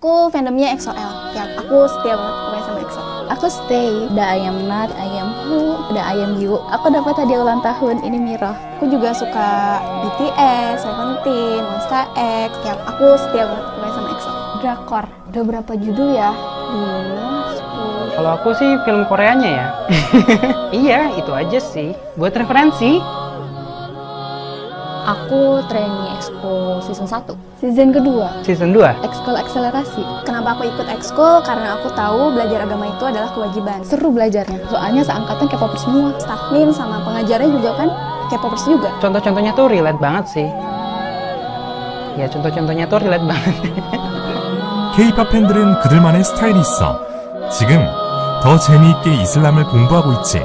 Aku fandomnya EXO-L. Ya, aku setia banget pokoknya sama EXO. Aku stay. Da I am not, I am who, da I am you. Aku dapat hadiah ulang tahun. Ini Miro. Aku juga suka BTS, Seventeen, Monsta X. Ya, aku setia banget pokoknya sama EXO. Drakor. Udah berapa judul ya? Dua, sepuluh. Kalau aku sih film Koreanya ya. iya, itu aja sih. Buat referensi. Aku trainee ekskul season 1. Season kedua. Season 2. Ekskul akselerasi. Kenapa aku ikut ekskul? Karena aku tahu belajar agama itu adalah kewajiban. Seru belajarnya. Soalnya seangkatan K-popers semua. Staff min sama pengajarnya juga kan K-popers juga. Contoh-contohnya tuh relate banget sih. Ya, contoh-contohnya tuh relate banget. K-팝 팬들은 그들만의 스타일이 있어. 지금 더 재미있게 이슬람을 공부하고 있지.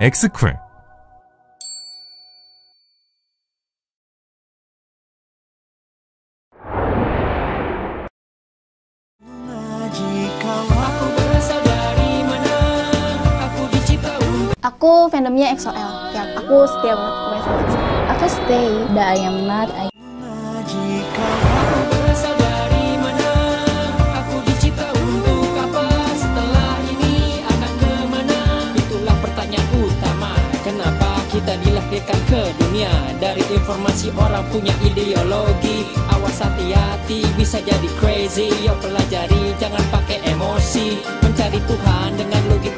엑스쿨 Aku fandomnya EXO-L. Ya, aku setia banget sama. Aku stay. Da I am not, I Itulah pertanyaan utama Kenapa kita dilahirkan ke dunia? Dari informasi orang punya ideologi. Awas hati-hati bisa jadi crazy. Yo pelajari jangan pakai emosi. Mencari Tuhan dengan logika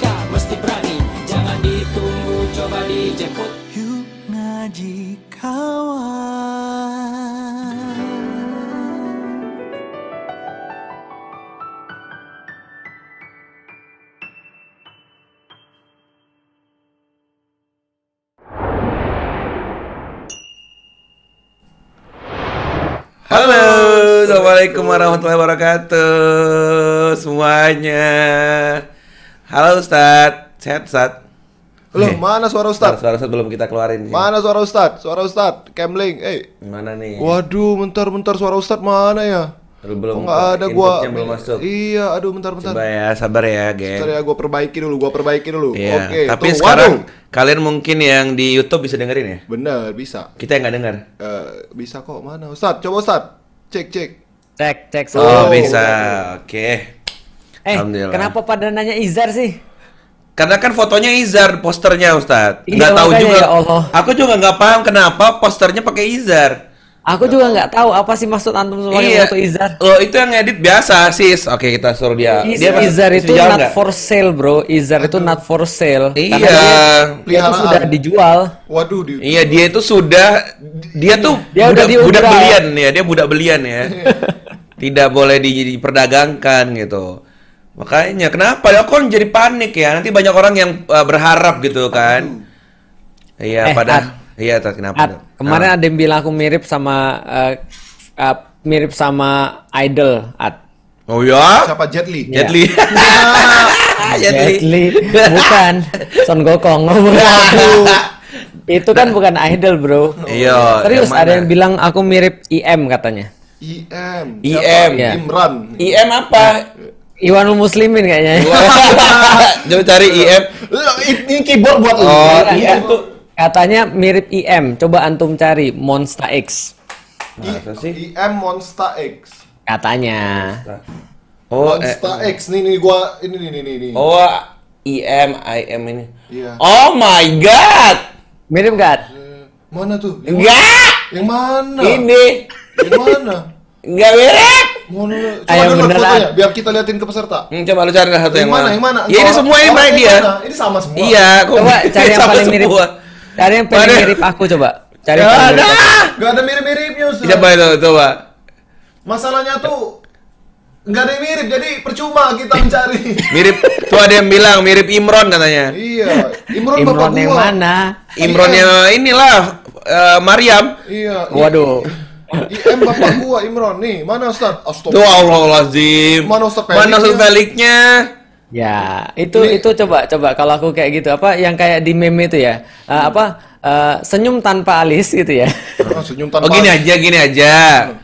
ditunggu coba dijemput Yuk ngaji kawan Halo, Assalamualaikum warahmatullahi wabarakatuh semuanya. Halo Ustadz, sehat Ustadz? Loh, Eh, mana suara Ustad? suara Ustadz belum kita keluarin. Mana suara Ustad? Suara Ustad, Camlink. Eh, Mana nih? waduh, bentar-bentar suara Ustad mana ya? Belum belum. Kok nggak ada gua? belum masuk. Iya, aduh, bentar-bentar. Coba ya, sabar ya, geng. Bentar ya, gua perbaiki dulu, gua perbaiki dulu. Iya, Oke, tapi tuh, sekarang waduh. kalian mungkin yang di YouTube bisa dengerin ya. Bener, bisa. Kita yang nggak dengar. Eh, bisa kok, mana Ustad? Coba Ustad, cek cek. Cek, cek. Oh, Oh, bisa. Oke. Eh, Alhamdulillah. kenapa pada nanya Izar sih? Karena kan fotonya Izar posternya Ustadz. Iya, Nggak tahu juga. ya Allah. Aku juga nggak paham kenapa posternya pakai Izar. Aku juga nggak tahu apa sih maksud antum semua Iya. foto Izar. Loh, itu yang edit biasa, sis. Oke, kita suruh dia. Is- dia Izar itu not nggak? for sale, bro. Izar itu not for sale. Iya. Karena dia, dia Peliharaan. sudah dijual. Waduh, di Iya, dia itu sudah dia tuh Dia udah budak, diudah. budak belian ya, dia budak belian ya. Tidak boleh di- diperdagangkan gitu. Makanya kenapa ya kok jadi panik ya? Nanti banyak orang yang uh, berharap gitu kan. Iya, Eh, pada Ad. iya, kenapa? Ad, kemarin Ah. ada yang bilang aku mirip sama eh, eh, mirip sama idol, Ad. Oh ya? siapa Jet Li? Iya. Jet Li. Jet Li. Jet Li. Bukan. Son Gokong. Oh, bukan. Itu kan bukan idol, bro. Iya, Serius yang ada yang bilang aku mirip IM katanya. IM. IM. Iya. Imran. IM apa? Iwanul Muslimin kayaknya. Coba cari IM. Ini keyboard buat lu. Oh, Iya. IM tuh Katanya mirip IM. Coba antum cari Monster X. Masa sih? IM Monster X. Katanya. Oh, eh, Monster X nih nih gua ini nih nih nih. nih. oh, IM, IM ini. Iya. Oh my god. Mirip gak? Eh, Mana tuh? Yang Enggak. Yang mana? Ini Yang mana? enggak mirip. Mana? Coba Ayo, download fotonya biar kita liatin ke peserta. Hmm, coba lu cari satu yang, Yang mana? Yang mana? Ya ini semua ini orang baik yang dia. Ini sama semua. Iya, kok Coba cari yang paling mirip. Cari yang paling mirip aku coba. Cari Ya yang paling ada. mirip. Gak ada mirip-miripnya. Coba itu, coba. Masalahnya tuh nggak ada yang mirip, jadi percuma kita mencari. Mirip tuh ada yang bilang mirip Imron katanya. iya, Imron, bapak Imron gua. yang mana? Imronnya inilah eh, Maryam. Iya. Waduh. IM bapak gua Imron nih, mana Ustaz? Tuh Astagfirullah. Allahulazim. Mana Ustaz Feliknya? Mana Ustaz Feliknya? Ya, itu Ini- itu coba coba kalau aku kayak gitu apa yang kayak di meme itu ya. Eh, apa eh, senyum tanpa alis gitu ya. Ah, senyum tanpa. Oh gini aja, gini aja.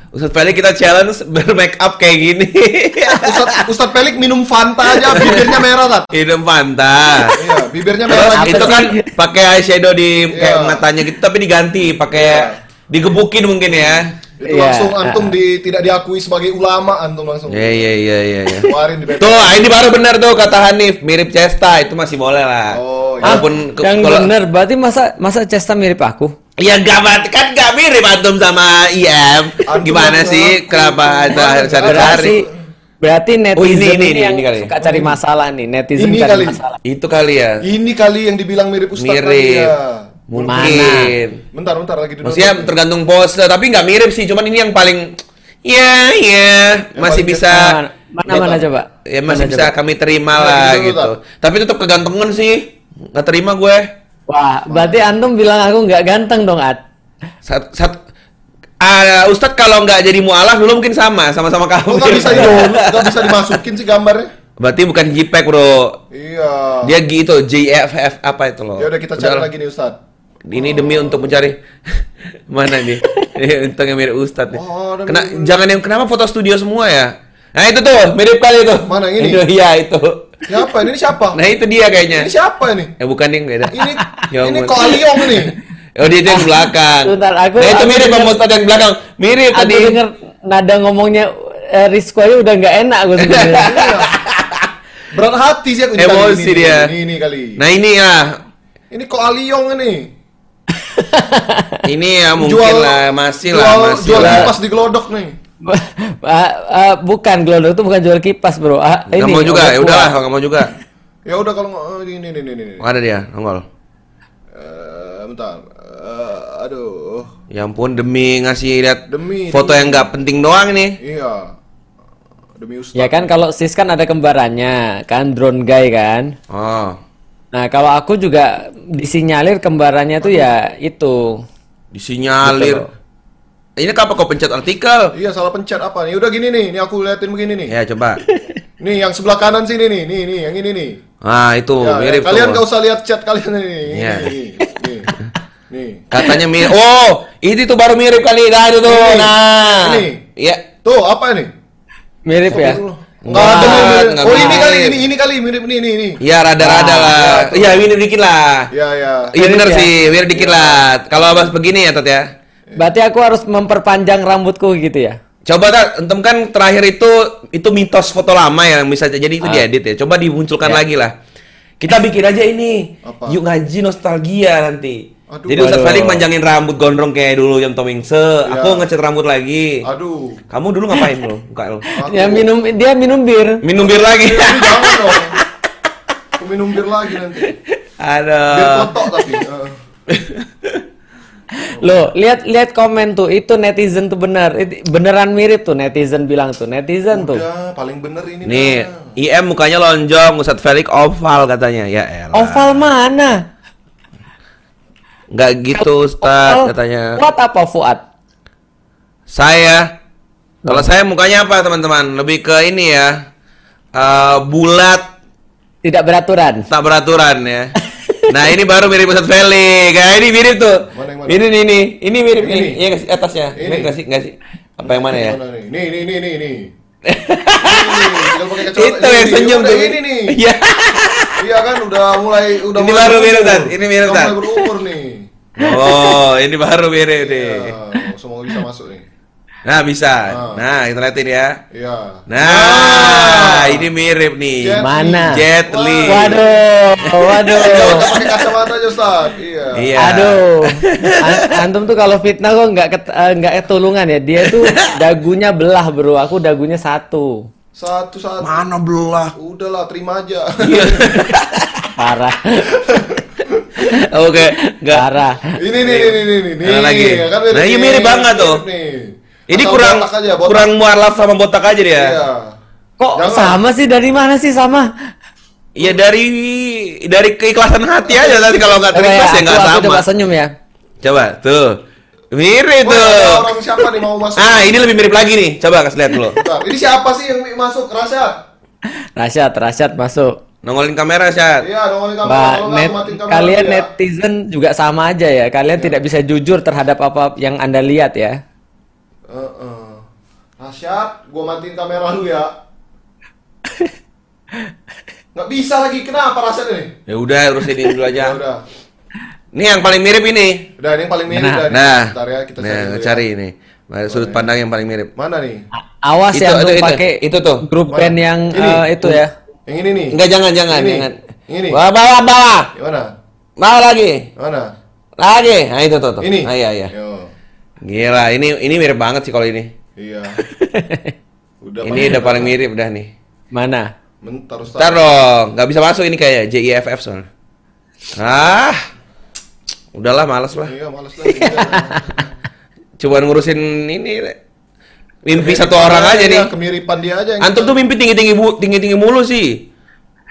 Ustaz Felik kita challenge bermake up kayak gini. Ustaz Ustaz Pelik minum Fanta aja, bibirnya merah tat. Hidup Fanta. Iya, bibirnya merah. Itu kan pakai eyeshadow di kayak Iya. matanya gitu tapi diganti pakai digebukin mungkin ya. Itu Iya. langsung antum di tidak diakui sebagai ulama antum langsung. Iya iya iya iya. iya. Tuh, ah, ini baru benar tuh kata Hanif, mirip Cesta itu masih boleh lah. Oh, iya. Walaupun ke- yang kalau- bener berarti masa masa Cesta mirip aku? Ya enggak berarti kan enggak mirip antum sama IM. Antum Gimana sih? aku. Kenapa ada cari-cari? Berarti berarti netizen Oh, ini, ini, ini, yang ini kali. suka cari masalah nih, netizen Ini cari kali. masalah. Itu kali ya. Ini kali yang dibilang mirip Ustaz tadi Mirip. ya. Mungkin. Bentar, bentar lagi dulu. Maksudnya tergantung pose, tapi nggak mirip sih. Cuman ini yang paling ya ya masih bisa Mana mana, mana coba? ya masih Mana bisa coba? kami terima lah gitu, gitu. Tapi tetap kegantengan sih. Nggak terima gue. Wah, berarti antum bilang aku nggak ganteng dong, At. Sat, sat, Ah, Ustadz kalau nggak jadi mualaf dulu mungkin sama, sama-sama Kok kamu. nggak bisa itu? Nggak bisa dimasukin sih gambarnya? Berarti bukan JPEG bro. Iya. Dia gitu, JFF apa itu loh. Ya udah kita cari Udah, lagi nih Ustaz. Ini demi untuk mencari mana nih? Ini Untung yang mirip Ustadz nih. Oh, Kena, mirip- jangan yang kenapa foto studio semua ya? Nah itu tuh mirip kali itu. Mana, yang ini? Itu, iya itu. Siapa ini? Ini siapa? Nah itu dia kayaknya. Ini siapa ini? Eh bukan yang beda. Ini Ya ini kok Aliong ini? Oh dia itu yang belakang. Sebentar, aku- nah itu aku mirip sama Ustadz yang belakang. Mirip Aku tadi. denger nada ngomongnya eh, Rizko aja udah nggak enak aku sebenarnya. Iya. Berat hati sih aku ini Emosi ini, dia. Ini, ini kali. Nah ini ya, Ini kok Aliong ini? Ini ya mungkin lah masih jual, lah masih jual lah. kipas di gelodok nih. Ah, bukan glodok itu bukan jual kipas bro. Ah, Nggak ini mau juga, ya udahlah kalau nggak mau juga. Ya udah kalau oh, ini ini ini ini. Oh, ada dia, nongol. Eh, bentar. Eh, aduh. Ya ampun demi ngasih lihat Demi, foto demi. yang nggak penting doang nih. Iya. Demi Ustaz. Ya kan kalau Sis kan ada kembarannya, kan drone guy kan. Oh, Nah kalau aku juga disinyalir kembarannya tuh ya itu. disinyalir. Gitu. Ini kenapa kau pencet artikel? Iya salah pencet apa nih? Udah gini nih, ini aku liatin begini nih. Ya coba. Nih yang sebelah kanan sini nih, nih nih yang ini nih. Ah itu Ya, mirip ya, kalian tuh. gak usah lihat chat kalian nih. Nih, Iya. nih, nih, nih. Katanya mirip. Oh, ini tuh baru mirip kali. Nah itu tuh. Ini. Nah. Ini. Iya. Tuh apa ini? Mirip ya. Enggak ada nih, mirip. Nggak Oh ini kali, ini ini kali mirip nih nih nih. Iya rada-rada Ah, lah. Iya mirip dikit lah. Ya ya. Iya benar ya? sih, mirip dikit lah. Kalau abas begini ya Tat ya. Berarti aku harus memperpanjang rambutku gitu ya. Coba Tat, entem kan terakhir itu itu mitos foto lama ya yang bisa jadi itu Ah. diedit ya. Coba dimunculkan Ya. lagi lah. Kita bikin aja ini. Apa? Yuk ngaji nostalgia nanti. Aduh. Jadi Ustaz. Falik manjangin rambut gondrong kayak dulu yang Tomingse. Aku ngecat rambut lagi. Aduh. Kamu dulu ngapain lu? Muka lu. Aku- Ya minum dia minum bir. Minum bir lagi. Jangan dong. Aku minum bir lagi nanti. Bir Aduh. kotok tapi. Eh. Loh, lihat lihat komen tuh, itu netizen tuh benar. Beneran mirip tuh netizen bilang tuh, netizen tuh. Udah, paling bener ini. Nih, dah. IM mukanya lonjong, Ustadz Felix oval katanya. Ya elah. Oval mana? Nggak gitu Ustadz Oval, katanya. Fuad apa Fuad? Saya, kalau saya mukanya apa teman-teman? Lebih ke ini ya, eh, bulat, Tidak beraturan. tak beraturan ya. Nah ini baru mirip Ustadz Felix. Kayak ini mirip tuh. Mana yang mana? Ini nih ini, ini mirip Ini. nih. Iya nggak sih atasnya? Ini. Ini nggak sih nggak sih? Apa yang mana ya? Mana nih? Nih, nih, nih, nih, nih. Nih, tinggal pakai kacamata. Itu yang Ini, senyum tuh. Ini nih. Iya. Iya kan udah mulai udah Ini mulai baru mirip. Ini mirip, Udah Tan. mulai berumur nih. Oh, ini baru mirip nih. Ya, semoga bisa masuk nih. Nah bisa. Ah. Nah kita liatin ya. Iya. Nah, ini mirip nih. Jet Mana? Jet Li. Waduh, waduh. Jangan pakai kacamata aja, Ustaz. Iya. Iya. Aduh, An- antum tuh kalau fitnah kok nggak ket- eh, nggak ketulungan ya. Dia tuh dagunya belah bro, aku dagunya satu. Satu satu. Mana belah? Udahlah, terima aja. Iya. Parah, Oke, enggak. Iya. parah. ini nih, nih, nih, nih, nih. Nah, lagi. ya kan Nah, ini mirip nih, banget tuh. nih. Ini Asal kurang botak aja, botak. kurang mualaf sama botak aja dia. Iya. Kok Jangan. sama sih? Dari mana sih sama? Iya dari dari keikhlasan hati aja nanti kalau nggak terikhlas ya nggak sama. coba senyum ya. Coba tuh. Mirip Wah, tuh. ada orang siapa nih mau masuk? Ah, ini lebih mirip lagi nih. Coba kasih lihat dulu. Ini siapa sih yang masuk? Rasyad? Rasyad, Rasyad masuk. Nongolin kamera, Syat. Iya, nongolin kamera. Mbak, net, kamera kalian ya. netizen juga sama aja ya. Kalian tidak bisa jujur terhadap apa yang anda lihat ya. Heeh. Rasyad, gua matiin kamera dulu ya. Nggak bisa lagi. Kenapa Rasyad ini? Ya udah, urus ini dulu Ya aja. udah. Ini yang paling mirip ini. Udah, ini yang paling mirip Nah, dah. Nah, Bentar ya, kita nah, cari dulu cari ya. ini. Ada sudut pandang yang paling mirip. Mana nih? Awas Itu, ya itu, pakai Itu tuh. grup Mana? band yang Ini? eh, itu ya. Yang ini nih. Enggak jangan jangan Ini. jangan. Ini. Bawa bawa bawa. Yang mana? Bawa lagi. Mana? Lagi. Nah itu tuh tuh. Ini. Ah, iya iya. Yo. Gila, ini ini mirip banget sih kalau ini. Iya. Udah ini udah paling mirip dah nih. Mana? Bentar Ustaz. Ntar dong, nggak bisa masuk ini kayak JIFF soalnya. Ah, udahlah males lah. Iya, males lah. Iya. Cuman ngurusin ini. Mimpi Kemiripan satu orang dia, aja nih. Kemiripan dia aja. yang Antum kita- tuh mimpi tinggi tinggi bu, tinggi tinggi mulu sih.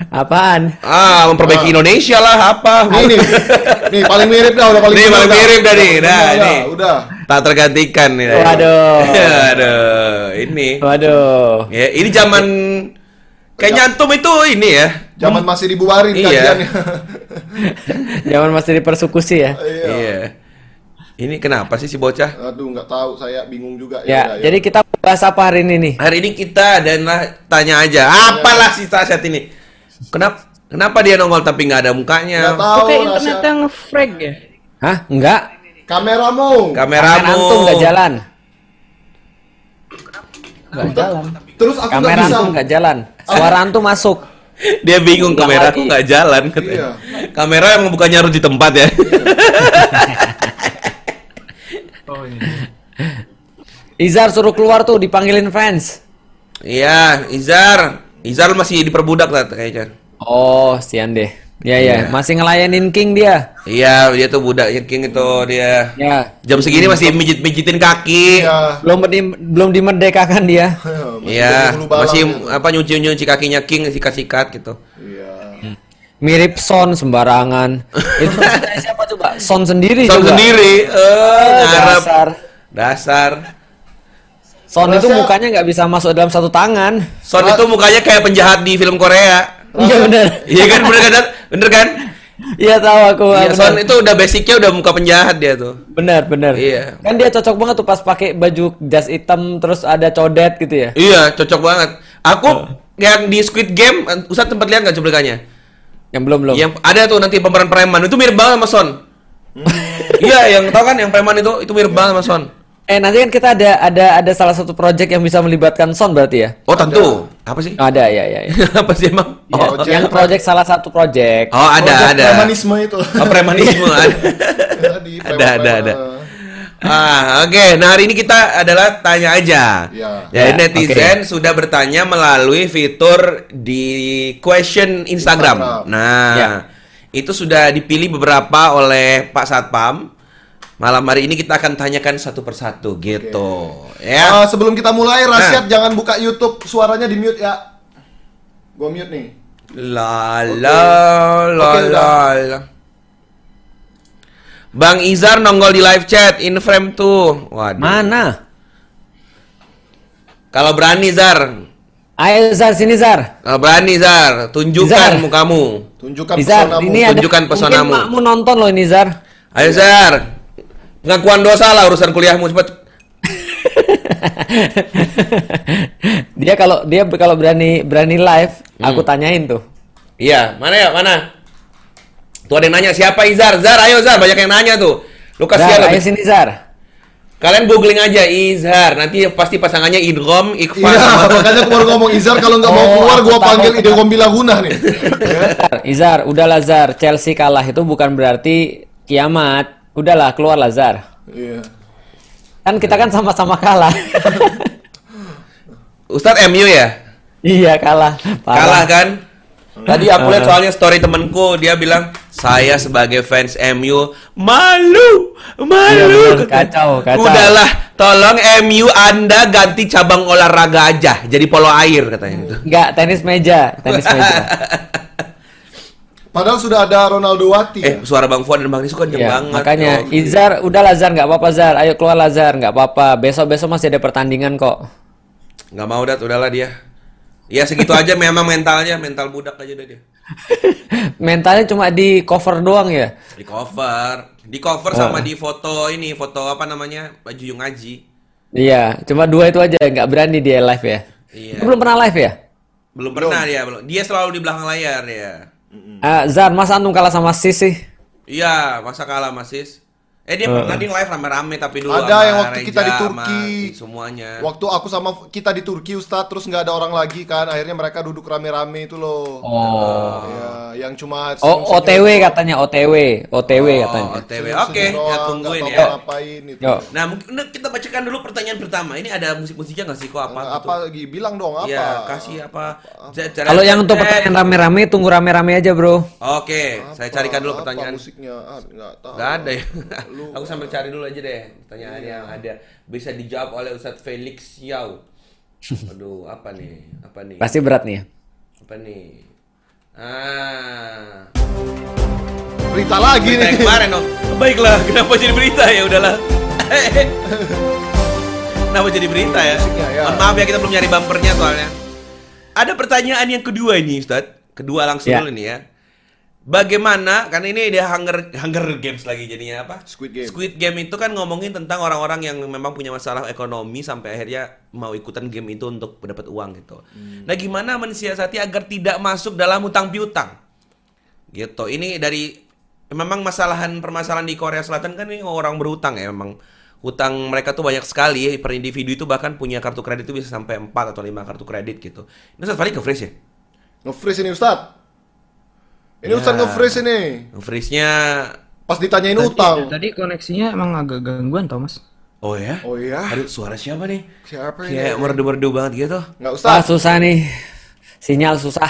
Apaan? Ah, memperbaiki Indonesia lah apa? Nih, nih, nih paling mirip dah, udah paling Nih, paling mirip dah nih, Udah, dah, udah. Tak tergantikan nih. Waduh. Aduh, ini. Waduh. Ya, ini zaman kayaknya antum itu ini ya. Zaman masih dibubarin Iya. kajiannya. Jangan masih dipersekusi ya. Iya. Iya. Ini kenapa sih si bocah? Aduh, nggak tahu, saya bingung juga. Ya, udah, jadi kita bahas apa hari ini nih? Hari ini kita dan tanya aja, apalah si Tasya ini? Kenapa kenapa dia nongol tapi nggak ada Nggak mukanya? tahu. Oke, internetnya nge-frag ya? Hah? Enggak? Kameramu. Kamera Kameramu. antum nggak jalan. Nggak jalan. Terus aku nggak Kamera bisa. antum nggak jalan. Suara antum masuk. Dia bingung kameraku lagi. nggak jalan katanya. Iya. Kamera yang bukannya harus di tempat ya. Izar suruh keluar tuh dipanggilin fans. Iya, Izar. Izar masih diperbudak lah kayaknya. Oh, sian deh. Ya ya, Iya. masih ngelayanin King dia. Iya, dia tuh budak King itu dia. Ya. Jam segini masih mijit-mijitin kaki. Iya. Belum di- belum dimerdekakan dia. Iya, hulu balang masih apa nyuci-nyuci kakinya King sikat-sikat gitu. Iya. Mirip Son sembarangan. Itu maksudnya siapa coba? Son sendiri Son coba. sendiri, eh ngarep. Dasar. Dasar. Son itu mukanya nggak bisa masuk dalam satu tangan. Son itu mukanya kayak penjahat di film Korea. Iya benar. Iya kan bener kan? Bener kan? Iya tahu aku. Iya, benar. Son itu udah basicnya udah muka penjahat dia tuh. Benar, benar. Iya. Kan dia cocok banget tuh pas pakai baju jas hitam terus ada codet gitu ya. Iya, cocok banget. Aku yang di Squid Game, Ustaz tempat lihat nggak cuplikannya? Yang belum belum. Yang ada tuh nanti pemeran preman itu mirip banget sama Son. Iya, yang tahu kan yang preman itu itu mirip banget sama Son. Eh nanti kan kita ada ada ada salah satu project yang bisa melibatkan Son berarti ya? Oh, tentu. Apa sih? Ada ya ya. ya. Apa sih emang? Ya, Oh, Project yang apa? project salah satu project. oh ada Project ada. Premanisme itu. Oh, premanisme ada. Tadi, ada ada ada. Ah, oke. Nah, hari ini kita adalah tanya aja. Iya. Ya, Ya, netizen sudah bertanya melalui fitur di question Instagram. Instagram. Nah, Ya. itu sudah dipilih beberapa oleh Pak Satpam. Malam hari ini kita akan tanyakan satu persatu gitu. Ya. Ah, sebelum kita mulai, Rasyad jangan buka YouTube, suaranya di mute ya. Gua mute nih. La la la Oke, la la. Bang Izar nongol di live chat in frame tuh. Waduh. Mana? Kalau berani Zar, Ayo Zar sini Zar. kalau berani Zar, tunjukkan Izar. mukamu. Tunjukkan Izar, pesonamu. ini ada Tunjukkan pesonamu. Mungkin makmu nonton loh ini Zar. Ayo Zar. Pengakuan dosa lah urusan kuliahmu cepet. dia kalau dia kalau berani berani live, aku tanyain tuh. Iya, mana ya? Mana? Tuh ada yang nanya siapa Izar? Zar, ayo Zar, banyak yang nanya tuh. Lu Zar, kasihan ayo lebih. sini Zar. Kalian googling aja Izhar, nanti pasti pasangannya Idrom, Iqbal Iya, makanya aku baru ngomong Izar kalau nggak mau Oh, keluar gua tahu. panggil ide Gombila Guna nih. Ya. Zar, Izar, udahlah Zar, Chelsea kalah itu bukan berarti kiamat. Udahlah, keluar lah Zar. Iya. Kan kita kan sama-sama kalah. Ustadz MU ya? iya, kalah. Parah. Kalah kan? Tadi aku lihat soalnya story temenku, dia bilang saya sebagai fans MU malu, Iya, malu. bener. Kacau, kacau. Udahlah, tolong MU Anda ganti cabang olahraga aja, jadi polo air katanya gitu. Enggak, tenis meja, tenis meja. Padahal sudah ada Ronaldo Wati. Eh, ya. suara Bang Fuad dan Bang Rizko kenceng Iya, banget. makanya Oh, Izar, udahlah Zar, nggak apa-apa Zar. Ayo keluar lah Zar, nggak apa-apa. Besok-besok masih ada pertandingan kok. nggak mau dat, udahlah dia. Ya segitu aja memang mentalnya, mental budak aja deh dia. Mentalnya cuma di cover doang ya. Di cover, di cover sama di foto ini, foto apa namanya? Baju yung ngaji. Iya, cuma dua itu aja, nggak berani dia live ya. Iya. Lu belum pernah live ya? Belum pernah dia, belum. Dia selalu di belakang layar ya. Ah, Zar, masa antum kalah sama Sis sih? Iya, masa kalah Mas Sis? Eh dia pernah di live rame-rame tapi dulu Ada sama yang waktu kita di Turki. sama semuanya. Waktu aku sama kita di Turki Ustadz terus nggak ada orang lagi kan akhirnya mereka duduk rame-rame itu loh. Oh. Ya, yang cuma Oh, OTW katanya, OTW, OTW katanya. Oh, OTW. Senyum-senyum Oke, ya doang, tungguin ya. tahu ngapain itu. Yo. Nah, mungkin nah, kita bacakan dulu pertanyaan pertama. Ini ada musik-musiknya nggak sih kok apa? Apa, gitu? lagi bilang dong apa? Ya, kasih apa? Kalau yang untuk pertanyaan rame-rame, tunggu rame-rame aja, bro. Oke, saya Apa- carikan dulu apa pertanyaan. musiknya? Ah, nggak tahu. Gak ada ya. Lu- Aku sambil cari dulu aja deh pertanyaan yang ada bisa dijawab oleh Ustadz Felix Yau. Aduh, apa nih? Apa nih? Pasti berat nih ya. Apa nih? Ah. Berita lagi Berita nih. yang kemarin dong. Baiklah, kenapa jadi berita ya udahlah. kenapa jadi berita ya? Musiknya, ya. Mohon maaf ya kita belum nyari bumpernya soalnya. Ada pertanyaan yang kedua ini, Ustadz. Kedua langsung Ya. dulu nih ya. Bagaimana? Karena ini dia Hunger Hunger Games lagi jadinya apa? Squid Game. Squid Game itu kan ngomongin tentang orang-orang yang memang punya masalah ekonomi sampai akhirnya mau ikutan game itu untuk mendapat uang gitu. Hmm. Nah, gimana mensiasati agar tidak masuk dalam hutang piutang? Gitu. Ini dari memang masalahan permasalahan di Korea Selatan kan ini orang berhutang ya memang hutang mereka tuh banyak sekali ya. per individu itu bahkan punya kartu kredit itu bisa sampai 4 atau 5 kartu kredit gitu. Ini Ustaz Fahri ke freeze ya? Nge-freeze ini Ustadz. Ini Ya. Ustadz nge-freeze ini. Freeze-nya Pas ditanyain utang. Tadi koneksinya emang agak gangguan, Thomas. Oh ya? Oh iya. Aduh, suara siapa nih? Siapa ini? Kayak merdu-merdu banget gitu. Nggak Ah, Ustadz. susah nih. Sinyal susah.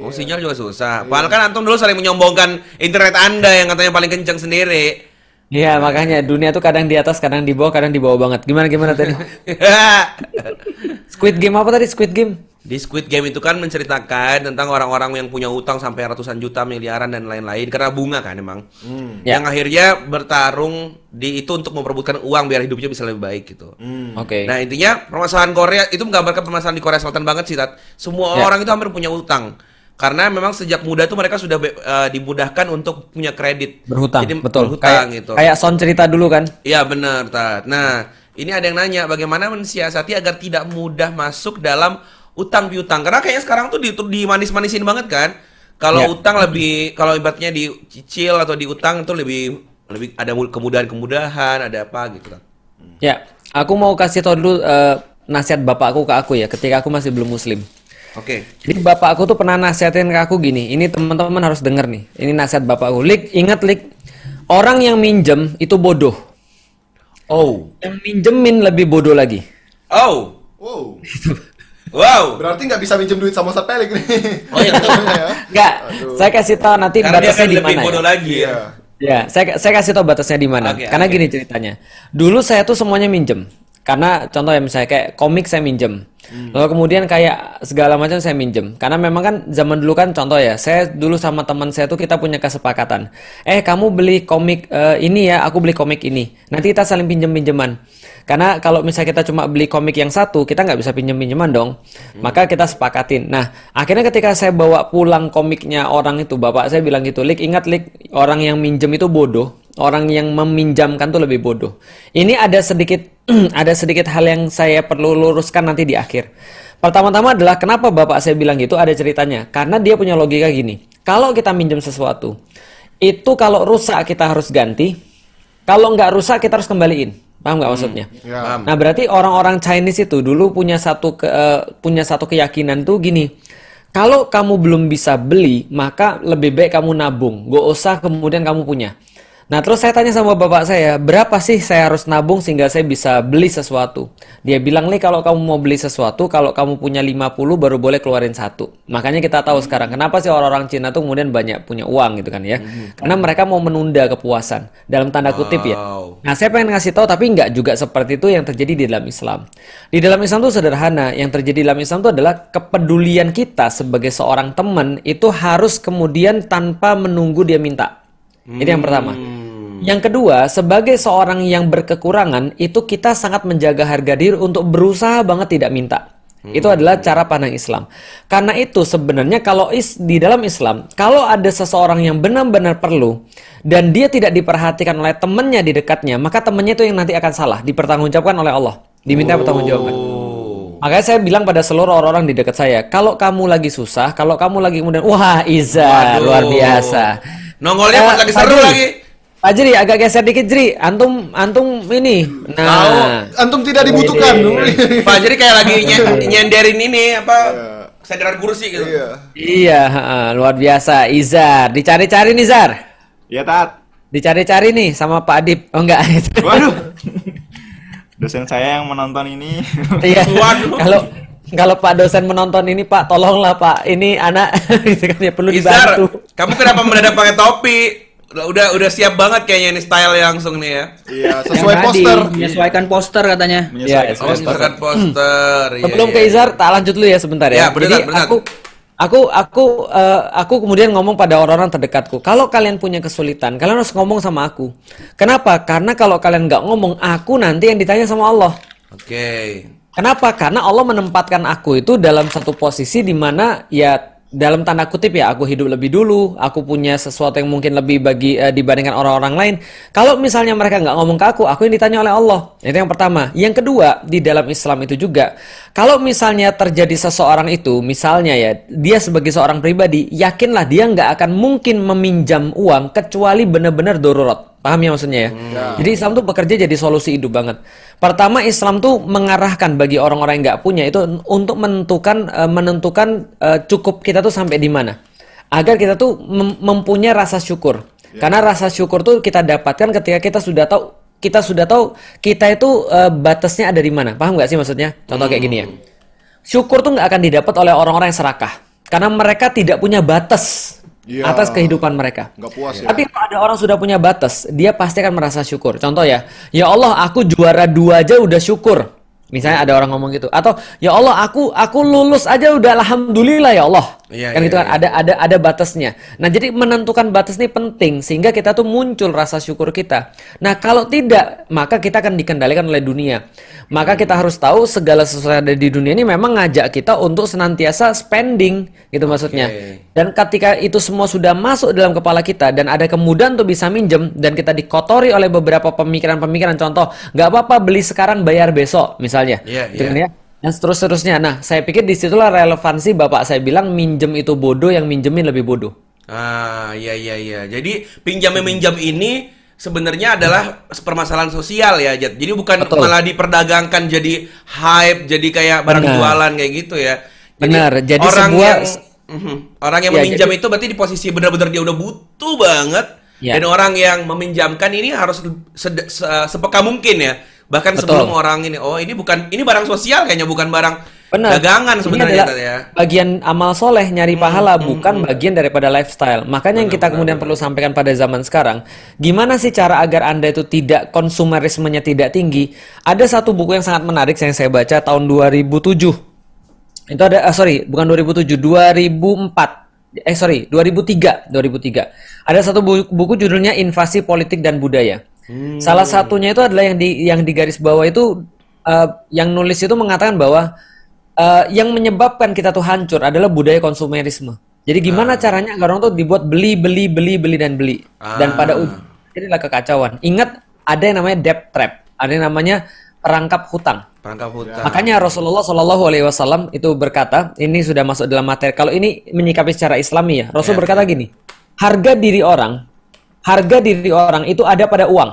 Oh, sinyal juga susah. Padahal kan antum dulu sering menyombongkan internet Anda yang katanya paling kencang sendiri. Iya, makanya dunia tuh kadang di atas, kadang di bawah, kadang di bawah banget. Gimana gimana tadi? Squid Game apa tadi? Squid Game? Di Squid Game itu kan menceritakan tentang orang-orang yang punya utang sampai ratusan juta, miliaran dan lain-lain karena bunga kan emang. Ya. Yang akhirnya bertarung di itu untuk memperebutkan uang biar hidupnya bisa lebih baik gitu. Oke. Nah intinya permasalahan Korea itu menggambarkan permasalahan di Korea Selatan banget sih Tat. Semua Ya. orang itu hampir punya utang. Karena memang sejak muda tuh mereka sudah eh, dimudahkan untuk punya kredit. berhutang, Jadi betul. berhutang kayak, gitu. kayak Son cerita dulu kan? Iya benar, Tat. Nah, ini ada yang nanya bagaimana mensiasati agar tidak mudah masuk dalam utang piutang. Karena kayaknya sekarang tuh di di manis-manisin banget kan. Kalau Ya. utang lebih kalau ibaratnya dicicil atau diutang itu lebih lebih ada mu- kemudahan-kemudahan, ada apa gitu kan. Ya, aku mau kasih tau dulu eh, nasihat bapakku ke aku ya, ketika aku masih belum muslim. Oke. Jadi bapak aku tuh pernah nasihatin ke aku gini, ini teman-teman harus denger nih. Ini nasihat bapakku. Lik, ingat Lik, orang yang minjem itu bodoh. Oh. Yang minjemin lebih bodoh lagi. Oh. Wow. Wow. Berarti nggak bisa minjem duit sama Ustadz Pelik nih. Oh iya betul. ya. Enggak, saya kasih tahu nanti Karena dia batasnya akan di lebih mana. bodoh Ya. lagi ya. Iya. Ya, saya saya kasih tahu batasnya di mana. Oke, Karena oke. gini ceritanya. Dulu saya tuh semuanya minjem. Karena contoh ya misalnya kayak komik saya minjem. Hmm. Lalu kemudian kayak segala macam saya minjem. Karena memang kan zaman dulu kan contoh ya, saya dulu sama teman saya tuh kita punya kesepakatan. Eh, kamu beli komik eh, ini ya, aku beli komik ini. Nanti kita saling pinjem-pinjeman. Karena kalau misalnya kita cuma beli komik yang satu, kita nggak bisa pinjem-pinjeman dong. Maka kita sepakatin. Nah, akhirnya ketika saya bawa pulang komiknya orang itu, bapak saya bilang gitu, Lik, ingat Lik, orang yang minjem itu bodoh. Orang yang meminjamkan tuh lebih bodoh. Ini ada sedikit ada sedikit hal yang saya perlu luruskan nanti di akhir. Pertama-tama adalah kenapa bapak saya bilang gitu ada ceritanya. Karena dia punya logika gini. Kalau kita minjem sesuatu, itu kalau rusak kita harus ganti. Kalau nggak rusak kita harus kembaliin. Paham nggak maksudnya? Ya. Paham. Nah, berarti orang-orang Chinese itu dulu punya satu ke- eh, punya satu keyakinan tuh gini. Kalau kamu belum bisa beli, maka lebih baik kamu nabung. Gak usah kemudian kamu punya. Nah, terus saya tanya sama bapak saya, berapa sih saya harus nabung sehingga saya bisa beli sesuatu? Dia bilang, "Li, kalau kamu mau beli sesuatu, kalau kamu punya 50 baru boleh keluarin satu." Makanya kita tahu sekarang kenapa sih orang-orang Cina tuh kemudian banyak punya uang gitu kan ya. Karena mereka mau menunda kepuasan dalam tanda kutip ya. Wow. Nah, saya pengen ngasih tahu tapi nggak juga seperti itu yang terjadi di dalam Islam. Di dalam Islam itu sederhana. Yang terjadi di dalam Islam itu adalah kepedulian kita sebagai seorang teman itu harus kemudian tanpa menunggu dia minta. Itu yang pertama. Yang kedua, sebagai seorang yang berkekurangan, itu kita sangat menjaga harga diri untuk berusaha banget tidak minta. Itu adalah cara pandang Islam. Karena itu sebenarnya kalau is, di dalam Islam, kalau ada seseorang yang benar-benar perlu dan dia tidak diperhatikan oleh temannya di dekatnya, maka temannya itu yang nanti akan salah, dipertanggungjawabkan oleh Allah, diminta pertanggungjawaban. Makanya saya bilang pada seluruh orang-orang di dekat saya, kalau kamu lagi susah, kalau kamu lagi kemudian, wah Iza Waduh. luar biasa. Nongolnya pas Eh, lagi seru lagi. Pak Jri agak geser dikit Jri. Antum antum ini. Nah. antum tidak dibutuhkan. Pak jadi kayak lagi nye- nyenderin ini apa sandaran kursi gitu. Iya. Iya, heeh, luar biasa. Izar, dicari-cari nih Zar. Iya, Tat. Dicari-cari nih sama Pak Adip. Oh enggak. Waduh. Dosen saya yang menonton ini. Iya. Waduh. Kalau kalau Pak dosen menonton ini Pak, tolonglah Pak. Ini anak gitu kan ya perlu Izar, dibantu. kamu kenapa mendadak pakai topi? Udah udah siap banget kayaknya ini style langsung nih ya. Iya, sesuai Yang tadi, poster. Menyesuaikan poster katanya. Iya, Oh, misalkan poster. Iya, Sebelum iya, ke. Izar, tak lanjut dulu ya sebentar Ya, ya. benar, Jadi benar. aku aku aku eh, aku kemudian ngomong pada orang-orang terdekatku. Kalau kalian punya kesulitan, kalian harus ngomong sama aku. Kenapa? Karena kalau kalian nggak ngomong, aku nanti yang ditanya sama Allah. Oke. Kenapa? Karena Allah menempatkan aku itu dalam satu posisi di mana ya dalam tanda kutip ya aku hidup lebih dulu, aku punya sesuatu yang mungkin lebih bagi eh, dibandingkan orang-orang lain. Kalau misalnya mereka nggak ngomong ke aku, aku yang ditanya oleh Allah. Itu yang pertama. Yang kedua di dalam Islam itu juga, kalau misalnya terjadi seseorang itu, misalnya ya dia sebagai seorang pribadi, yakinlah dia nggak akan mungkin meminjam uang kecuali benar-benar darurat. Paham ya maksudnya ya? Jadi Islam tuh bekerja jadi solusi hidup banget. Pertama Islam tuh mengarahkan bagi orang-orang yang nggak punya itu untuk menentukan eh, menentukan eh, cukup kita tuh sampai di mana. Agar kita tuh mem- mempunyai rasa syukur. Karena rasa syukur tuh kita dapatkan ketika kita sudah tahu kita sudah tahu kita itu eh, batasnya ada di mana. Paham nggak sih maksudnya? Contoh kayak gini ya. Syukur tuh nggak akan didapat oleh orang-orang yang serakah. Karena mereka tidak punya batas Iya. atas kehidupan mereka. Nggak puas ya. Tapi kalau ada orang sudah punya batas, dia pasti akan merasa syukur. Contoh ya, ya Allah aku juara dua aja udah syukur. Misalnya ada orang ngomong gitu, atau ya Allah aku aku lulus aja udah alhamdulillah ya Allah. Iya, kan iya, itu kan iya. ada ada ada batasnya. Nah jadi menentukan batas ini penting sehingga kita tuh muncul rasa syukur kita. Nah kalau tidak maka kita akan dikendalikan oleh dunia. Maka kita harus tahu segala sesuatu yang ada di dunia ini memang ngajak kita untuk senantiasa spending gitu maksudnya. Dan ketika itu semua sudah masuk dalam kepala kita dan ada kemudahan untuk bisa minjem dan kita dikotori oleh beberapa pemikiran-pemikiran contoh nggak apa-apa beli sekarang bayar besok misalnya. Iya, Gitu iya. kan ya. Dan seterus-terusnya. Nah, saya pikir di situlah relevansi bapak saya bilang minjem itu bodoh, yang minjemin lebih bodoh. Ah, iya iya iya. Jadi pinjam meminjam ini sebenarnya adalah permasalahan sosial ya, Jat. Jadi bukan Betul. malah diperdagangkan jadi hype, jadi kayak barang Benar. jualan kayak gitu ya. Benar. Jadi orang sebuah- yang Mhm. orang yang Ya, meminjam jadi- itu berarti di posisi benar-benar dia udah butuh banget. Ya. Dan orang yang meminjamkan ini harus sed- se- sepeka mungkin ya. Bahkan Betul. sebelum orang ini, oh ini bukan ini barang sosial kayaknya bukan barang Benar. dagangan sebenarnya ya. bagian amal soleh nyari Hmm, pahala bukan bagian daripada lifestyle. Makanya yang kita kemudian perlu sampaikan pada zaman sekarang, gimana sih cara agar anda itu tidak konsumerismenya tidak tinggi? Ada satu buku yang sangat menarik yang saya baca tahun 2007. Itu ada, ah, sorry, bukan 2007, 2004. Eh sorry, 2003, 2003. Ada satu buku, buku judulnya Invasi Politik dan Budaya. Salah satunya itu adalah yang di yang di garis bawah itu eh, yang nulis itu mengatakan bahwa eh, yang menyebabkan kita tuh hancur adalah budaya konsumerisme. Jadi gimana caranya agar orang tuh dibuat beli beli beli beli dan beli dan pada ujung inilah kekacauan. Ingat ada yang namanya debt trap, ada yang namanya perangkap hutang. Perangkap hutang. Makanya Rasulullah Shallallahu Alaihi Wasallam itu berkata, ini sudah masuk dalam materi. Kalau ini menyikapi secara Islami ya, Rasul Ya, berkata gini, harga diri orang, harga diri orang itu ada pada uang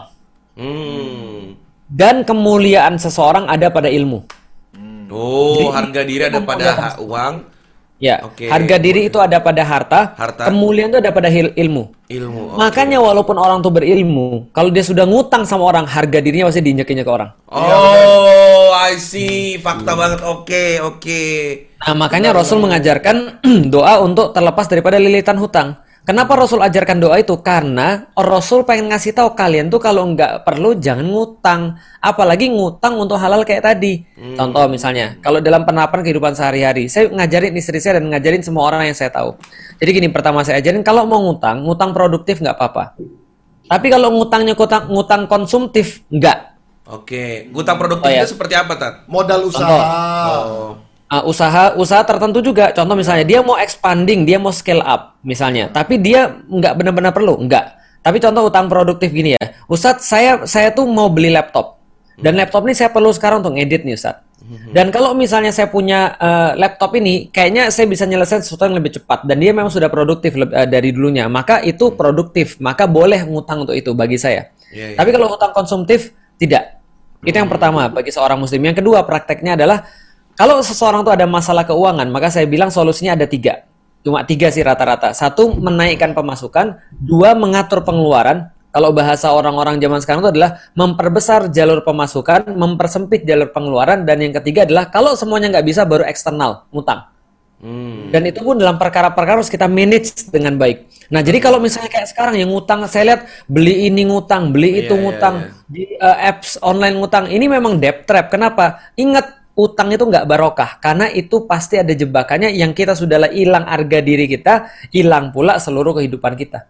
Hmm. dan kemuliaan seseorang ada pada ilmu. Oh, harga diri ada pada ha- uang, Ya, Oke. harga diri itu ada pada harta, Harta. kemuliaan itu ada pada ilmu. ilmu. oke. Makanya walaupun orang tuh berilmu, kalau dia sudah ngutang sama orang, harga dirinya pasti diinjek-injek ke orang. Oh, I see. Fakta banget. Oke, oke. Nah, makanya Rasul mengajarkan doa untuk terlepas daripada lilitan hutang. Kenapa Rasul ajarkan doa itu? Karena Rasul pengen ngasih tahu kalian tuh kalau nggak perlu jangan ngutang. Apalagi ngutang untuk halal kayak tadi. Contoh misalnya, kalau dalam penerapan kehidupan sehari-hari, saya ngajarin istri saya dan ngajarin semua orang yang saya tahu. Jadi gini, pertama saya ajarin kalau mau ngutang, ngutang produktif nggak apa-apa. Tapi kalau ngutangnya ngutang, ngutang konsumtif, nggak. Oke. Ngutang produktif Oh, ya. itu seperti apa, Tat? Modal usaha. Oh. Uh, usaha usaha tertentu juga. Contoh misalnya dia mau expanding dia mau scale up misalnya. Tapi dia nggak benar-benar perlu nggak. Tapi contoh utang produktif gini ya. Ustadz saya saya tuh mau beli laptop. Dan laptop ini saya perlu sekarang untuk ngedit nih Ustadz Dan kalau misalnya saya punya eh, laptop ini, kayaknya saya bisa nyelesain sesuatu yang lebih cepat. Dan dia memang sudah produktif eh, dari dulunya, maka itu produktif, maka boleh ngutang untuk itu bagi saya. Iya, iya. Tapi kalau hutang konsumtif tidak. Itu yang pertama bagi seorang muslim. Yang kedua prakteknya adalah kalau seseorang tuh ada masalah keuangan, maka saya bilang solusinya ada tiga. Cuma tiga sih rata-rata. Satu, menaikkan pemasukan. Dua, mengatur pengeluaran. Kalau bahasa orang-orang zaman sekarang itu adalah memperbesar jalur pemasukan, mempersempit jalur pengeluaran, dan yang ketiga adalah kalau semuanya nggak bisa baru eksternal, ngutang. Dan itu pun dalam perkara-perkara harus kita manage dengan baik. Nah, jadi kalau misalnya kayak sekarang yang ngutang, saya lihat beli ini ngutang, beli itu Iya, iya, ngutang, di uh, apps online ngutang, ini memang debt trap. Kenapa? Ingat, utang itu nggak barokah, karena itu pasti ada jebakannya yang kita sudah hilang harga diri kita, hilang pula seluruh kehidupan kita.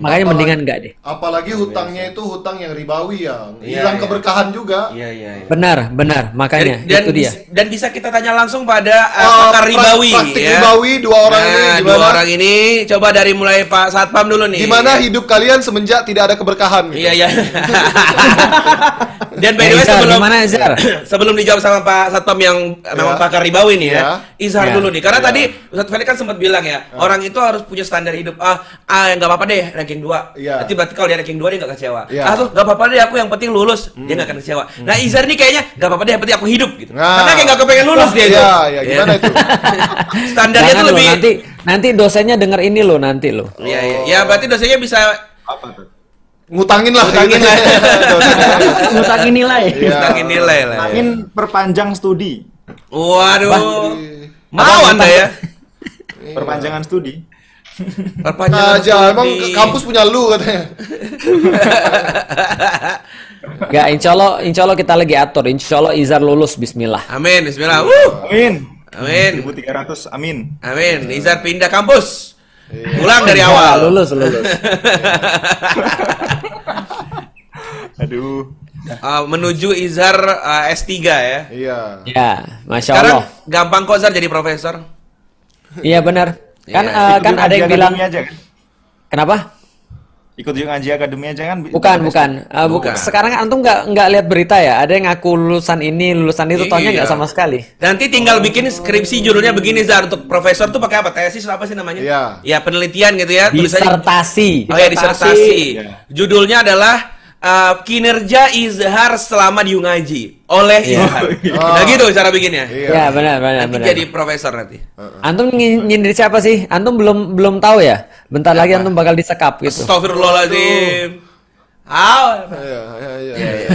Makanya mendingan nggak deh. Apalagi hutangnya itu hutang yang ribawi ya. Iya, Hilang iya. keberkahan juga. Iya, iya, iya. Benar, benar. Makanya Dan, dan, itu dia. dan bisa kita tanya langsung pada uh, pakar ribawi praktik ya. ribawi dua orang nah, ini dua gimana? orang ini coba dari mulai Pak Satpam dulu nih. Gimana hidup kalian semenjak tidak ada keberkahan? gitu? Iya, iya. dan by the Eh, way Izar, sebelum gimana, Izar? sebelum dijawab sama Pak Satpam yang memang Ya. pakar ribawi nih ya. Ya. Izhar Ya. dulu nih. Karena Ya. tadi Ustadz Felix kan sempat bilang ya, orang itu harus punya standar hidup. Ah, ah nggak apa-apa deh ranking 2. Ya. Nanti berarti kalau dia ranking 2 dia nggak kecewa. Ya. Ah tuh nggak apa-apa deh aku yang penting lulus. Dia nggak akan kecewa. Nah, Izhar ini kayaknya nggak apa-apa deh yang penting aku hidup gitu. Nah. Karena kayak nggak kepengen lulus dia itu. Iya, iya, gimana itu? Standarnya Jangan tuh lebih nanti nanti dosennya denger ini loh nanti loh. Iya, iya. Ya berarti dosennya bisa Apa tuh? Ngutangin lah. Ngutangin gitu. lah. ngutangin nilai. Iya. ngutangin nilai lah. ya. Angin perpanjang studi. Waduh. Mau Anda ya? Perpanjangan studi. Perpanjangan aja, emang kampus punya lu katanya. Gak, insya Allah, insya Allah kita lagi atur. Insya Allah Izar lulus. Bismillah. Amin, bismillah. Wuh. Amin. Amin. 1300 amin. Amin. Izar pindah kampus. Ulang dari awal. lulus, lulus. Aduh. Uh, menuju Izar uh, S3 ya. Iya. Ya, masya Sekarang Allah. gampang kok Zar jadi profesor. Iya benar. Kan Iya. eh, Ikut kan juga ada yang bilang aja kan? kenapa? Ikut juga ngaji akademi aja kan? Bukan, bukan. Bu- Bukan. Sekarang antum nggak nggak lihat berita ya? Ada yang ngaku lulusan ini, lulusan itu, taunya nggak Iya. sama sekali. Nanti tinggal bikin skripsi judulnya begini Zar untuk profesor tuh pakai apa? Tesis apa sih namanya? Iya. Ya penelitian gitu ya. Tulisannya Disertasi. Oh ya disertasi. Iya. Judulnya adalah uh, kinerja Izhar selama di Ngaji oleh Iya. Izhar. Nah gitu cara bikinnya. Iya. Ya benar, benar, Nanti benar. jadi profesor nanti. Antum nyi- nyindir siapa sih? Antum belum belum tahu ya? Bentar lagi antum bakal disekap gitu. Astagfirullahaladzim. Iya, iya, iya.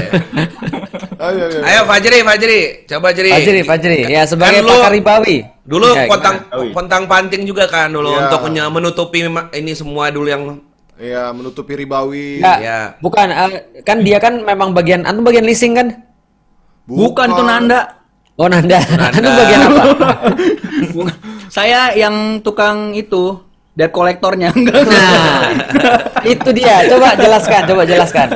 Ayo, ayo, ayo. Ayo Fajri, Fajri, coba Fajri. Fajri, Fajri. Ya sebagai Kan pakar ribawi. Dulu Ya? Oi. pontang panting juga kan dulu Iya. untuk menutupi ini semua dulu yang Iya, menutupi ribawi. Nggak, Ya. bukan eh, kan dia kan memang bagian antum bagian leasing kan? Bukan itu Nanda. Oh Nanda, Nanda. antum bagian apa? Bukan. Saya yang tukang itu debt kolektornya. Nah, itu dia. Coba jelaskan, coba jelaskan.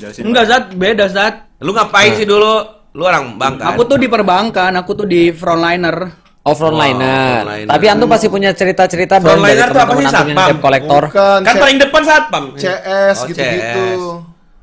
Jelasin. Enggak, Zat, beda, Zat. Lu ngapain sih dulu? Lu orang bank kan? Aku tuh di perbankan, aku tuh di frontliner. Oh frontliner. Tapi antum pasti punya cerita-cerita dong dari Frontliner tuh apa teman-teman sih, antum yang debt collector. Bukan, kan paling depan satpam. CS Oh, gitu-gitu.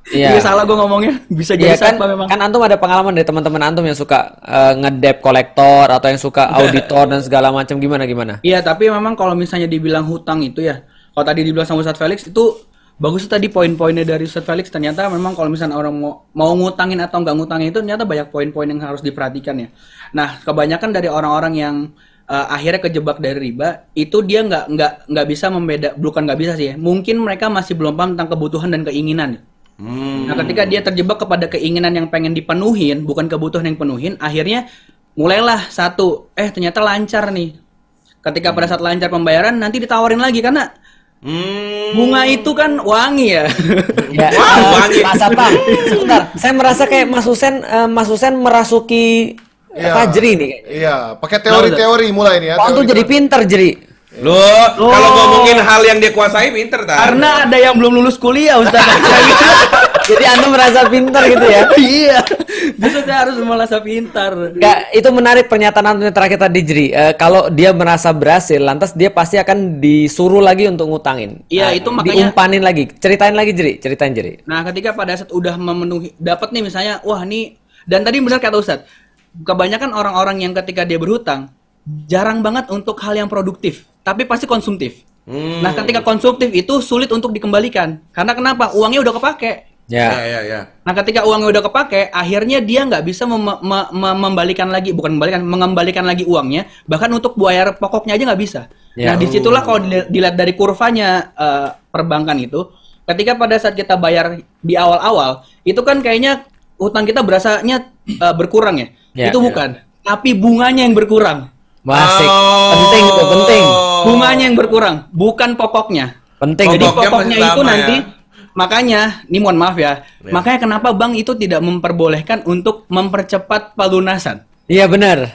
Iya. Iya, salah gue ngomongnya. Bisa jadi kan, satpam memang. kan antum ada pengalaman dari teman-teman antum yang suka eh, ngedep kolektor atau yang suka auditor dan segala macam gimana gimana? Iya, tapi memang kalau misalnya dibilang hutang itu ya, kalau tadi dibilang sama Ustadz Felix itu bagus tuh tadi poin-poinnya dari Ustadz Felix ternyata memang kalau misalnya orang mau, mau ngutangin atau nggak ngutangin itu ternyata banyak poin-poin yang harus diperhatikan ya. Nah, kebanyakan dari orang-orang yang eh, akhirnya kejebak dari riba itu dia nggak nggak nggak bisa membeda bukan nggak bisa sih ya. Mungkin mereka masih belum paham tentang kebutuhan dan keinginan. Hmm. Nah, ketika dia terjebak kepada keinginan yang pengen dipenuhin, bukan kebutuhan yang penuhin, akhirnya mulailah satu, eh ternyata lancar nih. Ketika pada saat lancar pembayaran, nanti ditawarin lagi karena Hmm. bunga itu kan wangi ya. Ya, Wah, eh, wangi. Pak Satpam, sebentar. Saya merasa kayak Mas Husen, eh, Mas Husen merasuki eh, Iya. Fajri nih. Iya, pakai teori-teori mulai nih ya. Antum teori- jadi pinter Jeri? Lu kalau ngomongin hal yang dia kuasai pinter tak? karena ada yang belum lulus kuliah, Ustaz. Jadi antum merasa pinter gitu ya? iya. Justru saya harus merasa pintar. Enggak, itu menarik pernyataan antum yang terakhir tadi Jeri. Eh, kalau dia merasa berhasil, lantas dia pasti akan disuruh lagi untuk ngutangin. Iya, Eh, itu makanya- diumpanin lagi. Ceritain lagi Jeri, ceritain Jeri. Nah, ketika pada saat udah memenuhi dapat nih misalnya, wah nih Dan tadi benar kata Ustadz, kebanyakan orang-orang yang ketika dia berhutang jarang banget untuk hal yang produktif, tapi pasti konsumtif. Hmm. Nah, ketika konsumtif itu sulit untuk dikembalikan. Karena kenapa? Uangnya udah kepake. Ya, Ya. ya, ya. Nah, ketika uangnya udah kepake, akhirnya dia nggak bisa mem- me- me- membalikan lagi, bukan membalikan, mengembalikan lagi uangnya, bahkan untuk bayar pokoknya aja nggak bisa. Ya. Nah, di situlah kalau dili- dilihat dari kurvanya eh, perbankan itu, ketika pada saat kita bayar di awal-awal, itu kan kayaknya utang kita berasanya eh, berkurang ya. Ya. itu bukan, tapi bunganya yang berkurang. Masih Oh. penting itu, penting. Bunganya yang berkurang, bukan pokoknya. Penting Jadi. Pokoknya pokoknya masih itu nanti ya. makanya, ini mohon maaf ya, Ya. makanya kenapa bank itu tidak memperbolehkan untuk mempercepat pelunasan? Iya benar.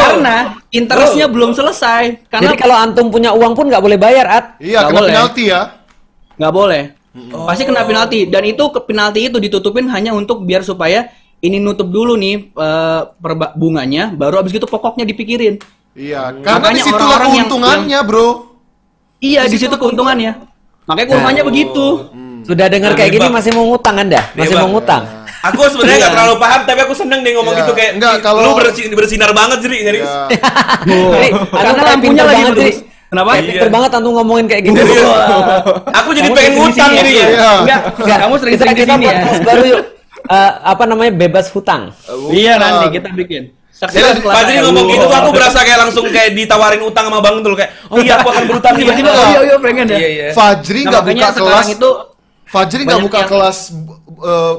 Karena interestnya belum selesai. Karena Jadi kalau antum punya uang pun nggak boleh bayar, At. Iya, Nggak kena boleh. penalti ya. nggak boleh, pasti kena penalti. Dan itu ke penalti itu ditutupin hanya untuk biar supaya ini nutup dulu nih eh, perba- bunganya, baru abis itu pokoknya dipikirin. Iya, karena Makanya di situlah orang-orang yang- keuntungannya, Bro. Iya di situ keuntungannya. Makanya kurvanya begitu. Sudah dengar kayak gini Bang. masih mau ngutang Anda? Masih mau ngutang? Aku sebenarnya nggak terlalu paham, tapi aku seneng deh ngomong Iya. gitu kayak Enggak, kalau- lu bersi- bersinar banget jadi serius. Iya. Jadi, Karena lampunya lagi terus. Kenapa? Kayak pinter banget antum ngomongin kayak gitu. Aku jadi Kamu pengen ngutang jadi ya? ya. Iya. Enggak, enggak. Kamu sering-sering di sini ya. baru yuk. Eh, apa namanya bebas hutang. Iya nanti kita bikin. Saksikan Jadi Fajri saya. ngomong gitu tuh aku berasa kayak langsung kayak ditawarin utang sama Bang Tul kayak, "Oh iya, aku akan berutang nih." Tiba-tiba oh iya iya pengen ya. Iya, iya. Fajri nggak buka kelas. itu Fajri nggak buka yang- kelas eh,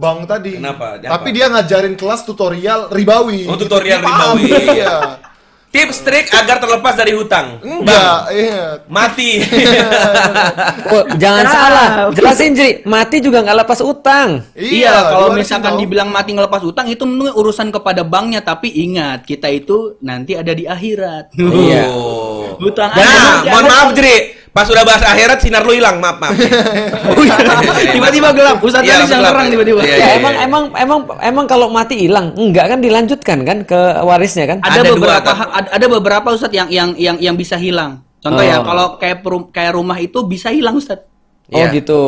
bank tadi. Kenapa? Tapi dia ngajarin kelas tutorial ribawi. Oh, tutorial ribawi. Iya. Tips trik agar terlepas dari hutang. Enggak, iya. Mati. Oh, jangan salah. Jelasin, Jri. Mati juga nggak lepas utang. Iya, kalau diwarisin misalkan dong. dibilang mati ngelepas utang itu urusan kepada banknya, tapi ingat kita itu nanti ada di akhirat. Iya. Oh. Hutang Nah, mohon maaf Jri. Pas udah bahas akhirat sinar lu hilang, maaf, maaf. Oh, iya. Tiba-tiba gelap, Ustaz Iya, tadi siang gelap. terang tiba-tiba. Iya, Ya, iya, emang iya. emang emang emang kalau mati hilang, enggak kan dilanjutkan kan ke warisnya kan? Ada, Ada dua, beberapa kan? ha- ada, beberapa Ustaz yang yang yang yang bisa hilang. Contoh ya, Oh. kalau kayak perum- kayak rumah itu bisa hilang Ustaz. Oh Iya. gitu.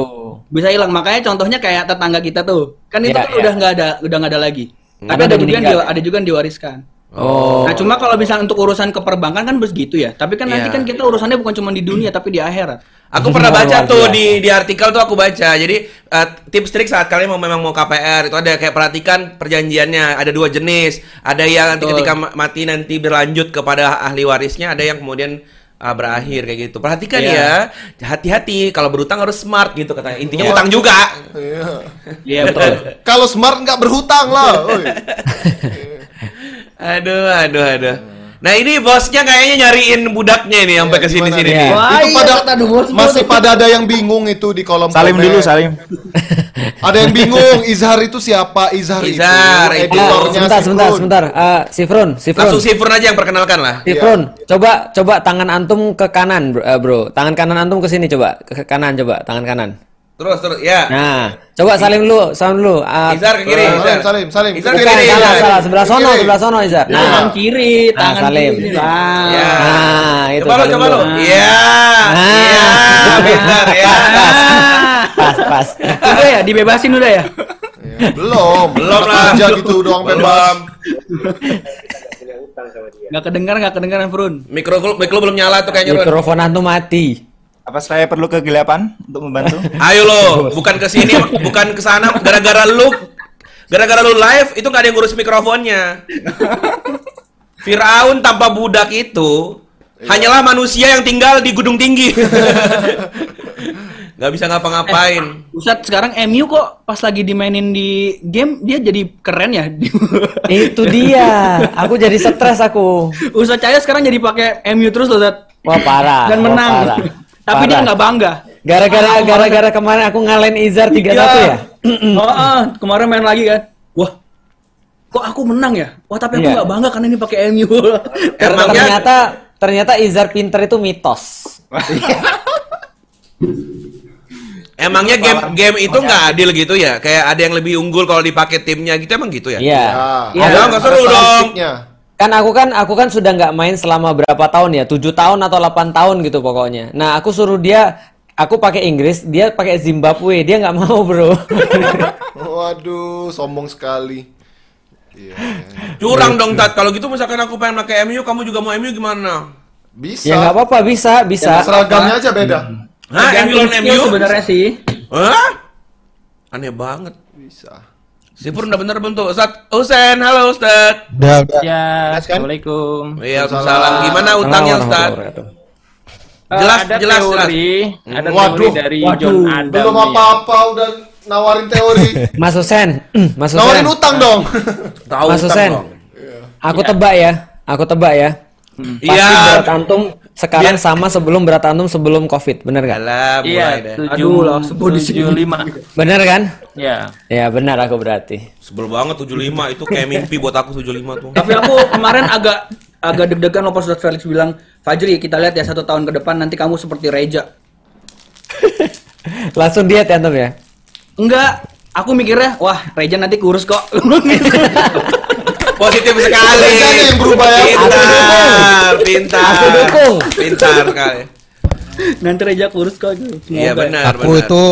Bisa hilang. Makanya contohnya kayak tetangga kita tuh. Kan itu Iya, kan iya. udah nggak ada udah nggak ada lagi. Tapi ada juga yang di- ada juga yang diwariskan. Oh. Nah, cuma kalau misalnya untuk urusan keperbankan kan begitu ya. Tapi kan nanti Iya. kan kita urusannya bukan cuma di dunia tapi di akhirat. Aku pernah baca tuh di di artikel tuh aku baca. Jadi eh, tips trik saat kalian mau memang mau KPR itu ada kayak perhatikan perjanjiannya. Ada dua jenis. Ada yang nanti ketika ma- mati nanti berlanjut kepada ahli warisnya. Ada yang kemudian ah, berakhir kayak gitu. Perhatikan Iya. ya, hati-hati kalau berutang harus smart gitu katanya. Intinya Iya. utang juga. Iya. Iya betul. Kalau smart nggak berhutang lah. Aduh, aduh, aduh. Nah ini bosnya kayaknya nyariin budaknya ini sampai ke sini gimana sini nih? nih. Iya. Wah, itu iya, pada aduh, bos, masih bos. pada ada yang bingung itu di kolom Salim komen. dulu, Salim. Ada yang bingung Izhar itu siapa? Izhar, Izhar, itu itu. Editornya sebentar, si sebentar, sebentar. Ah, Sifrun, Sifrun. Langsung Sifrun aja yang perkenalkan lah. Sifrun, coba coba tangan antum ke kanan, bro. eh, bro. Tangan kanan antum ke sini coba, ke kanan coba, tangan kanan. Terus terus ya. Nah, coba salim dulu, salim dulu. Ah, Izar ke kiri. Salim, Izar. salim, salim. Izar Ke kiri. salah, salah, sebelah sono, Kiri. sebelah sono, Izar. Tangan Nah, kiri, Nah, tangan salim. kiri. Nah. Ya. nah, itu. Coba lo, salim coba lo. dulu. Iya. Nah. Iya, benar ya. Pas, pas. Udah ya, dibebasin udah ya. Ya, belum. Belum lah. Aja gitu doang bebas. Nggak kedengar, nggak kedengaran, Frun. Mikro mikro belum nyala tuh kayaknya. Mikrofon antum mati. Apa saya perlu kegelapan untuk membantu? Ayo lo, bukan ke sini, bukan ke sana gara-gara lu gara-gara lu live itu nggak ada yang ngurus mikrofonnya. Firaun tanpa budak itu hanyalah manusia yang tinggal di gunung tinggi. Nggak bisa ngapa-ngapain. Ustaz, sekarang MU kok pas lagi dimainin di game dia jadi keren ya. Itu dia. Aku jadi stres aku. Ustaz Cahaya sekarang jadi pakai MU terus loh, Ustaz. Wah parah. Dan wah, menang. parah. Tapi dia Parah. nggak bangga. Gara-gara gara-gara kemarin aku ngalahin Izar 3-1 ya. oh, ah, kemarin main lagi kan. Wah. Kok aku menang ya? Wah, tapi aku Iya. nggak bangga karena ini pakai MU. Emangnya ternyata ternyata Izar pinter itu mitos. emangnya game game itu nggak adil gitu ya? Kayak ada yang lebih unggul kalau dipakai timnya gitu emang gitu ya? Iya. Ya, Iya, nggak seru dong. Kan aku kan aku kan sudah nggak main selama berapa tahun ya? 7 tahun atau 8 tahun gitu pokoknya. Nah, aku suruh dia aku pakai Inggris, dia pakai Zimbabwe, dia nggak mau bro. Waduh, sombong sekali. Iya. Curang dong Tat. Kalau gitu misalkan aku pengen pakai MU, kamu juga mau MU gimana? Bisa. ya nggak apa-apa, bisa, bisa. Seragamnya aja beda. Hah, MU lawan MU? sebenarnya sih. Hah? Aneh banget. Bisa. Sipur udah bener bentuk. Ustaz Husen, halo Ustaz. Udah, udah. Ya, Jelas kan? Assalamualaikum. Iya, Waalaikumsalam. Gimana utangnya Ustaz? Jelas, ada jelas, teori, jelas. ada Waduh, teori dari waduh, John Adam. Belum nih. apa-apa udah nawarin teori. Mas Husen, Mas Husen, nawarin utang dong. Tahu Mas Husen. aku tebak ya, aku tebak ya. Pasti Iya. berat antum sekarang sama sebelum berat antum sebelum COVID, bener gak? Alah, Iya, Aduh, sini. tujuh lima. Bener kan? Ya. Ya benar aku berarti. Sebel banget 75 itu kayak mimpi buat aku 75 tuh. Tapi aku kemarin agak agak deg-degan loh pas Felix bilang, Fajri kita lihat ya satu tahun ke depan nanti kamu seperti Reja. Langsung diet ya antum ya? Enggak, aku mikirnya, wah Reja nanti kurus kok. Positif sekali. Yang berubah ya. Pintar, pintar. Aku dukung. Pintar sekali. nanti Reja kurus kok. Iya benar, Aku benar. itu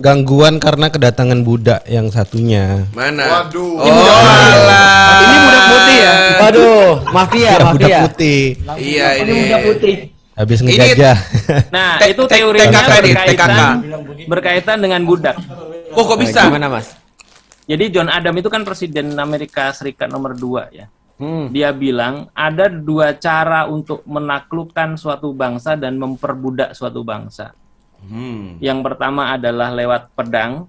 gangguan karena kedatangan budak yang satunya. Mana? Waduh. Oh, alah. Ini budak putih ya? Waduh, mafia, Ya, budak mafia. putih. Iya ini. Budak putih. Habis Ini- ngejajah. Nah, itu teorinya berkaitan berkaitan dengan budak. Oh kok bisa? Gimana mas? Jadi John Adam itu kan presiden Amerika Serikat nomor 2 ya. Hmm. Dia bilang ada dua cara untuk menaklukkan suatu bangsa dan memperbudak suatu bangsa. Hmm. Yang pertama adalah lewat pedang,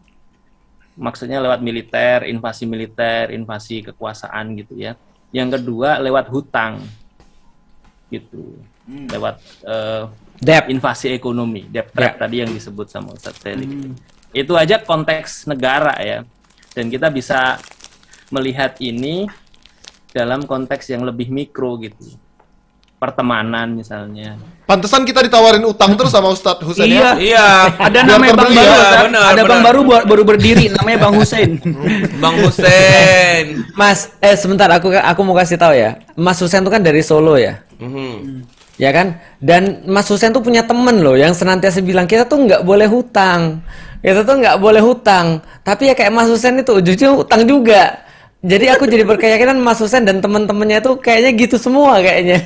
maksudnya lewat militer, invasi militer, invasi kekuasaan gitu ya. Yang kedua lewat hutang, gitu, lewat eh, Debt. invasi ekonomi, debt trap tadi yang disebut sama Ustadz Felix. Itu aja konteks negara ya, dan kita bisa melihat ini dalam konteks yang lebih mikro gitu, pertemanan misalnya. Pantesan kita ditawarin utang terus sama Ustadz Husen Iya. ya. Iya. Ada Biar namanya Bang baru, ya, benar, ada Bang benar. baru baru baru berdiri namanya Bang Hussein. Bang Husen. Mas, eh sebentar aku aku mau kasih tahu ya. Mas Husen tuh kan dari Solo ya. Mhm. Ya kan? Dan Mas Husen tuh punya temen loh yang senantiasa bilang kita tuh nggak boleh hutang. Kita tuh nggak boleh hutang. Tapi ya kayak Mas Husen itu ujungnya hutang juga. Jadi aku jadi berkeyakinan Mas Husen dan teman-temannya tuh kayaknya gitu semua kayaknya.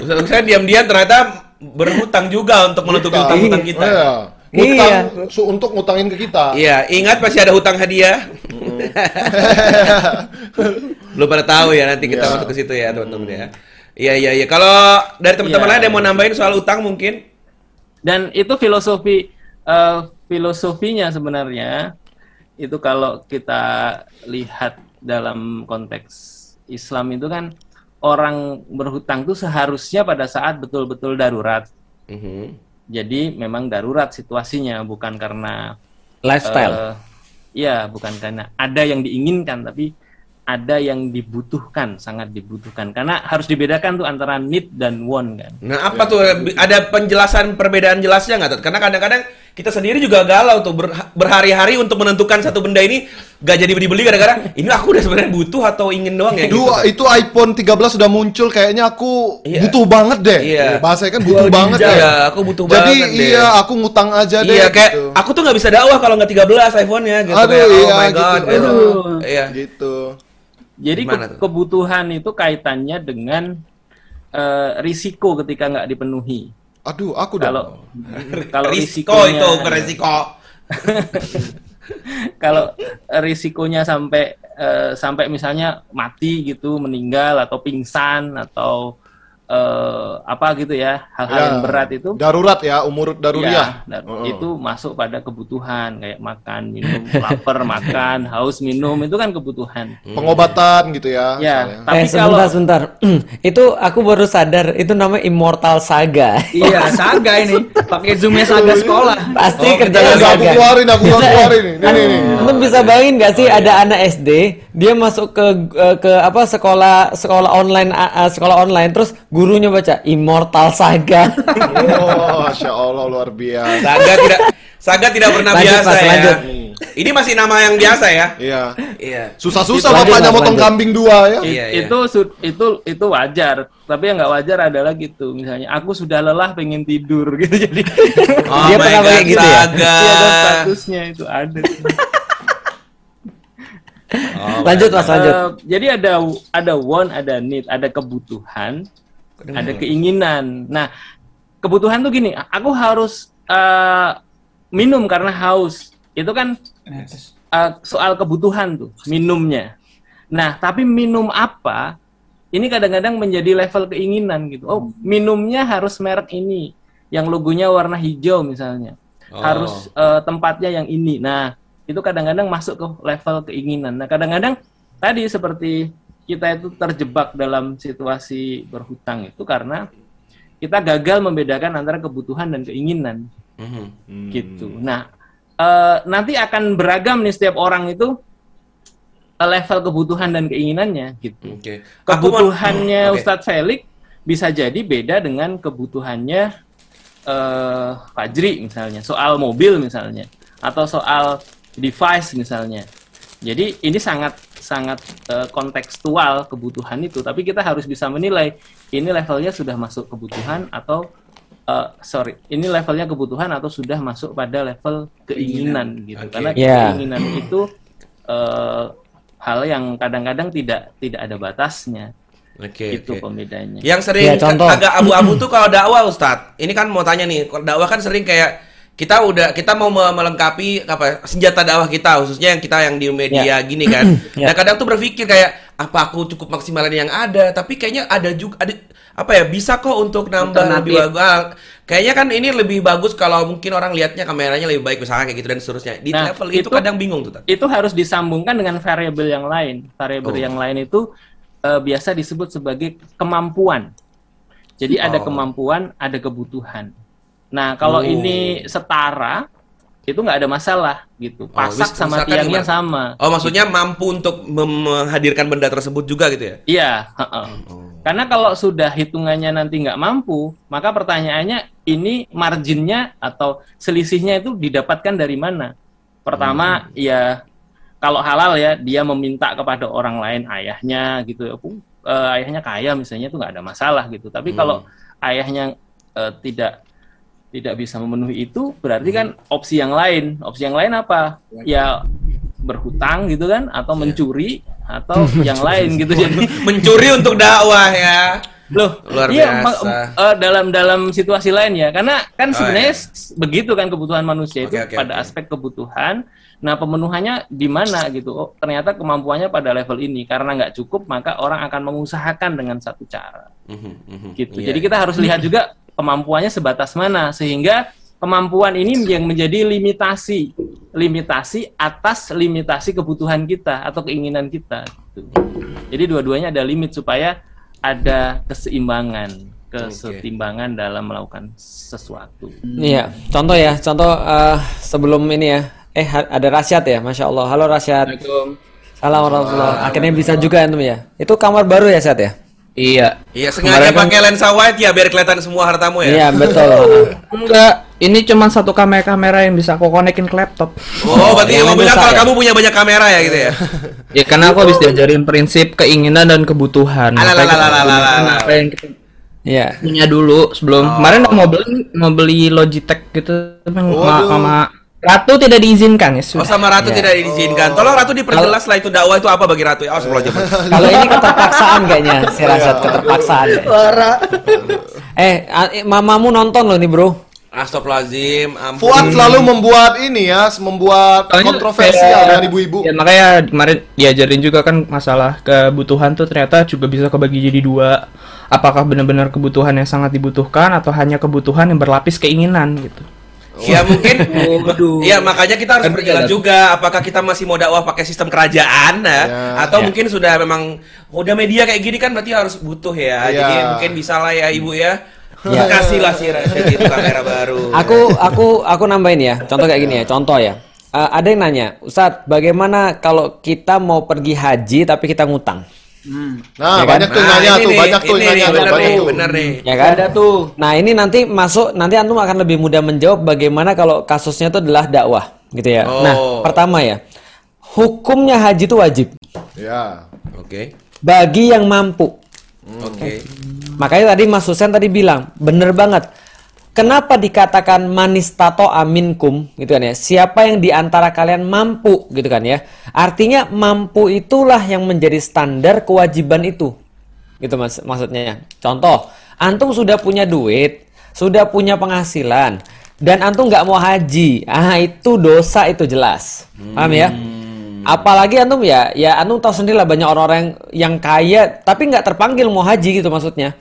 Ustaz Husen diam-diam ternyata berhutang juga untuk menutupi Utang. hutang-hutang kita. Iya. Utang Iya. su- untuk ngutangin ke kita. Iya, ingat pasti ada hutang hadiah. Belum pada tahu ya nanti kita Iya. masuk ke situ ya teman-teman ya. Iya iya iya. Kalau dari teman-teman Iya. lain ada yang mau nambahin soal utang mungkin? Dan itu filosofi eh, filosofinya sebenarnya itu kalau kita lihat dalam konteks Islam itu kan orang berhutang itu seharusnya pada saat betul-betul darurat. Mhm. Jadi memang darurat situasinya bukan karena Lifestyle. eh, Iya, bukan karena ada yang diinginkan tapi ada yang dibutuhkan, sangat dibutuhkan. Karena harus dibedakan tuh antara need dan want kan. Nah, apa tuh ada penjelasan perbedaan jelasnya nggak? Karena kadang-kadang kita sendiri juga galau tuh ber- berhari-hari untuk menentukan satu benda ini gak jadi dibeli gara-gara ini aku udah sebenarnya butuh atau ingin doang ya gitu. Dua itu iPhone 13 sudah muncul kayaknya aku Iya. butuh banget deh. Iya. Bahasanya kan butuh banget Iya, ya. aku butuh Jadi banget deh. iya aku ngutang aja deh. Iya, kayak gitu. aku tuh nggak bisa dakwah kalau nggak 13 iPhone-nya gitu. Aduh, Kayak, oh iya, my gitu. god. gitu. Aduh. Iya. gitu. Jadi Gimana ke- tuh? kebutuhan itu kaitannya dengan eh, risiko ketika nggak dipenuhi. Aduh, aku dah. Kalau kalau risiko itu bukan risiko. kalau risikonya sampai eh, sampai misalnya mati gitu, meninggal atau pingsan atau eh, apa gitu ya, hal-hal Ya, yang berat itu Darurat ya, umur daruriyah. Ya, dan Heeh. itu masuk pada kebutuhan kayak makan, minum, lapar, makan, haus, minum itu kan kebutuhan. Pengobatan gitu ya. Ya, misalnya. tapi eh kalau sebentar sebentar. itu aku baru sadar itu namanya Immortal Saga. iya, saga ini. Pakai zoomnya saga sekolah. Pasti Oh, kerjanya Enggak, aku Saga. keluarin, aku Bisa- keluarin nih. Nih, nih, nih. Antum bisa bayangin gak sih ada anak SD dia masuk ke eh, ke apa sekolah sekolah online ah, sekolah online terus gurunya baca Immortal Saga. Oh, Masya Allah luar biasa. Saga tidak Saga tidak pernah Lanjut, biasa Mas, ya. lanjut. Ini masih nama yang biasa ya? Iya. Iya. Susah-susah bapaknya motong lanjut. kambing dua ya. I- Iya, iya. itu su- itu itu wajar tapi yang nggak wajar adalah gitu misalnya aku sudah lelah pengen tidur gitu jadi Oh Dia pernah pakai gitu ya? Saga. Iya, ada statusnya itu ada Oh, Lanjut Mas, lanjut. Eh, jadi ada ada want ada need ada kebutuhan ada keinginan. Nah kebutuhan tuh gini aku harus eh, minum karena haus. Itu kan eh, soal kebutuhan tuh minumnya. Nah tapi minum apa ini kadang-kadang menjadi level keinginan gitu. Oh minumnya harus merek ini yang logonya warna hijau misalnya. Oh. harus eh, tempatnya yang ini. Nah itu kadang-kadang masuk ke level keinginan. Nah kadang-kadang tadi seperti kita itu terjebak dalam situasi berhutang itu karena kita gagal membedakan antara kebutuhan dan keinginan Mhm. gitu. Nah, eh, nanti akan beragam nih setiap orang itu eh, level kebutuhan dan keinginannya gitu. Oke. Aku mau- Kebutuhannya Oke. Ustadz Felix bisa jadi beda dengan kebutuhannya eh, Fajri misalnya, soal mobil misalnya, atau soal device misalnya. Jadi ini sangat sangat eh, kontekstual kebutuhan itu, tapi kita harus bisa menilai ini levelnya sudah masuk kebutuhan atau eh, sorry, ini levelnya kebutuhan atau sudah masuk pada level keinginan gitu. Oke. Karena Ya. keinginan itu eh, hal yang kadang-kadang tidak tidak ada batasnya. Oke, itu oke. pembedanya. Yang sering Ya, contoh. agak abu-abu tuh kalau dakwah Ustadz. Ini kan mau tanya nih, kalau dakwah kan sering kayak kita udah kita mau me- melengkapi apa senjata dakwah kita khususnya yang kita yang di media gini kan. Ya. Nah kadang tuh berpikir kayak apa aku cukup maksimalin yang ada, tapi kayaknya ada juga ada apa ya bisa kok untuk nambah lebih bagus. Ah, Kayaknya kan ini lebih bagus kalau mungkin orang lihatnya kameranya lebih baik misalnya kayak gitu dan seterusnya. Di Nah, level itu, itu- kadang bingung tuh. Tat. itu harus disambungkan dengan variabel yang lain. Variabel Oh. yang lain itu eh, biasa disebut sebagai kemampuan. Jadi ada Oh. kemampuan, ada kebutuhan. Nah, kalau Oh. ini setara, itu nggak ada masalah gitu. Pasak wis- sama tiangnya sama. Oh maksudnya mampu untuk menghadirkan benda tersebut juga gitu ya? Iya. heeh. Karena kalau sudah hitungannya nanti nggak mampu, maka pertanyaannya ini marginnya atau selisihnya itu didapatkan dari mana? Pertama, ya kalau halal ya dia meminta kepada orang lain ayahnya gitu, aku eh, ayahnya kaya misalnya itu nggak ada masalah gitu. Tapi kalau ayahnya eh, tidak tidak bisa memenuhi itu, berarti kan opsi yang lain. Opsi yang lain apa? Ya berhutang gitu kan, atau mencuri, atau yang lain gitu. Jadi Mencuri untuk dakwah ya. Loh, Luar iya, biasa. eh, dalam dalam situasi lain ya, karena kan Oh, sebenarnya iya. begitu kan kebutuhan manusia itu Oke, oke, pada oke. aspek kebutuhan. Nah, pemenuhannya di mana gitu? Oh, ternyata kemampuannya pada level ini karena nggak cukup, maka orang akan mengusahakan dengan satu cara Mhm, mhm. gitu. Iya. Jadi kita harus lihat juga kemampuannya sebatas mana sehingga kemampuan ini yang menjadi limitasi limitasi atas limitasi kebutuhan kita atau keinginan kita gitu. Jadi dua-duanya ada limit supaya ada keseimbangan, kesetimbangan dalam melakukan sesuatu. Iya, contoh ya, contoh eh, sebelum ini ya. Eh ada Rasyad ya, masya Allah. Halo Rasyad. Salam warahmatullahi. Akhirnya bisa juga antum ya. Itu kamar baru ya Syad ya? Iya. Iya sengaja Kemarin kan- pakai lensa wide ya biar kelihatan semua hartamu ya. Iya betul. Enggak, ini cuma satu kamera-kamera yang bisa aku konekin ke laptop. Oh, berarti yang kamu bilang kalau ya? kamu punya banyak kamera ya gitu ya. Ya karena aku habis diajarin prinsip keinginan dan kebutuhan. Apa yang kita Iya. punya dulu sebelum Oh. kemarin mau beli mau beli Logitech gitu sama, sama Ratu tidak diizinkan ya Oh sudah. sama Ratu Iya. tidak diizinkan. Tolong Ratu diperjelas lah itu dakwah itu apa bagi Ratu ya. Oh, sebelum. Kalau ini keterpaksaan kayaknya, si Rasyad keterpaksaan. Eh, a- eh, mamamu nonton loh nih bro. Astagfirullahaladzim. ampun. Fuad selalu membuat ini ya, membuat Soalnya kontroversial kayak- dengan ibu-ibu. Ya makanya kemarin diajarin juga kan masalah kebutuhan tuh ternyata juga bisa kebagi jadi dua. Apakah benar-benar kebutuhan yang sangat dibutuhkan atau hanya kebutuhan yang berlapis keinginan gitu. Ya mungkin Ya makanya kita harus Kan berjalan juga Apakah kita masih mau dakwah pakai sistem kerajaan nah? Atau Ya. mungkin sudah memang Udah media kayak gini kan berarti harus butuh ya Ya. Jadi mungkin bisa lah ya ibu ya Ya. Kasihlah si Rasyid itu kamera baru Aku aku aku nambahin ya. Contoh kayak gini ya. Contoh ya. Eh, ada yang nanya, Ustadz, bagaimana kalau kita mau pergi haji tapi kita ngutang? Nah, Ya kan? banyak tuh Nah, nanya ini tuh, nih, banyak tuh nanya tuh, banyak nih, tuh. bener nih Ya kan? Ada tuh. Nah ini nanti masuk, nanti antum akan lebih mudah menjawab bagaimana kalau kasusnya itu adalah dakwah. gitu ya. Oh. Nah, pertama ya, hukumnya haji itu wajib Ya. Oke. bagi yang mampu. Oke. Makanya tadi Mas Husen tadi bilang, bener banget. Kenapa dikatakan manis tato aminkum gitu kan ya? Siapa yang di antara kalian mampu gitu kan ya? Artinya mampu itulah yang menjadi standar kewajiban itu. Gitu mas maksudnya. Contoh, antum sudah punya duit, sudah punya penghasilan dan antum nggak mau haji. Ah, itu dosa itu jelas. Paham ya? Apalagi antum ya, ya antum tahu sendiri lah banyak orang-orang yang kaya tapi nggak terpanggil mau haji gitu maksudnya.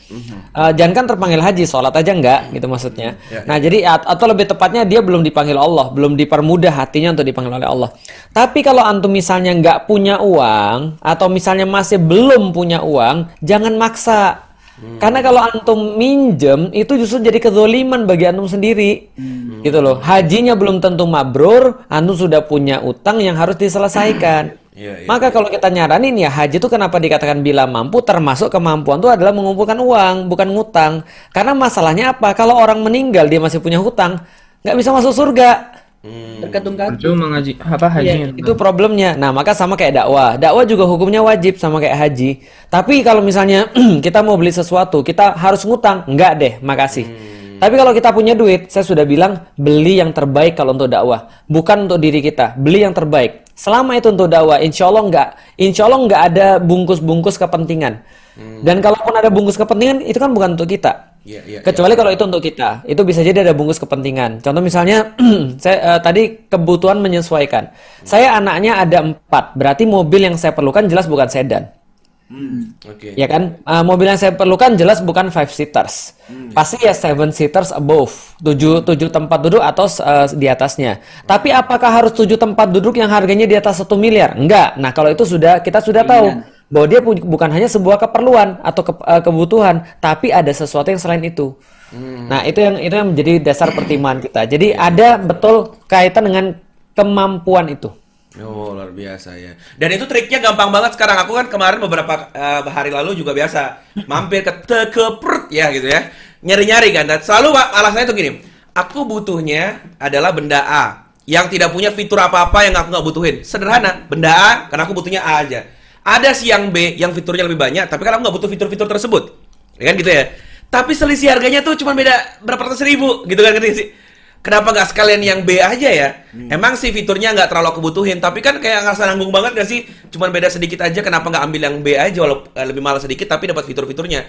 Eh, jangan kan terpanggil haji, sholat aja nggak gitu maksudnya. Ya, Nah jadi at- atau lebih tepatnya dia belum dipanggil Allah, belum dipermudah hatinya untuk dipanggil oleh Allah. Tapi kalau antum misalnya nggak punya uang atau misalnya masih belum punya uang, jangan maksa. Karena kalau antum minjem itu justru jadi kezoliman bagi antum sendiri. Gitu loh. Hajinya belum tentu mabrur, antum sudah punya utang yang harus diselesaikan. Iya, iya. Maka kalau kita nyaranin ya haji itu kenapa dikatakan bila mampu termasuk kemampuan itu adalah mengumpulkan uang, bukan ngutang. Karena masalahnya apa? Kalau orang meninggal dia masih punya hutang, nggak bisa masuk surga. Tergantung kan. Cuma ngaji apa. Iya, itu problemnya. Nah, maka sama kayak dakwah. Dakwah juga hukumnya wajib sama kayak haji. Tapi kalau misalnya kita mau beli sesuatu, kita harus ngutang. Enggak deh, makasih. Tapi kalau kita punya duit, saya sudah bilang beli yang terbaik kalau untuk dakwah, bukan untuk diri kita. Beli yang terbaik. Selama itu untuk dakwah, insya Allah enggak, insya Allah enggak ada bungkus-bungkus kepentingan. Dan kalaupun ada bungkus kepentingan, itu kan bukan untuk kita. Iya, iya. Kecuali kalau itu untuk kita, itu bisa jadi ada bungkus kepentingan. Contoh misalnya, saya eh, tadi kebutuhan menyesuaikan. Saya anaknya ada empat, berarti mobil yang saya perlukan jelas bukan sedan. Oke. Ya kan, Eh, mobil yang saya perlukan jelas bukan five seaters, pasti ya seven seaters above, tujuh tujuh tempat duduk atau eh, di atasnya. Tapi apakah harus tujuh tempat duduk yang harganya di atas satu miliar? Enggak. Nah kalau itu sudah kita sudah tahu bahwa dia bukan hanya sebuah keperluan atau ke- eh, kebutuhan, tapi ada sesuatu yang selain itu. Nah itu yang itu yang menjadi dasar pertimbangan kita. Jadi ada betul kaitan dengan kemampuan itu. Oh luar biasa ya. Dan itu triknya gampang banget sekarang. Aku kan kemarin beberapa eh, hari lalu juga biasa mampir ke tekeprut ya gitu ya. Nyari-nyari kan. Dan selalu alasannya tuh gini. Aku butuhnya adalah benda A yang tidak punya fitur apa-apa yang aku nggak butuhin. Sederhana, benda A karena aku butuhnya A aja. Ada sih yang B yang fiturnya lebih banyak, tapi kan aku nggak butuh fitur-fitur tersebut. Ya kan gitu ya. Tapi selisih harganya tuh cuma beda berapa ratus ribu gitu kan sih. Kenapa nggak sekalian yang B aja ya? Emang sih fiturnya nggak terlalu aku butuhin, tapi kan kayak ngerasa nanggung banget gak sih? Cuman beda sedikit aja, kenapa nggak ambil yang B aja walaupun eh, lebih mahal sedikit tapi dapat fitur-fiturnya.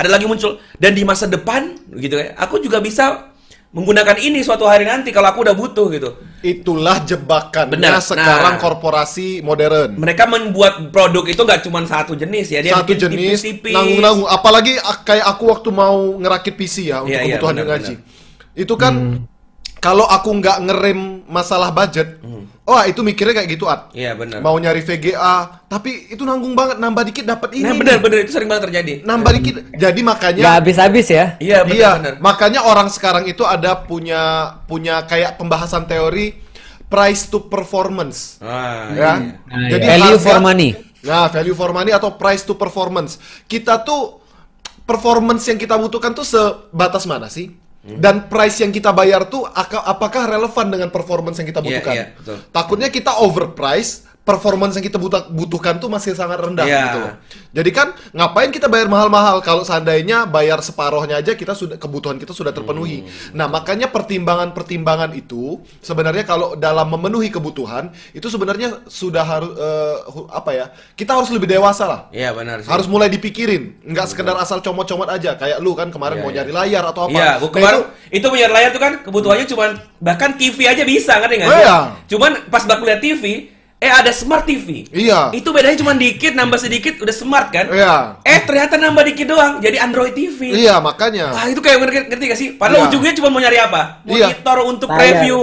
Ada lagi muncul dan di masa depan gitu ya, aku juga bisa menggunakan ini suatu hari nanti kalau aku udah butuh gitu. Itulah jebakannya Benar. sekarang Nah. korporasi modern. Mereka membuat produk itu nggak cuma satu jenis ya, dia Satu bikin jenis tipis-tipis. nanggung-nanggung. Apalagi kayak aku waktu mau ngerakit PC ya untuk Iya, iya, kebutuhan benar, ngaji. Itu kan kalau aku nggak ngerem masalah budget, wah itu mikirnya kayak gitu at. Hmm. Iya benar. Mau nyari VGA, tapi itu nanggung banget nambah dikit dapat ini. Nah nih. benar-benar itu sering banget terjadi. Nambah dikit. Jadi makanya Nggak habis-habis ya. Iya Iya, benar-benar. makanya orang sekarang itu ada punya punya kayak pembahasan teori price to performance. Ah, ya. iya. Value for money. Nah, value for money atau price to performance. Kita tuh performance yang kita butuhkan tuh sebatas mana sih? Hmm. Dan price yang kita bayar tuh aka- apakah relevan dengan performance yang kita Iya, butuhkan? iya, betul. Takutnya kita overprice, performance yang kita butuh- butuhkan tuh masih sangat rendah Iya. gitu. loh. Jadi kan ngapain kita bayar mahal-mahal kalau seandainya bayar separohnya aja kita sudah kebutuhan kita sudah terpenuhi. Hmm. Nah, makanya pertimbangan-pertimbangan itu sebenarnya kalau dalam memenuhi kebutuhan itu sebenarnya sudah harus hu- apa ya? Kita harus lebih dewasa lah. Iya benar sih. Harus mulai dipikirin, nggak sekedar asal comot-comot aja kayak lu kan kemarin Iya, mau iya. nyari layar atau apa. Iya, gua Nah, kemarin itu, punya layar tuh kan kebutuhannya cuman bahkan TV aja bisa kan sih? iya. Cuman pas baku lihat TV, eh ada smart TV. Iya. Itu bedanya cuma dikit, nambah sedikit udah smart kan? Iya. Eh ternyata nambah dikit doang, jadi Android TV. Iya, makanya. Ah itu kayak ngerti, ngerti gak sih? Padahal Iya. ujungnya cuma mau nyari apa? Iya. Monitor untuk Layar. preview.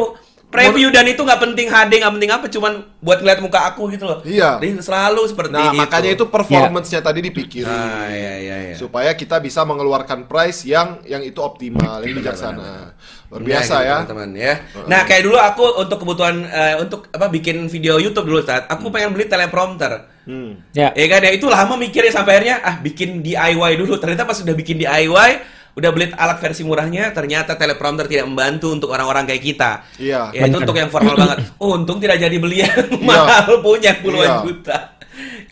Preview dan itu nggak penting HD, nggak penting apa, cuman buat ngeliat muka aku gitu loh. Iya. Jadi selalu seperti Nah, itu. makanya itu performance-nya tadi dipikirin. Ah, iya, iya, iya. Supaya kita bisa mengeluarkan price yang yang itu optimal, yang bijaksana. Luar biasa Nah, gitu, ya. teman-teman ya. Nah, kayak dulu aku untuk kebutuhan eh, untuk apa bikin video YouTube dulu saat aku pengen beli teleprompter. Hmm. Ya. Ya kan ya itu lama mikirnya sampai akhirnya ah bikin DIY dulu. Ternyata pas sudah bikin DIY udah beli alat versi murahnya, ternyata teleprompter tidak membantu untuk orang-orang kayak kita. Iya. Ya, itu untuk yang formal banget. Untung tidak jadi beli yang mahal punya puluhan Iya. juta.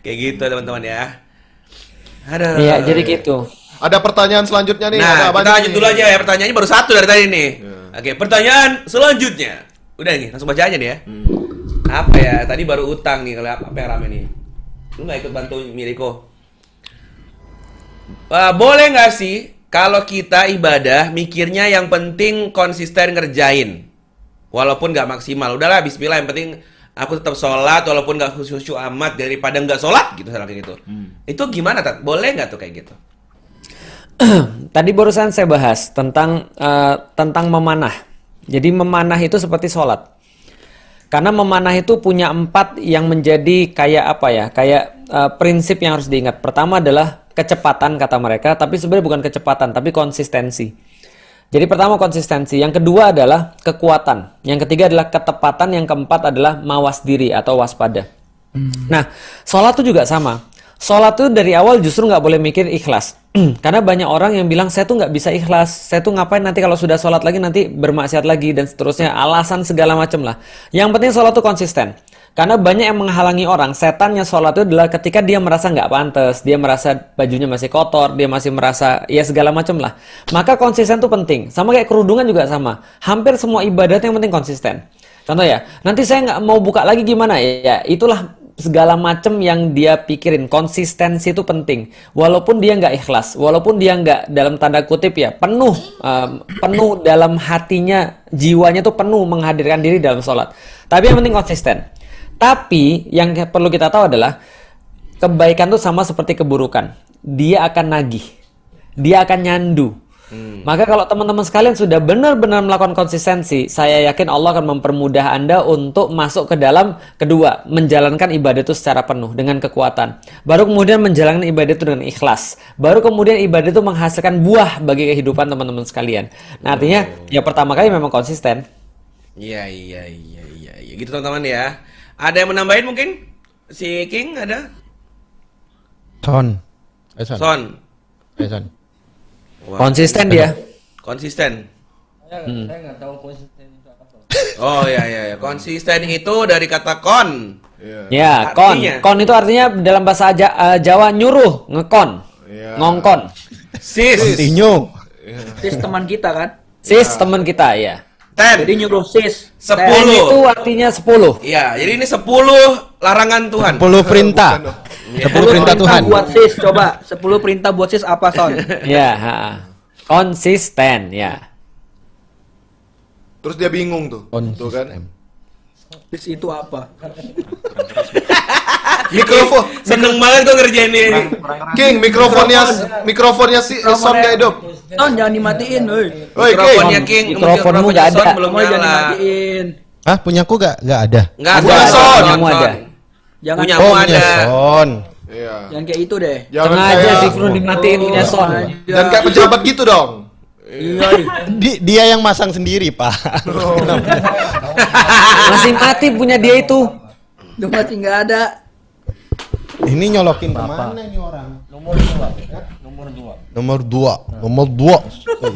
Kayak gitu teman-teman ya. Ada. Iya, jadi gitu. Ada pertanyaan selanjutnya nih. ada Nah, apa kita lanjut dulu aja ya. Pertanyaannya baru satu dari tadi nih. Oke, pertanyaan selanjutnya. Udah nih, langsung baca aja nih ya. Apa ya? Tadi baru utang nih. Kalau apa yang rame nih? Lu nggak ikut bantu Miriko? Uh, boleh nggak sih kalau kita ibadah mikirnya yang penting konsisten ngerjain, walaupun nggak maksimal. Udahlah, Bismillah. Yang penting aku tetap sholat walaupun nggak khusyuk amat daripada nggak sholat gitu, kayak gitu. Itu gimana, Tat? Boleh nggak tuh kayak gitu? Tadi barusan saya bahas tentang eh, tentang memanah. Jadi memanah itu seperti sholat. Karena memanah itu punya empat yang menjadi kayak apa ya? Kayak eh, prinsip yang harus diingat. Pertama adalah kecepatan kata mereka, tapi sebenarnya bukan kecepatan, tapi konsistensi. Jadi pertama konsistensi, yang kedua adalah kekuatan, yang ketiga adalah ketepatan, yang keempat adalah mawas diri atau waspada. Nah, sholat itu juga sama. Sholat tuh dari awal justru nggak boleh mikir ikhlas. Karena banyak orang yang bilang, saya tuh nggak bisa ikhlas. Saya tuh ngapain nanti kalau sudah sholat lagi, nanti bermaksiat lagi, dan seterusnya. Alasan segala macam lah. Yang penting sholat tuh konsisten. Karena banyak yang menghalangi orang. Setannya sholat itu adalah ketika dia merasa nggak pantas, dia merasa bajunya masih kotor, dia masih merasa ya segala macam lah. Maka konsisten tuh penting. Sama kayak kerudungan juga sama. Hampir semua ibadat yang penting konsisten. Contoh ya, nanti saya nggak mau buka lagi gimana ya? Itulah segala macam yang dia pikirin. Konsistensi itu penting. Walaupun dia nggak ikhlas, walaupun dia nggak dalam tanda kutip ya penuh, um, penuh dalam hatinya, jiwanya tuh penuh menghadirkan diri dalam sholat. Tapi yang penting konsisten. Tapi yang perlu kita tahu adalah kebaikan tuh sama seperti keburukan. Dia akan nagih. Dia akan nyandu. Maka kalau teman-teman sekalian sudah benar-benar melakukan konsistensi, saya yakin Allah akan mempermudah Anda untuk masuk ke dalam kedua, menjalankan ibadah itu secara penuh dengan kekuatan. Baru kemudian menjalankan ibadah itu dengan ikhlas. Baru kemudian ibadah itu menghasilkan buah bagi kehidupan teman-teman sekalian. Nah, artinya ya pertama kali memang konsisten. Iya iya iya iya iya gitu teman-teman ya. Ada yang menambahin mungkin? Si King ada? Son. Eh, son. Son. Eh, son. Wah. Konsisten dia. Konsisten. Hmm. Saya nggak tahu konsisten itu apa. Oh ya ya ya. Konsisten itu dari kata kon. Ya, kon. Artinya? Kon itu artinya dalam bahasa Ja- eh, Jawa nyuruh, ngekon. Ngongkon. Sis. Continue. Sis teman kita kan? Sis teman kita ya. Ten. Jadi nyuruh sis. Ten Sepuluh. itu artinya 10. Iya, jadi ini 10 larangan Tuhan. 10 perintah. 10 perintah Tuhan. buat sis coba 10 perintah buat sis apa son? Ya, ha. konsisten ya. Terus dia bingung tuh. Tuh kan. Sis itu apa? Mikrofon. Seneng banget gue ngerjain ini. King, mikrofonnya mikrofonnya si Son gak hidup. Son jangan dimatiin, woi. Woi, Mikrofonnya King. King, Mikrofonmu nggak ada. Belum Semuanya jangan nyala. dimatiin. Hah, punyaku gak, gak ada? Enggak, Ada, punya Son. Jangan Punya Oh, ada. Son. Iya. jangan kayak itu deh. Jangan Sengaja kayak sih Fru dimatiin punya son. dan kayak pejabat gitu dong. Iya. Di- dia yang masang sendiri, Pak. Masih mati punya dia itu. Itu masih nggak ada. Ini nyolokin ke mana ini orang? Nomor dua. Nomor dua. Nomor dua. Nomor dua. Oh,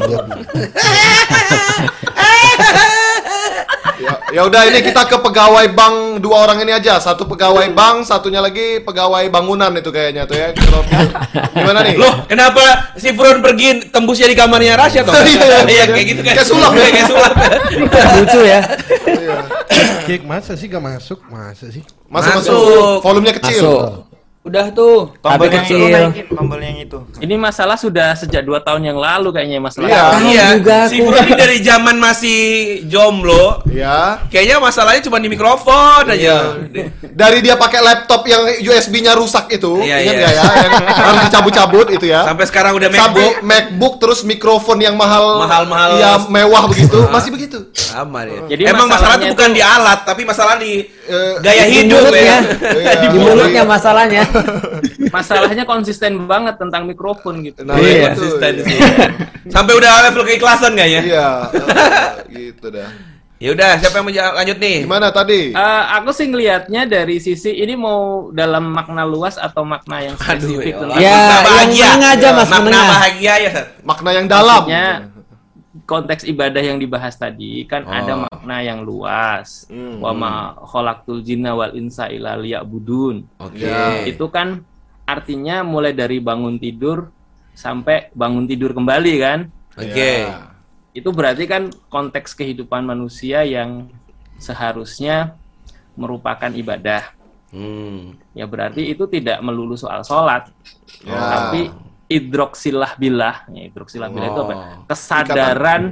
iya. Ya, ya udah ini kita ke pegawai bank dua orang ini aja. Satu pegawai bank, satunya lagi pegawai bangunan itu kayaknya tuh ya. Gimana nih? Loh, kenapa si Fron pergi tembusnya di kamarnya Rasya toh? Iya, Iya, kayak gitu kan. Kayak sulap ya. kayak sulap. Lucu ya. Kik masa sih gak masuk? Masa sih? Masuk, masuk. Masuk. Volumenya kecil. Masuk. Udah tuh. Tapi Tombol yang kecil. itu naikin, tombol yang itu. Ini masalah sudah sejak dua tahun yang lalu kayaknya masalah. Iya. Iya, juga si ini dari zaman masih jomblo. Ya. Kayaknya masalahnya cuma di mikrofon aja. Dari dia pakai laptop yang USB-nya rusak itu, Iya, ingat iya. ya? Yang harus dicabut-cabut itu ya. Sampai sekarang udah Sampai MacBook. MacBook terus mikrofon yang mahal Mahal-mahal. ya mewah begitu, masih begitu. Sama dia. Jadi Emang masalah masalahnya itu bukan itu- di alat, tapi masalah di Eh, gaya Di hidup mulutnya. ya. Iya. Di mulutnya masalahnya. Masalahnya konsisten banget tentang mikrofon gitu. Nah, Iya, konsisten iya. sih. Sampai udah level keikhlasan kayaknya. Iya, gitu dah. Ya udah, siapa yang mau lanjut nih? Gimana tadi? Eh, aku sih ngelihatnya dari sisi ini mau dalam makna luas atau makna yang spesifik ya tentang Ya, Makna yang bahagia. menengah aja, Ya, Mas, Makna menengah. bahagia ya. Makna yang dalam. Maksudnya, konteks ibadah yang dibahas tadi kan Oh. ada makna yang luas. Hmm. Wa ma khalaqtul jinna wal insa illa liya'budun. Oke. Ya. Itu kan artinya mulai dari bangun tidur sampai bangun tidur kembali kan. Oke. Ya. Itu berarti kan konteks kehidupan manusia yang seharusnya merupakan ibadah. Hmm. Ya berarti itu tidak melulu soal sholat, Ya. tapi idroksilah billah. Ya, idroksilah billah itu apa? Oh. Kesadaran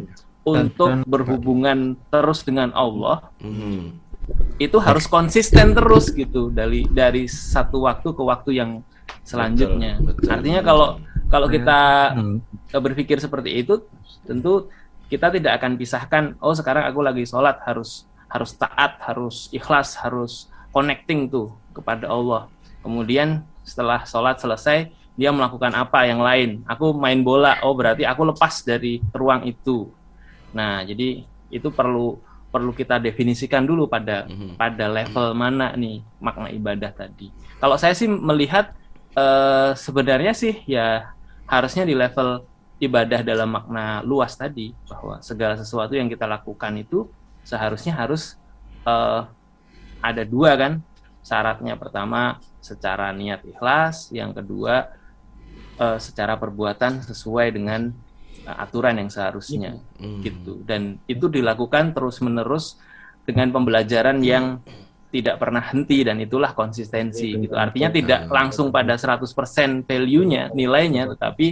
untuk berhubungan terus dengan Allah Hmm. itu harus konsisten terus gitu dari dari satu waktu ke waktu yang selanjutnya. Betul, betul. Artinya kalau kalau kita Hmm. berpikir seperti itu, tentu kita tidak akan pisahkan. Oh sekarang aku lagi sholat harus harus taat, harus ikhlas, harus connecting tuh kepada Allah. Kemudian setelah sholat selesai, dia melakukan apa yang lain. Aku main bola, oh berarti aku lepas dari ruang itu. Nah, jadi itu perlu perlu kita definisikan dulu pada Mhm. pada level mana nih makna ibadah tadi. Kalau saya sih melihat eh, sebenarnya sih ya harusnya di level ibadah dalam makna luas tadi bahwa segala sesuatu yang kita lakukan itu seharusnya harus eh, ada dua kan syaratnya pertama secara niat ikhlas yang kedua eh, secara perbuatan sesuai dengan eh, aturan yang seharusnya Hmm. gitu. Dan itu dilakukan terus menerus dengan pembelajaran yang tidak pernah henti dan itulah konsistensi gitu. artinya tidak langsung pada 100% value-nya nilainya tetapi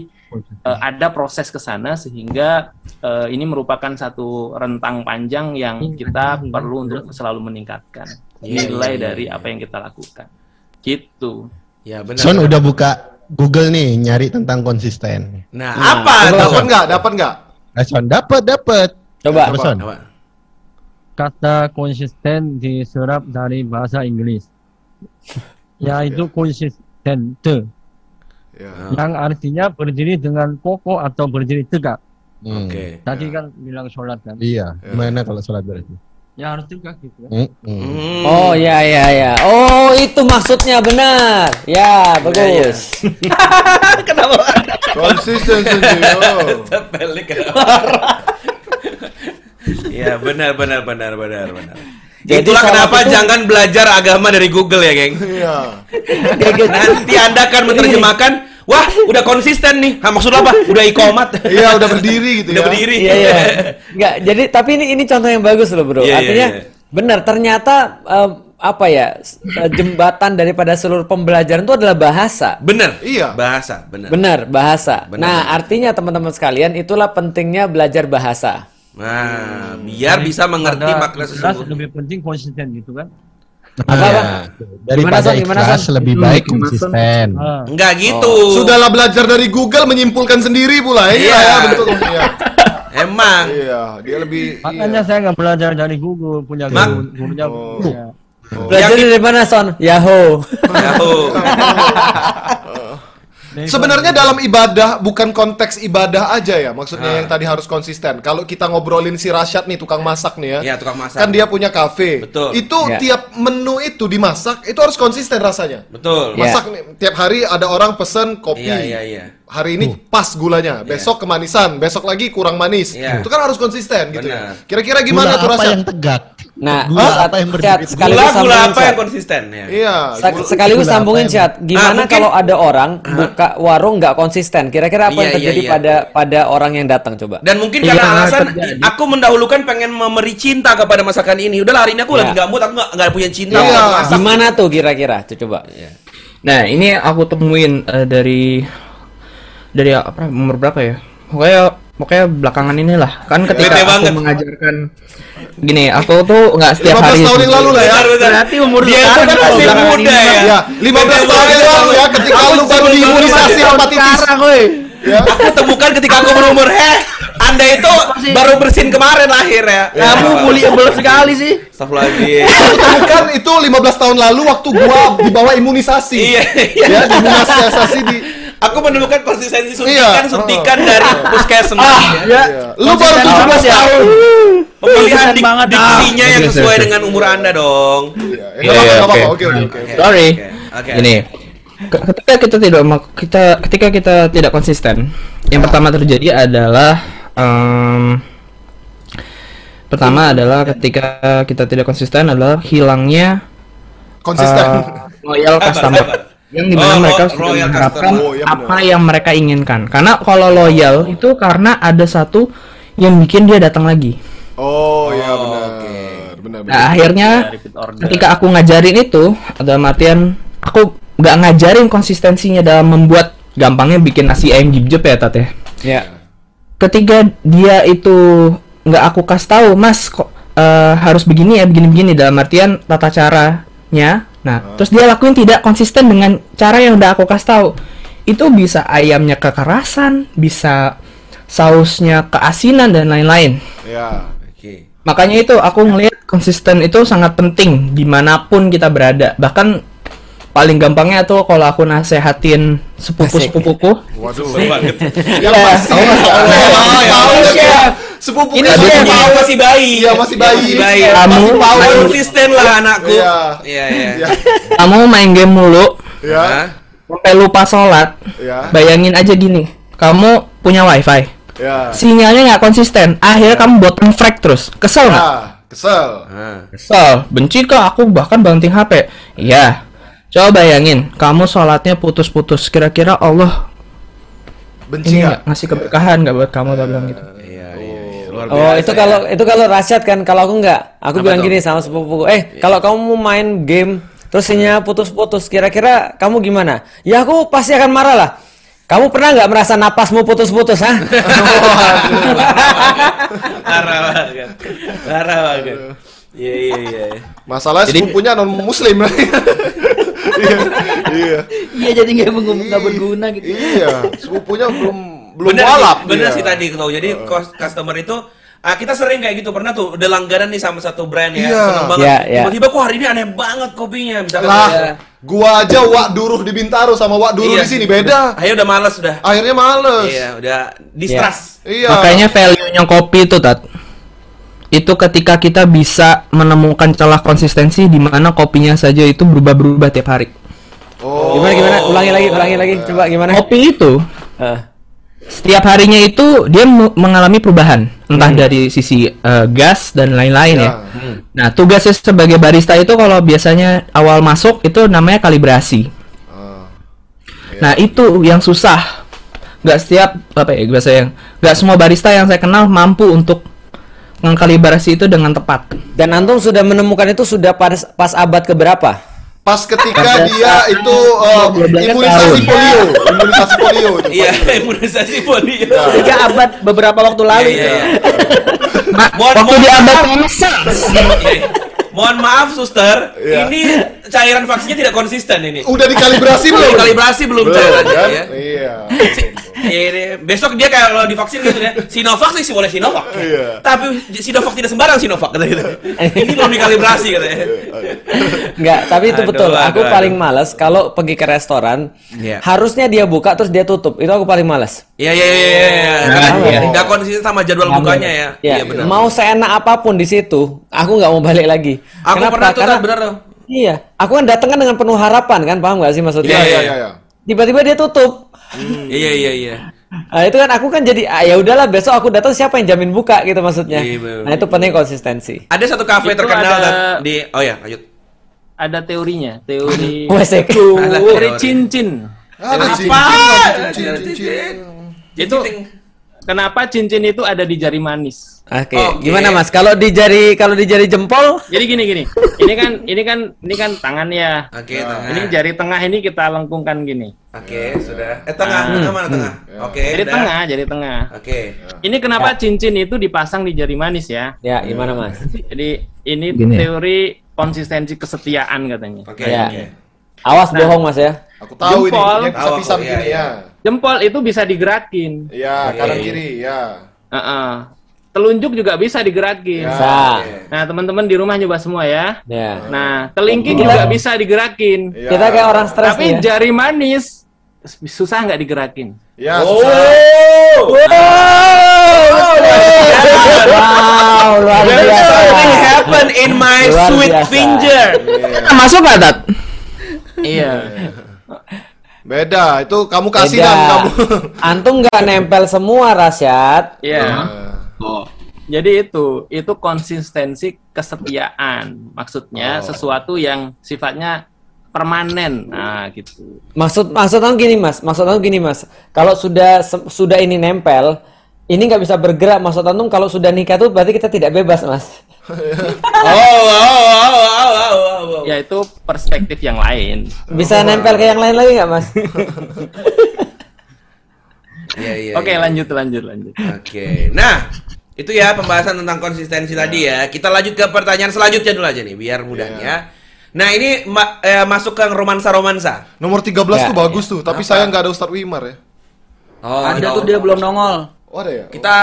eh, ada proses ke sana sehingga eh, ini merupakan satu rentang panjang yang kita perlu untuk selalu meningkatkan Iya, nilai iya, dari iya. apa yang kita lakukan. Gitu. Ya benar. Son udah buka Google nih nyari tentang konsisten. Nah, Nah, apa? Dapat nggak? Dapat nggak? Nah, Son dapat dapat. Coba. Kata konsisten diserap dari bahasa Inggris yaitu konsisten Ya. yang artinya berdiri dengan kokoh atau berdiri tegak Hmm. Oke. tadi kan bilang sholat kan Iya. Gimana kalau sholat berarti? Ya harus tegak gitu kan Hmm, hmm. Hmm. Oh ya ya ya. Oh itu maksudnya benar. Ya bagus. Kenapa? Konsisten sendiri. Kenapa? Ya benar benar benar benar benar. Jadi Itulah kenapa itu- jangan belajar agama dari Google ya, geng. Iya. Nanti anda akan menerjemahkan, wah udah konsisten nih. Hah, maksud lo apa? Udah ikomat. Iya, udah berdiri gitu Udah ya. berdiri. Iya iya. Enggak. Jadi tapi ini ini contoh yang bagus loh bro. Iya, iya, Artinya iya. benar. Ternyata em, apa ya eh, jembatan daripada seluruh pembelajaran itu adalah bahasa. Bener. Iya. Bahasa, bener. Benar bahasa. Benar, nah benar. artinya teman-teman sekalian itulah pentingnya belajar bahasa. Nah, biar bisa mengerti makna sesungguhnya. lebih penting konsisten gitu kan Apa, Iya. apa? Daripada Gimana, Son? Gimana, ikhlas Son? lebih baik Son? konsisten. Ah. Enggak gitu. Sudahlah belajar dari Google menyimpulkan sendiri pula. Iya. ya bentuknya. Emang. Iya, dia lebih makanya saya nggak belajar dari Google punya Mak- guru gurunya Oh. punya. Belajar dari mana Son? Yahoo. Yahoo. Sebenarnya dalam ibadah bukan konteks ibadah aja ya, maksudnya Ah. yang tadi harus konsisten. Kalau kita ngobrolin si Rasyad nih tukang masak nih ya, Iya, tukang masak. kan dia punya kafe. Betul. Itu Ya. tiap menu itu dimasak itu harus konsisten rasanya. Betul. Ya. Masak nih, tiap hari ada orang pesen kopi. Iya, iya, iya. Hari ini pas gulanya, besok kemanisan, besok lagi kurang manis. Iya. Itu kan harus konsisten gitu ya. Kira-kira gimana Gula tuh apa Rasyad? yang tegak? Nah, Gula apa yang berdiri? Gula gula apa yang konsisten ya? Iya. Sek- gula- sekaligus gula sambungin chat. Gimana Ah, mungkin- kalau ada orang buka warung nggak konsisten? Kira-kira apa Iya, yang iya, terjadi iya. pada pada orang yang datang coba? Dan mungkin Iya, karena alasan terjadi. aku mendahulukan pengen memberi cinta kepada masakan ini. Udah hari ini aku lagi Ya. gak mood, aku gak, gak punya cinta. Iya. Gimana tuh kira-kira? Coba. Nah, ini aku temuin eh, dari dari apa umur berapa ya? Pokoknya pokoknya belakangan inilah. Kan ketika Bete aku banget. mengajarkan gini, aku tuh nggak setiap 15 hari tahun yang lalu lah ya. Berarti umur Dia itu kan masih muda ini, ya. Ya, 15 Bete tahun yang lalu ya ketika Aku lu baru diimunisasi hepatitis. Sekarang, woi. Ya. Aku temukan ketika aku berumur, heh, anda itu baru bersin kemarin lahir ya. Kamu bullyable sekali sih. Astagfirullahaladzim. Aku temukan itu 15 tahun lalu waktu gua dibawa imunisasi. Iya, iya. Ya, diimunisasi di Aku menemukan konsistensi Iya. suntikan suntikan dari puskesmas. Ah, ya. Lu baru Konsisten 17 banget ya. tahun. Pemilihan dik- banget, ah. diksinya yang Oke, sesuai oke. dengan umur anda dong. Iya, Iya, iya, oke. oke. Sorry. Oke. Ini ke- ketika kita tidak kita ketika kita tidak konsisten, yang pertama terjadi adalah em, pertama adalah ketika kita tidak konsisten adalah hilangnya Konsisten. eh, loyal customer. Yang di mana Oh, mereka lo- sudah customer. Oh, iya benar. apa yang mereka inginkan. Karena kalau loyal itu karena ada satu yang bikin dia datang lagi. Oh, iya Oh, benar. oke. Benar, benar. Nah, akhirnya ketika aku ngajarin itu, dalam artian aku nggak ngajarin konsistensinya dalam membuat gampangnya bikin nasi ayam jip ya Tat ya. Ya. Ketika dia itu nggak aku kasih tahu, Mas kok eh, harus begini ya, begini-begini dalam artian tata caranya. Nah, terus dia lakuin tidak konsisten dengan cara yang udah aku kasih tahu. Itu bisa ayamnya kekerasan, bisa sausnya keasinan dan lain-lain. Ya. Oke. Makanya itu aku ngelihat konsisten itu sangat penting di mana pun kita berada. Bahkan paling gampangnya tuh kalau aku nasehatin sepupu-sepupuku. Waduh. Banget. Yang masih Oh, ya. tahu chef. Sepupu Ini dia tahu. masih bayi. Iya, masih bayi. Bayi. Kamu- kamu- konsisten lah anakku. Iya. Iya, iya. Iya. Kamu main game mulu Ya. Hah? sampai lupa sholat. Ya. Bayangin aja gini, kamu punya wifi, Ya. sinyalnya nggak konsisten, akhirnya kamu bottom frag terus, kesel nggak? Kesel. Kesel, benci kah aku bahkan banting HP? Iya. Coba bayangin, kamu sholatnya putus-putus, kira-kira Allah Benci ini nggak ngasih keberkahan nggak buat kamu atau bilang gitu? Iya, iya, iya. Luar Oh biasa itu ya. kalau itu kalau rasyat kan kalau aku nggak aku Apa bilang tuh? gini sama sepupuku eh kalau kamu mau main game terus sinyal putus-putus kira-kira kamu gimana ya aku pasti akan marah lah kamu pernah nggak merasa napasmu putus-putus ah Parah banget. Parah banget. Iya, iya, iya. Masalahnya sepupunya non muslim. Iya. Iya. Iya jadi nggak nggak berguna gitu. Iya, sepupunya belum belum bener, walap. sih, bener dia. sih tadi tuh. Jadi kos- customer itu ah, kita sering kayak gitu pernah tuh udah langganan nih sama satu brand ya, Iya. seneng banget. Iya, iya. Tiba-tiba kok hari ini aneh banget kopinya misalkan. Lah, ya. gua aja wak duruh di Bintaro sama wak duruh Iya. di sini beda. Akhirnya udah males udah. Akhirnya males. Iya, udah distrust. Iya. Makanya value-nya kopi itu tat itu ketika kita bisa menemukan celah konsistensi di mana kopinya saja itu berubah-berubah tiap hari. Oh. gimana gimana ulangi lagi ulangi lagi coba gimana Kopi itu Eh, setiap harinya itu dia me- mengalami perubahan entah dari sisi eh, gas dan lain-lain ya. Ya. Nah tugasnya sebagai barista itu kalau biasanya awal masuk itu namanya kalibrasi. Ah. Nah itu yang susah. Nggak setiap apa ya bahasa yang nggak semua barista yang saya kenal mampu untuk mengkalibrasi itu dengan tepat. dan antum sudah menemukan itu sudah pas pas abad keberapa Pas ketika Pada dia saat itu uh, 12 imunisasi tahun. polio, imunisasi polio. Iya, imunisasi polio. Tiga abad beberapa waktu lalu. Iya, iya. Ma- Mohon- waktu mohon di abad maaf. Renaissance. Iya. Mohon maaf, suster. Iya. Ini cairan vaksinnya tidak konsisten ini. Udah dikalibrasi belum? Dikalibrasi belum cairannya kan? ya. Iya. Iya, iya. besok dia kayak kalau divaksin gitu ya, Sinovac sih boleh Sinovac. Iya. Tapi Sinovac tidak sembarang Sinovac kata gitu. Ini belum dikalibrasi katanya. Enggak, tapi itu Aduh, betul. aduh, aku aduh. paling males kalau pergi ke restoran, Iya. harusnya dia buka terus dia tutup. Itu aku paling males. Iya iya iya iya. iya. Nah, Karena iya. nggak konsisten sama jadwal bukanya ya. Ya, Iya benar. mau seenak apa pun di situ, aku nggak mau balik lagi. Aku pernah tuh Karena benar tuh. iya, aku kan datang kan dengan penuh harapan kan, paham nggak sih maksudnya? Iya, Iya, iya, iya. Tiba-tiba dia tutup. Iya iya iya. Nah, itu kan aku kan jadi ah, ya udahlah besok aku datang siapa yang jamin buka gitu maksudnya. Iya, bener. nah, itu penting konsistensi. Ada satu kafe Itu terkenal ada- di Oh ya, lanjut. Ada teorinya, teori Wesek. Teori teori. cincin. Cincin, Apa? ada cincin, cincin. Itu kenapa cincin itu ada di jari manis? Oke, Oke. gimana Mas? Kalau di jari kalau di jari jempol, Jadi gini gini. Ini kan ini kan ini kan tangan ya. Oke, tengah. Ini jari tengah ini kita lengkungkan gini. Oke, sudah. Eh tengah, tengah mana tengah? Oke. Jadi udah. tengah, jadi tengah. Oke. Ini kenapa cincin itu dipasang di jari manis ya? ya gimana Mas? Jadi ini Gini ya? teori konsistensi kesetiaan katanya. Oke. Ya. oke. Awas Nah. bohong Mas ya. Aku tahu ini, Jempol. pisah-pisah Tahu, iya, begini iya. ya. Jempol itu bisa digerakin. Iya, Oke. kanan kiri, ya. Heeh. Telunjuk juga bisa digerakin. Ya. Bisa. Oke. Nah, teman-teman di rumah nyoba semua ya. Ya. Nah, kelingking juga bisa digerakin. Iya. Kita kayak orang stres Tapi nih ya. jari manis susah nggak digerakin? Ya, Oh. Wow, luar biasa. Something happen in my Luar sweet biasa. finger. Masuk nggak, Tat? Iya. Beda, itu kamu kasih Beda. dan kamu. Antum nggak nempel semua, Rasyad. Iya. Oh. Jadi itu, itu konsistensi kesetiaan. Maksudnya sesuatu yang sifatnya permanen. Nah, gitu. Maksud maksud aku gini mas, maksud aku gini mas. Kalau sudah sudah ini nempel, ini nggak bisa bergerak. Maksud antum kalau sudah nikah tuh berarti kita tidak bebas mas. Oh, oh, oh, oh, oh, oh, oh. Ya itu perspektif yang lain. Bisa nempel ke yang lain lagi nggak mas? Iya, iya. Oke, iya. lanjut lanjut lanjut. Oke. Nah, itu ya pembahasan tentang konsistensi tadi ya. Kita lanjut ke pertanyaan selanjutnya dulu aja nih, biar mudahnya. Nah, ini ma- eh, masuk ke romansa-romansa. Nomor 13 Ya, tuh bagus tuh, tapi Apa? saya nggak ada Ustadz Wimar ya. Oh, Ada no. tuh dia belum nongol. Oh, ada ya? Kita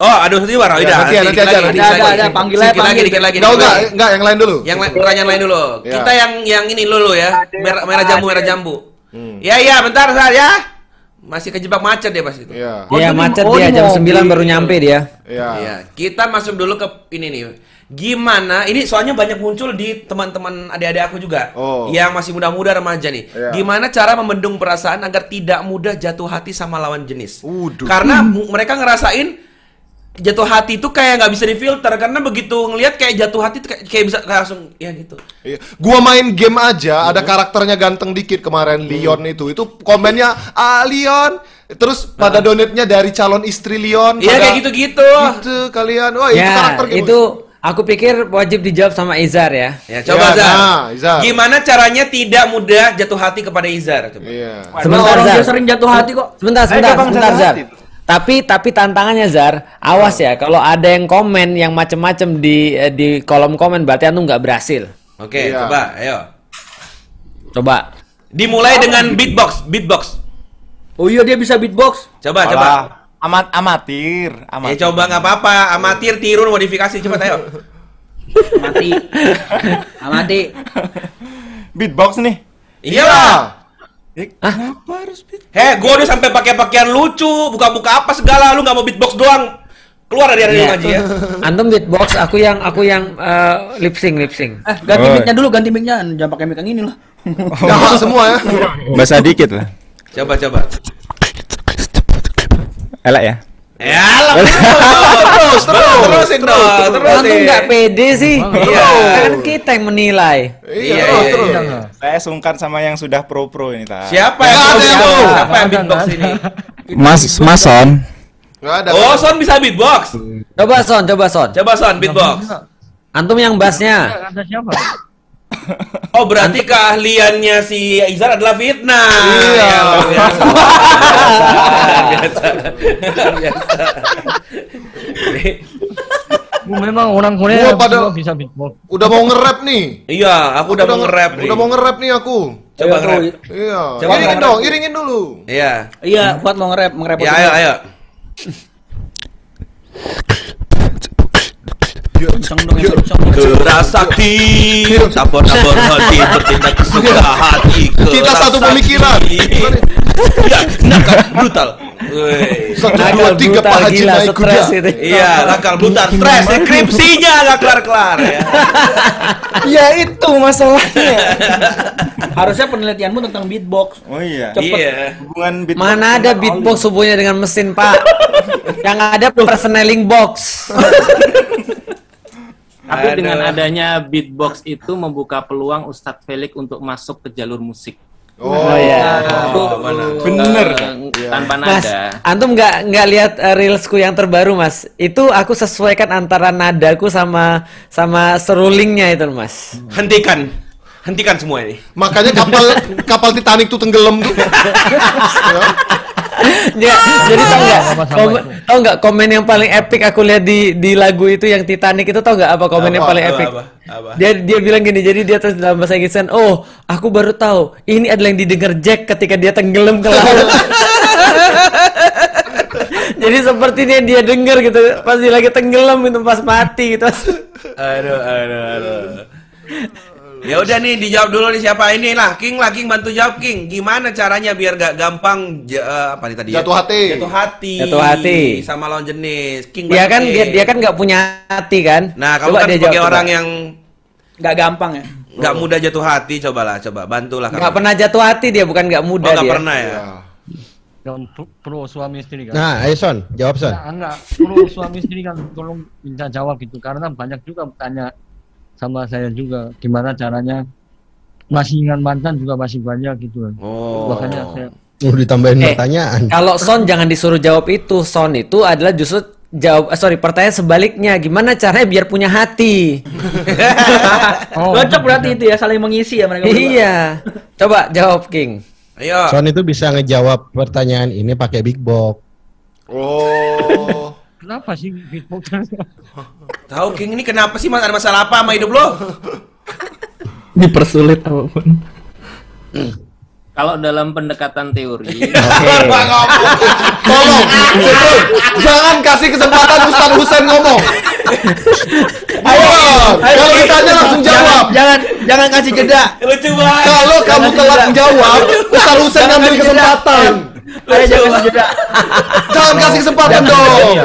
Oh, ada Ustadz Iwar. Oh, Ya, udah. nanti ya, nanti aja, nanti. Ada, lagi. ada, panggil lagi, panggil. dikit lagi. Enggak, enggak, enggak, yang lain dulu. Yang lain pertanyaan lain dulu. Ya. Kita yang yang ini dulu ya. Merah, merah jambu, merah jambu. Ya, ya, bentar, Sar ya. Masih kejebak macet dia pas itu. Iya. Iya macet dia jam 9 baru nyampe dia. Iya. Iya, kita masuk dulu ke ini nih. Gimana? Ini soalnya banyak muncul di teman-teman adik-adik aku juga. Oh. Yang masih muda-muda remaja nih. Iya. Gimana cara membendung perasaan agar tidak mudah jatuh hati sama lawan jenis? Uduh. Karena mereka ngerasain jatuh hati itu kayak nggak bisa difilter karena begitu ngelihat kayak jatuh hati tuh kayak, kayak bisa kayak langsung ya gitu. Iya. Gua main game aja, ada karakternya ganteng dikit kemarin Leon itu. Itu komennya ah Leon. Terus pada donate-nya dari calon istri Leon. Iya kayak gitu-gitu. Gitu kalian. Wah, itu ya, karakter game. itu aku pikir wajib dijawab sama Izar ya. Ya, coba Ya, Zar. nah, Izar. Gimana caranya tidak mudah jatuh hati kepada Izar? Coba. Iya. Sebentar orang Zar. dia sering jatuh hati kok. Sebentar, sebentar, sebentar Zar. Tapi tapi tantangannya Zar, awas ya kalau ada yang komen yang macem-macem di eh, di kolom komen berarti antum nggak berhasil. Oke, Iya. coba, ayo. Coba. Dimulai dengan beatbox, beatbox. Oh iya dia bisa beatbox. Coba, Alah, coba. Amat amatir, Ya amatir. coba nggak apa-apa, amatir tiru modifikasi coba ayo. Mati. Amati. Beatbox nih. Iyalah. Eh, Kenapa harus beat? Heh, gua udah sampai pakai pakaian lucu, buka-buka apa segala, lu nggak mau beatbox doang. Keluar dari area Iya. ngaji ya. Antum beatbox, aku yang aku yang eh, lip sync lip sync. Eh, ganti Oh. mic-nya dulu, ganti mic-nya. Jangan pakai mic yang ini lah. Dah semua ya. Bahasa dikit lah. Coba coba. Elak ya. Ya lah, terus, terus, terusin dong, Antum terusin. nggak pede sih. Iya. Kan kita yang menilai. Iya, terus, iya, terus. iya. Saya sungkan sama yang sudah pro-pro ini, tak. Siapa yang ada yang siapa? mau. Siapa yang beatbox ini? Mas Mason. Ada. Oh, Son bisa beatbox. Coba Son, coba Son. Coba Son beatbox. Antum yang bassnya. Kata siapa? Oh, berarti keahliannya si Izar adalah fitnah. Iya. Ya, luar biasa. Biasa. Biasa. Memang orang Korea Gua pada- bisa beatbox. Udah mau nge-rap nih. Iya, aku udah mau nge-rap nih. Udah mau nge-rap nih aku. Coba Ayo, nge-rap. Iya. Coba iringin dong, iringin dulu. Iya. Iya, Fuad mau nge-rap, nge-rap. Ya, ayo, ayo. Kencang dong, yang kencang. Gerak sakti, tabur-tabur hati, bertindak kesuka hati. Kita satu pemikiran. Iya, nakal, brutal. Satu, Nakal, dua, tiga, brutal, Pak Haji gila, naik kuda. stres. Iya, nakal, brutal, stres, skripsinya nggak kelar-kelar ya. Ya itu masalahnya. Harusnya penelitianmu tentang beatbox. Oh iya. Cepet. Iya. Hubungan beatbox. Mana ada beatbox hubungannya dengan mesin, Pak? yang ada personeling box. Tapi Aduh. dengan adanya beatbox itu membuka peluang Ustadz Felix untuk masuk ke jalur musik. Oh, iya. Oh, mana? Bener. Eh, tanpa Mas, nada. antum nggak nggak lihat uh, reelsku yang terbaru, Mas? Itu aku sesuaikan antara nadaku sama sama serulingnya itu, Mas. Hentikan. Hentikan semua ini. Makanya kapal kapal Titanic tuh tenggelam tuh. Ya, jadi tau nggak komen, tau nggak komen yang paling epic aku lihat di di lagu itu yang Titanic itu tau nggak apa komen yang Apa? paling Apa, epic? apa, apa? Dia dia bilang gini, jadi dia terus dalam bahasa Inggris kan, oh aku baru tahu ini adalah yang didengar Jack ketika dia tenggelam ke laut. jadi sepertinya dia dengar gitu pas dia lagi tenggelam itu pas mati gitu. Aduh, aduh, aduh. Ya udah nih dijawab dulu nih siapa ini lah King lah King bantu jawab King. Gimana caranya biar gak gampang ja- eh, apa nih tadi? ya? Jatuh hati. Jatuh hati. Jatuh hati. sama lawan jenis. King Dia kan dia, dia kan nggak punya hati kan. Nah, kamu Coba kan dia sebagai jawab, orang coba. yang Nggak gampang ya. nggak mudah jatuh hati, cobalah coba bantulah kamu. nggak pernah jatuh hati dia bukan nggak Oh, muda nggak dia. pernah ya. yang pro, pro suami istri kan. Nah, ayo Son, jawab Son. Nah, enggak, pro suami istri kan tolong minta jawab gitu karena banyak juga tanya sama saya juga gimana caranya masih ingat mantan juga masih banyak gitu kan. Oh. Makanya saya Mau ditambahin Eh, pertanyaan. Kalau Son jangan disuruh jawab itu. Son itu adalah justru jawab eh, sorry pertanyaan sebaliknya. Gimana caranya biar punya hati? Cocok berarti itu ya saling mengisi ya mereka berdua. iya. Coba jawab King. Ayo. Son itu bisa ngejawab pertanyaan ini pakai big box. Oh. Kenapa sih beatbox? Tahu King ini kenapa sih mas ada masalah apa sama hidup lo? Dipersulit apa pun. Kalau dalam pendekatan teori, Tolong, jangan kasih kesempatan Ustaz Husain ngomong. Ayo, kalau ditanya langsung jawab. Jangan jangan kasih jeda. Lucu banget. Kalau kamu telat menjawab, Ustaz Husain ngambil kesempatan. Ayo jangan kasih jeda. Jangan kasih kesempatan dong.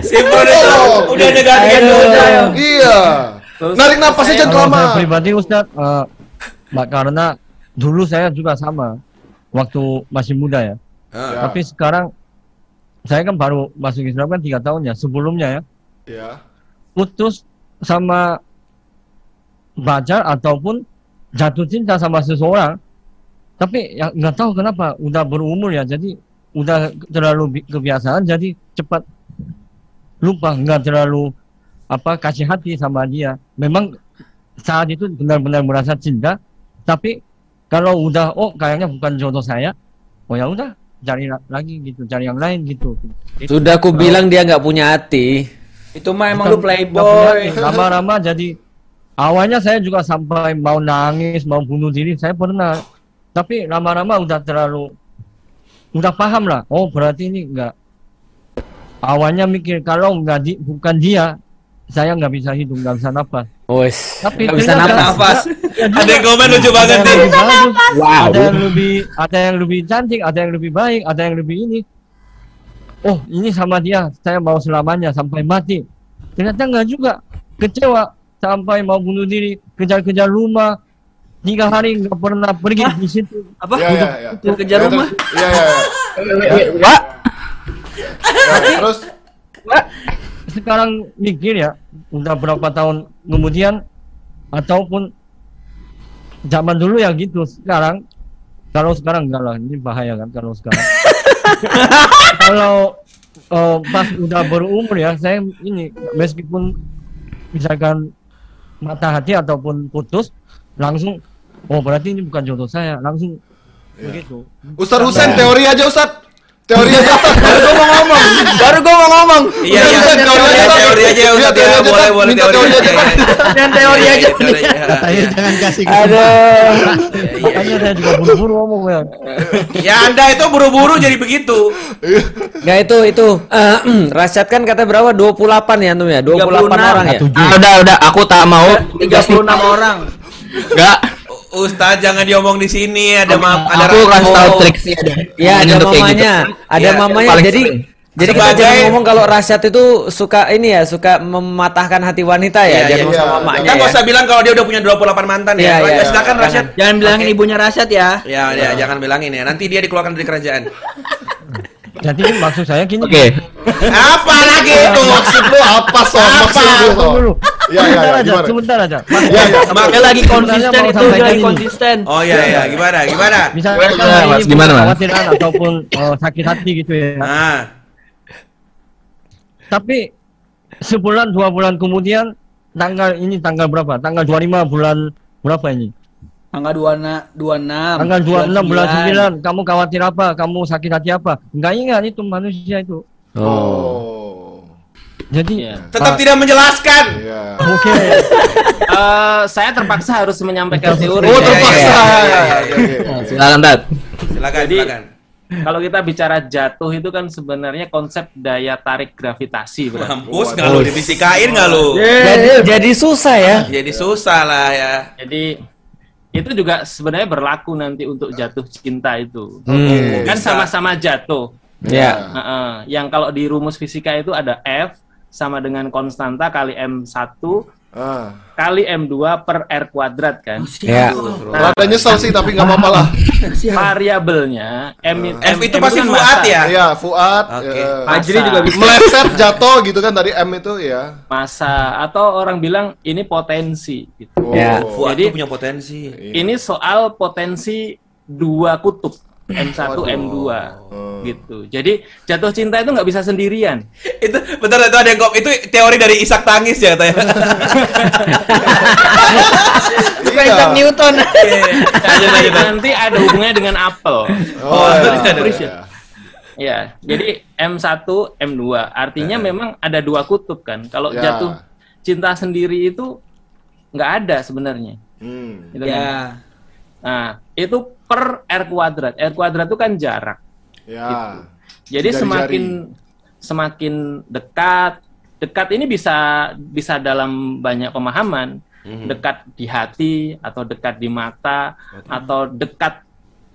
Simpel itu udah ada gantian dulu. Iya. Narik napas aja Kalau saya lama. pribadi Ustadz, eh, Mbak, karena dulu saya juga sama waktu masih muda ya. Ya. Tapi sekarang saya kan baru masuk Islam kan tiga tahun ya. Sebelumnya ya Ya. putus sama pacar ataupun jatuh cinta sama seseorang. Tapi ya nggak tahu kenapa udah berumur ya. Jadi udah terlalu bi- kebiasaan jadi cepat lupa nggak terlalu apa kasih hati sama dia. Memang saat itu benar-benar merasa cinta, tapi kalau udah oh kayaknya bukan jodoh saya, oh ya udah cari la- lagi gitu, cari yang lain gitu. Itu. Sudah aku bilang dia nggak punya hati. Itu mah emang Bukan- lu playboy. Lama-lama jadi awalnya saya juga sampai mau nangis, mau bunuh diri, saya pernah. Tapi lama-lama udah terlalu udah paham lah. Oh berarti ini enggak. Awalnya mikir kalau nggak di, bukan dia, saya nggak bisa hidup, nggak bisa nafas. Wes. Tapi Nggak bisa ternyata- nafas. Ya, Ada yang komen lucu banget ada nih. yang lebih bagus, Wow. Ada yang lebih ada yang lebih cantik, ada yang lebih baik, ada yang lebih ini. Oh, ini sama dia, saya mau selamanya sampai mati. Ternyata enggak juga. Kecewa sampai mau bunuh diri, kejar-kejar rumah. Tiga hari nggak pernah pergi di situ. Apa? Ya, ya, ya. Kejar Ya, rumah. terus- Iya, iya, iya. Wah, Ya, Terus sekarang mikir ya, udah berapa tahun kemudian ataupun zaman dulu ya gitu. Sekarang kalau sekarang enggak lah, ini bahaya kan kalau sekarang. kalau eh, pas udah berumur ya, saya ini meskipun misalkan mata hati ataupun putus langsung oh berarti ini bukan jodoh saya langsung begitu Ustaz Husain teori aja Ustaz. Teori aja Ustaz. Baru gua mau ngomong. Baru gua mau ngomong. Iya, iya. Teori aja, Ustaz. Teori aja Iya, Ustaz teori ya. aja, Boleh, Ustaz. boleh Minta teori aja. Dan teori Iya, aja. iya. Katanya jangan kasih Aduh. makanya saya juga buru-buru ngomong ya Ya Anda itu buru-buru jadi begitu. Nggak itu itu. Eh, Rasyad kan kata berapa? 28 ya Antum ya? 28 orang ya? Ah, udah udah aku tak mau 36 orang. Enggak. Ustaz jangan diomong di sini ada ma ada Aku kasih tahu triksnya ada. Ya ada kayak gitu. mamanya, ada Iya, mamanya. paling Jadi sering. jadi kita jangan ngomong kalau Rasyad itu suka ini ya, suka mematahkan hati wanita ya, Iya, jangan iya, ngomong sama iya. mamanya Kita ya. nggak usah bilang kalau dia udah punya 28 mantan ya. Ya, silakan Jangan. Rasyad. Jangan bilangin ibunya Rasyad ya. Ya, ya, jangan bilangin ya. Nanti dia dikeluarkan dari kerajaan. jadi maksud saya gini Oke. Apa lagi itu? Maksud lu apa Son? Maksud lu Son? dulu Iya, iya, sebentar iya, aja gimana? sebentar aja Iya, iya. Dia lagi konsisten itu, lagi konsisten. Oh iya iya, gimana? Gimana? misalkan Gimana, Mas? ini Gimana, Mas? kekhawatiran ataupun eh, sakit hati gitu ya Nah, tapi sebulan dua bulan kemudian tanggal ini tanggal berapa tanggal 25 bulan berapa ini Tanggal 26, 26. tanggal 26 bulan 9 kamu khawatir apa kamu sakit hati apa nggak ingat itu manusia itu Oh. Jadi Iya. tetap tidak menjelaskan. Iya. oke Eh, saya terpaksa harus menyampaikan teori. Oh, terpaksa. Iya, iya, iya. Silakan Tat. Silakan, Jadi- silakan. kalau kita bicara jatuh itu kan sebenarnya konsep daya tarik gravitasi. berarti. Mampus nggak lu difisikain nggak lu? Jadi, jadi susah ya. Jadi susah lah ya. Jadi itu juga sebenarnya berlaku nanti untuk jatuh cinta itu. Hmm. Kan sama-sama jatuh. Ya. Heeh. Yang kalau di rumus fisika itu ada F sama dengan konstanta kali M1 Ah. kali M2 per R kuadrat kan. Ya. Nah, Rada nyesel sih tapi nggak apa-apa lah. variabelnya M, F M- itu M pasti kan Fuad ya? Iya, Fuad. Oke. eh, Fajri juga bisa. Meleset jatuh gitu kan tadi M itu ya. Massa atau orang bilang ini potensi gitu. Oh. Ya. Fuad Jadi- punya potensi. Ini soal potensi dua kutub M1 Waduh. M2 Hmm. gitu. Jadi jatuh cinta itu nggak bisa sendirian. itu bentar itu ada yang kok itu teori dari Isak Tangis ya katanya. Iya. Newton. Jadi nanti ada hubungannya dengan apel. Oh, iya. iya. Iya. Ya, jadi M1, M2 artinya memang ada dua kutub kan. Kalau Ya. jatuh cinta sendiri itu nggak ada sebenarnya. Hmm. Gitu kan. Ya. Nah, itu per R kuadrat. R kuadrat itu kan jarak. Ya. Jadi Jari-jari. semakin semakin dekat, dekat ini bisa bisa dalam banyak pemahaman. Mhm. Dekat di hati atau dekat di mata atau dekat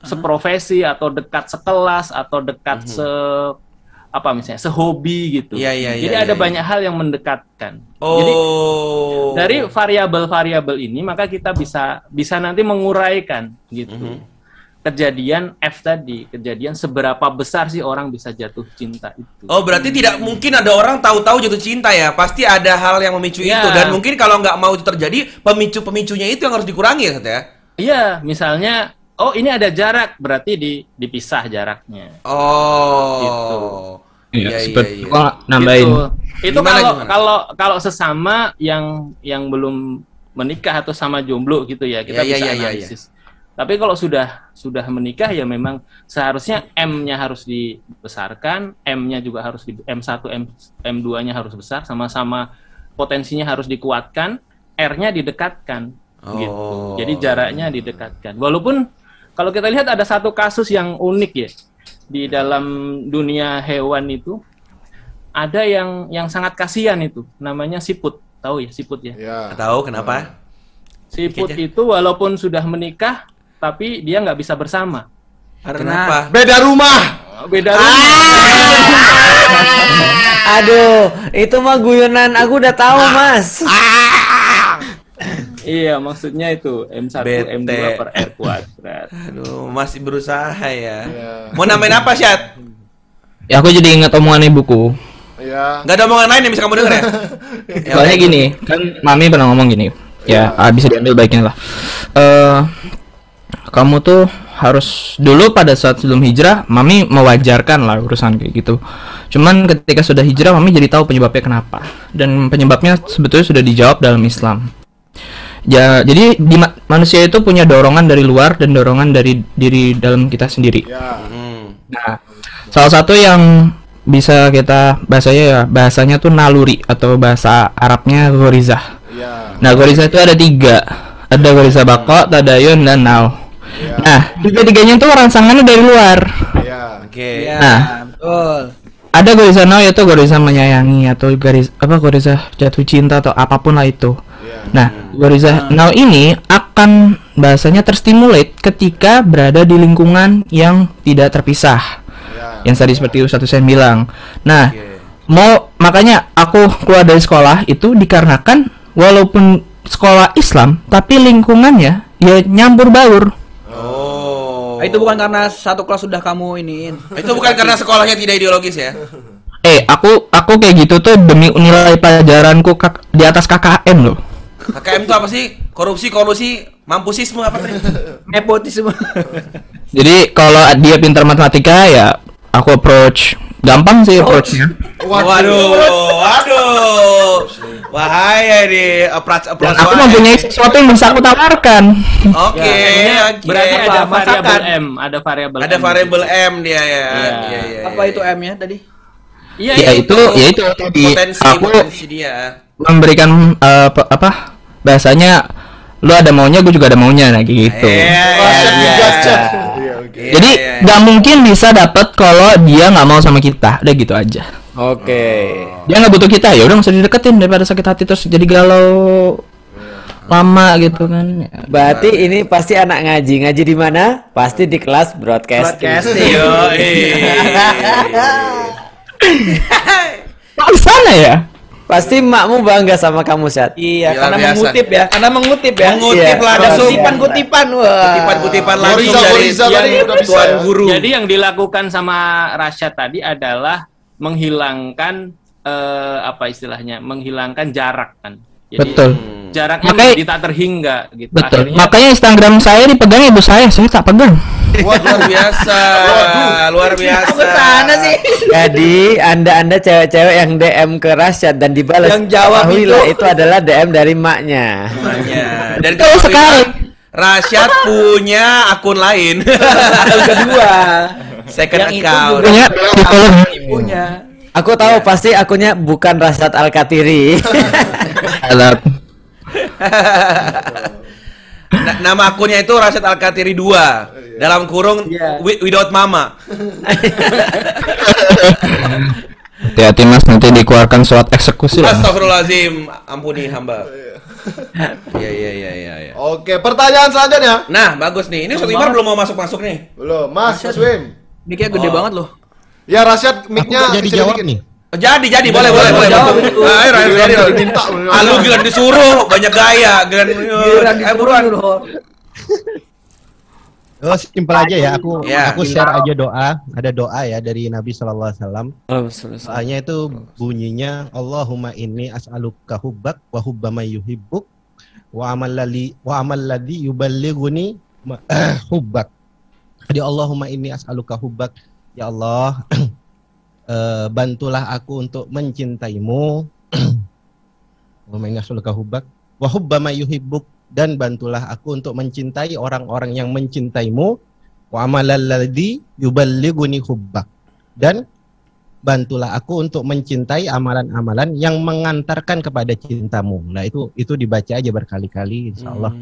seprofesi atau dekat sekelas atau dekat se apa misalnya sehobi gitu. Iya, iya, Jadi iya, ada iya, banyak hal yang mendekatkan. Oh. Jadi dari variabel-variabel ini maka kita bisa bisa nanti menguraikan gitu. Mhm. Kejadian F tadi, kejadian seberapa besar sih orang bisa jatuh cinta itu. Oh berarti tidak mungkin ada orang tahu-tahu jatuh cinta ya? Pasti ada hal yang memicu Iya. itu dan mungkin kalau nggak mau itu terjadi pemicu-pemicunya itu yang harus dikurangi ya ya? Iya, misalnya oh ini ada jarak, berarti di dipisah jaraknya. Oh. Gitu. Iya, Iya, seperti iya, iya. gua nambahin. Itu, itu Gimana, kalau gimana? kalau kalau sesama yang yang belum menikah atau sama jomblo gitu ya kita iya, bisa iya, analisis. Tapi kalau sudah sudah menikah ya memang seharusnya M-nya harus dibesarkan, M-nya juga harus di M1, M M2-nya harus besar, sama-sama potensinya harus dikuatkan, R-nya didekatkan gitu. Oh. Jadi jaraknya didekatkan. Walaupun kalau kita lihat ada satu kasus yang unik ya di dalam dunia hewan itu ada yang yang sangat kasihan itu namanya siput tahu ya siput ya Ya. Tahu kenapa? siput Kayaknya. itu walaupun sudah menikah tapi dia nggak bisa bersama Kenapa? Beda rumah. beda Ah! rumah Aduh, itu mah guyonan aku udah tahu, Mas. Iya maksudnya itu M1 Bete. M2 per R kuadrat Aduh, masih berusaha ya. Iya. Mau nambahin apa, Syat? Ya aku jadi ingat omongan ibuku. Ya. Nggak ada omongan lain yang bisa kamu denger ya? Ya, Soalnya oke. gini, kan mami pernah ngomong gini. Ya, ah, bisa diambil baiknya lah. Eh kamu tuh harus dulu pada saat sebelum hijrah, mami mewajarkan lah urusan kayak gitu. Cuman ketika sudah hijrah, mami jadi tahu penyebabnya kenapa. Dan penyebabnya sebetulnya sudah dijawab dalam Islam. Ya, jadi di ma- manusia itu punya dorongan dari luar dan dorongan dari diri dalam kita sendiri. Ya. Hmm. Nah, salah satu yang bisa kita bahasanya ya bahasanya tuh naluri atau bahasa Arabnya gorizah. Ya. Nah, gorizah itu ada tiga. Ada gorizah bako, tadayun, dan nau. Nah, tiga-tiganya tuh rangsangannya dari luar. Ya. Oke. Ya, Nah. betul. Ada gorizah nau yaitu gorizah menyayangi atau garis apa gorizah jatuh cinta atau apa pun lah itu. Nah, gorizah nau ini akan bahasanya terstimulate ketika berada di lingkungan yang tidak terpisah. Yang tadi seperti Ustadz Hussein bilang. Nah, mau makanya aku keluar dari sekolah itu dikarenakan walaupun sekolah Islam tapi lingkungannya ya nyampur baur. Oh. Itu bukan karena satu kelas sudah kamu iniin. Itu bukan karena sekolahnya tidak ideologis ya? Eh, aku aku kayak gitu tuh demi nilai pelajaranku kak- di atas KKM loh. KKM itu apa sih? Korupsi, kolusi, mampusisme apa tadi? Nepotisme. Jadi kalau dia pintar matematika ya aku approach gampang sih approachnya. Waduh, waduh. Bahaya nih approach Dan approach. aku wah. mempunyai sesuatu yang bisa aku tawarkan. Oke, Ya, oke. berarti ada variabel masakan? M ada variabel Ada M. variabel M dia ya. Iya. Iya, iya. Apa itu M-nya tadi? Iya, Ya itu, ya itu tadi Potensi, aku potensi dia. memberikan pe- apa bahasanya lu ada maunya gue juga ada maunya nah gitu Iya, jadi nggak mungkin bisa dapat kalau dia nggak mau sama kita udah gitu aja Oke. dia nggak butuh kita ya udah nggak usah dideketin daripada sakit hati terus jadi galau lama gitu kan Berarti ini pasti anak ngaji. Ngaji di mana? Pasti di kelas broadcasting. Broadcasting. Kok di sana ya? Pasti makmu bangga sama kamu, Sat. Iya, Luar karena biasa. mengutip ya. Karena mengutip ya. Mengutip lah, Ada kutipan-kutipan wah. Kutipan-kutipan langsung langsung dari Yang- tuan guru. Jadi yang dilakukan sama Rasyad tadi adalah menghilangkan eh, apa istilahnya? Menghilangkan jarak kan. Jadi Betul. Jaraknya Makanya- menjadi tak terhingga gitu. betul Akhirnya makanya Instagram saya dipegang ibu saya saya tak pegang luar biasa, luar biasa. sih? Jadi anda-anda cewek-cewek yang DM ke Rasyad dan dibalas Yang jawab itu- itu adalah DM dari maknya. Makanya. Dan kalau Rasyad punya akun lain. Akun kedua. Second Yang itu account. Punya. Aku tahu pasti akunnya bukan Rasyad Al-Katiri. Alat. Na- nama akunnya itu Rasyad Al-Katiri 2 dalam kurung wi- without mama. hati-hati mas nanti dikeluarkan surat eksekusi lah Astagfirullahaladzim, ampuni hamba. Iya iya iya iya. iya. Oke, pertanyaan selanjutnya. Nah, bagus nih. Ini Ustaz Imar belum mau masuk-masuk nih. Belum, Mas, Mas Wim. Mic-nya gede Oh. banget loh. Ya Rasyad mic-nya jadi jawab dikit. nih. Oh, Jadi, jadi, boleh, boleh, boleh. Ayo, ayo, ayo, Giliran ayo. diminta. Ah, lu gila disuruh, banyak gaya, gila. Giliran Eh, buruan. Oh, simpel aja ya. Aku Ya. aku share aja doa. Ada doa ya dari Nabi Shallallahu Alaihi Wasallam. Doanya itu bunyinya Allahumma inni as'aluka hubbak wa hubba may yuhibbuk wa amal wa amal ladzi yuballighuni hubbak. Jadi Allahumma inni as'aluka hubbak. Ya Allah, eh, bantulah aku untuk mencintaimu. Wa hubba may yuhibbuk dan bantulah aku untuk mencintai orang-orang yang mencintaimu wa amalal ladzi yuballighuni hubbak dan bantulah aku untuk mencintai amalan-amalan yang mengantarkan kepada cintamu. Nah, itu itu dibaca aja berkali-kali insya Allah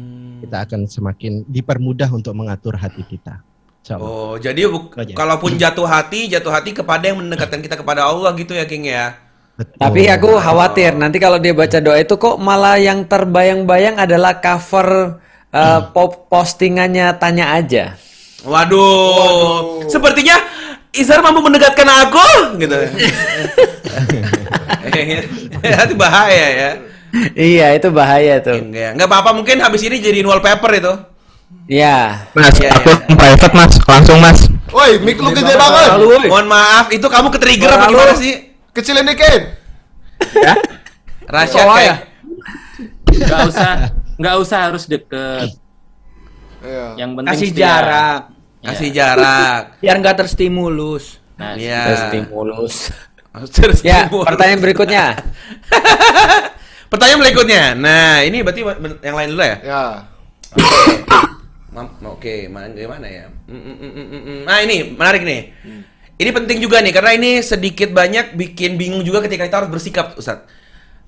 kita akan semakin dipermudah untuk mengatur hati kita. Insya Allah. Oh, jadi bu- kalaupun jatuh hati, jatuh hati kepada yang mendekatkan kita kepada Allah gitu ya, King ya. Tapi aku khawatir nanti kalau dia baca doa itu kok malah yang terbayang-bayang adalah cover uh, pop postingannya tanya aja. Waduh, sepertinya Izhar mampu mendekatkan aku gitu. Itu bahaya ya. iya, itu bahaya tuh. Enggak, enggak apa-apa mungkin habis ini jadiin wallpaper itu. Iya. mas Iya, aku private mas langsung mas Woi, mic lu gede banget. Mohon maaf, itu kamu ke-trigger apa Terlalu. gimana sih? Kecilin dikit. Rahasia Oh, kayak ya. nggak usah nggak usah harus deket. Iya. Yang penting Kasih setia. jarak. kasih jarak. Biar nggak terstimulus. Nah, Iya. Stimulus. Terus Ya, pertanyaan berikutnya. Pertanyaan berikutnya. Nah, ini berarti yang lain dulu ya? Ya. Mam- Oke, mana gimana ya? Nah, ini menarik nih. Ini penting juga nih karena ini sedikit banyak bikin bingung juga ketika kita harus bersikap, Ustaz.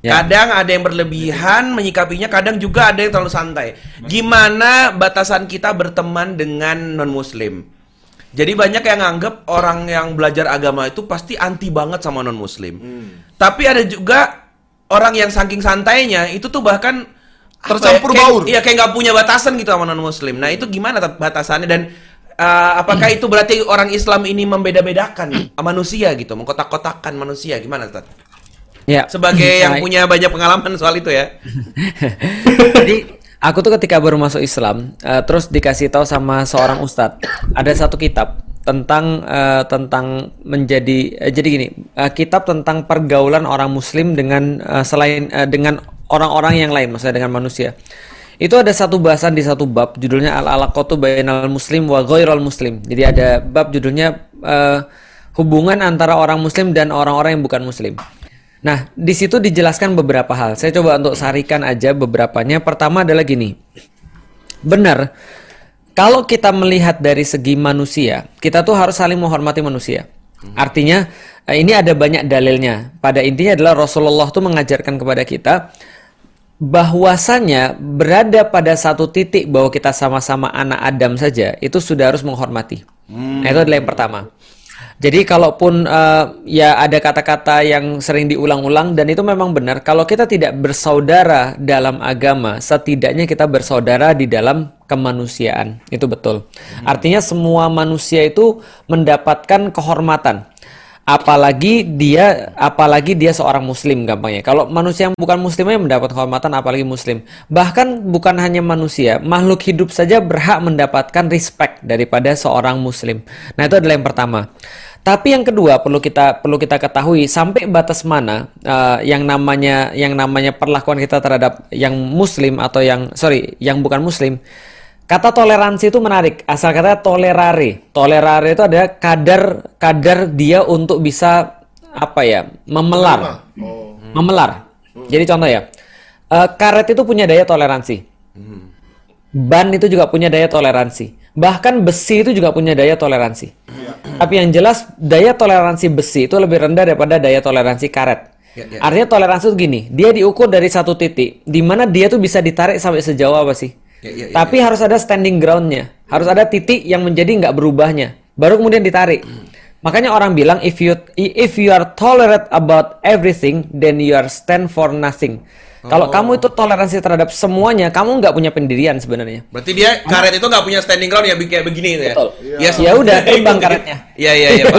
Ya. Kadang ada yang berlebihan menyikapinya, kadang juga ada yang terlalu santai. Gimana batasan kita berteman dengan non-muslim? Jadi banyak yang nganggep orang yang belajar agama itu pasti anti banget sama non-muslim. Tapi ada juga orang yang saking santainya itu tuh bahkan Tercampur ya, kayak- baur. Iya kayak nggak punya batasan gitu sama non muslim. Nah itu gimana batasannya dan uh, apakah itu berarti orang Islam ini membeda-bedakan manusia gitu, mengkotak-kotakan manusia gimana Tat? Ya. Sebagai yang punya banyak pengalaman soal itu ya. Jadi aku tuh ketika baru masuk Islam, eh, terus dikasih tahu sama seorang ustadz, ada satu kitab tentang eh, tentang menjadi eh, jadi gini, eh, kitab tentang pergaulan orang Muslim dengan eh, selain eh, dengan orang-orang yang lain, maksudnya dengan manusia. Itu ada satu bahasan di satu bab judulnya al alaqatu bainal muslim wa ghairul muslim. Jadi ada bab judulnya eh, hubungan antara orang muslim dan orang-orang yang bukan muslim. Nah, di situ dijelaskan beberapa hal. Saya coba untuk sarikan aja beberapanya. Pertama adalah gini. Benar, kalau kita melihat dari segi manusia, kita tuh harus saling menghormati manusia. Artinya, eh, ini ada banyak dalilnya. Pada intinya adalah Rasulullah tuh mengajarkan kepada kita bahwasanya berada pada satu titik bahwa kita sama-sama anak Adam saja itu sudah harus menghormati. Nah, itu adalah yang pertama. Jadi kalaupun eh, ya ada kata-kata yang sering diulang-ulang dan itu memang benar kalau kita tidak bersaudara dalam agama, setidaknya kita bersaudara di dalam kemanusiaan. Itu betul. Artinya semua manusia itu mendapatkan kehormatan apalagi dia apalagi dia seorang muslim gampangnya. Kalau manusia yang bukan aja mendapat kehormatan apalagi muslim. Bahkan bukan hanya manusia makhluk hidup saja berhak mendapatkan respect daripada seorang muslim. Nah itu adalah yang pertama. Tapi yang kedua perlu kita perlu kita ketahui sampai batas mana uh, yang namanya yang namanya perlakuan kita terhadap yang muslim atau yang sorry yang bukan muslim Kata toleransi itu menarik. Asal kata tolerare. Tolerare itu ada kadar kadar dia untuk bisa apa ya? memelar. Memelar. Jadi contoh ya. eh, karet itu punya daya toleransi. Ban itu juga punya daya toleransi. Bahkan besi itu juga punya daya toleransi. Tapi yang jelas daya toleransi besi itu lebih rendah daripada daya toleransi karet. Ya, ya. Artinya toleransi itu gini, dia diukur dari satu titik, di mana dia tuh bisa ditarik sampai sejauh apa sih? Ya, ya, ya, Tapi harus ada standing groundnya, harus ada titik yang menjadi nggak berubahnya, baru kemudian ditarik. Makanya orang bilang if you if you are tolerant about everything, then you are stand for nothing. Kalau Oh. kamu itu toleransi terhadap semuanya, kamu nggak punya pendirian sebenarnya. Berarti dia karet itu nggak punya standing ground ya kayak begini itu ya. Betul. Yes. Ya udah, terbang karetnya. Iya iya iya.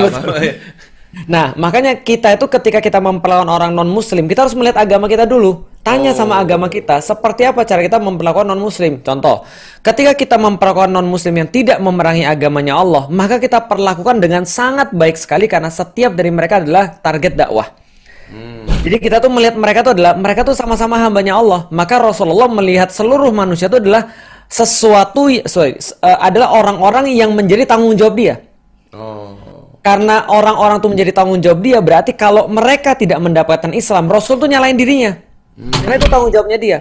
Nah, makanya kita itu ketika kita memperlakukan orang non-muslim, kita harus melihat agama kita dulu. Tanya sama agama kita, seperti apa cara kita memperlakukan non-muslim. Contoh, ketika kita memperlakukan non-muslim yang tidak memerangi agamanya Allah, maka kita perlakukan dengan sangat baik sekali karena setiap dari mereka adalah target dakwah. Jadi kita tuh melihat mereka tuh adalah mereka tuh sama-sama hambanya Allah. Maka Rasulullah melihat seluruh manusia itu adalah sesuatu sorry, eh, adalah orang-orang yang menjadi tanggung jawab dia. Karena orang-orang itu menjadi tanggung jawab dia, berarti kalau mereka tidak mendapatkan Islam, Rasul tuh nyalain dirinya. Karena itu tanggung jawabnya dia.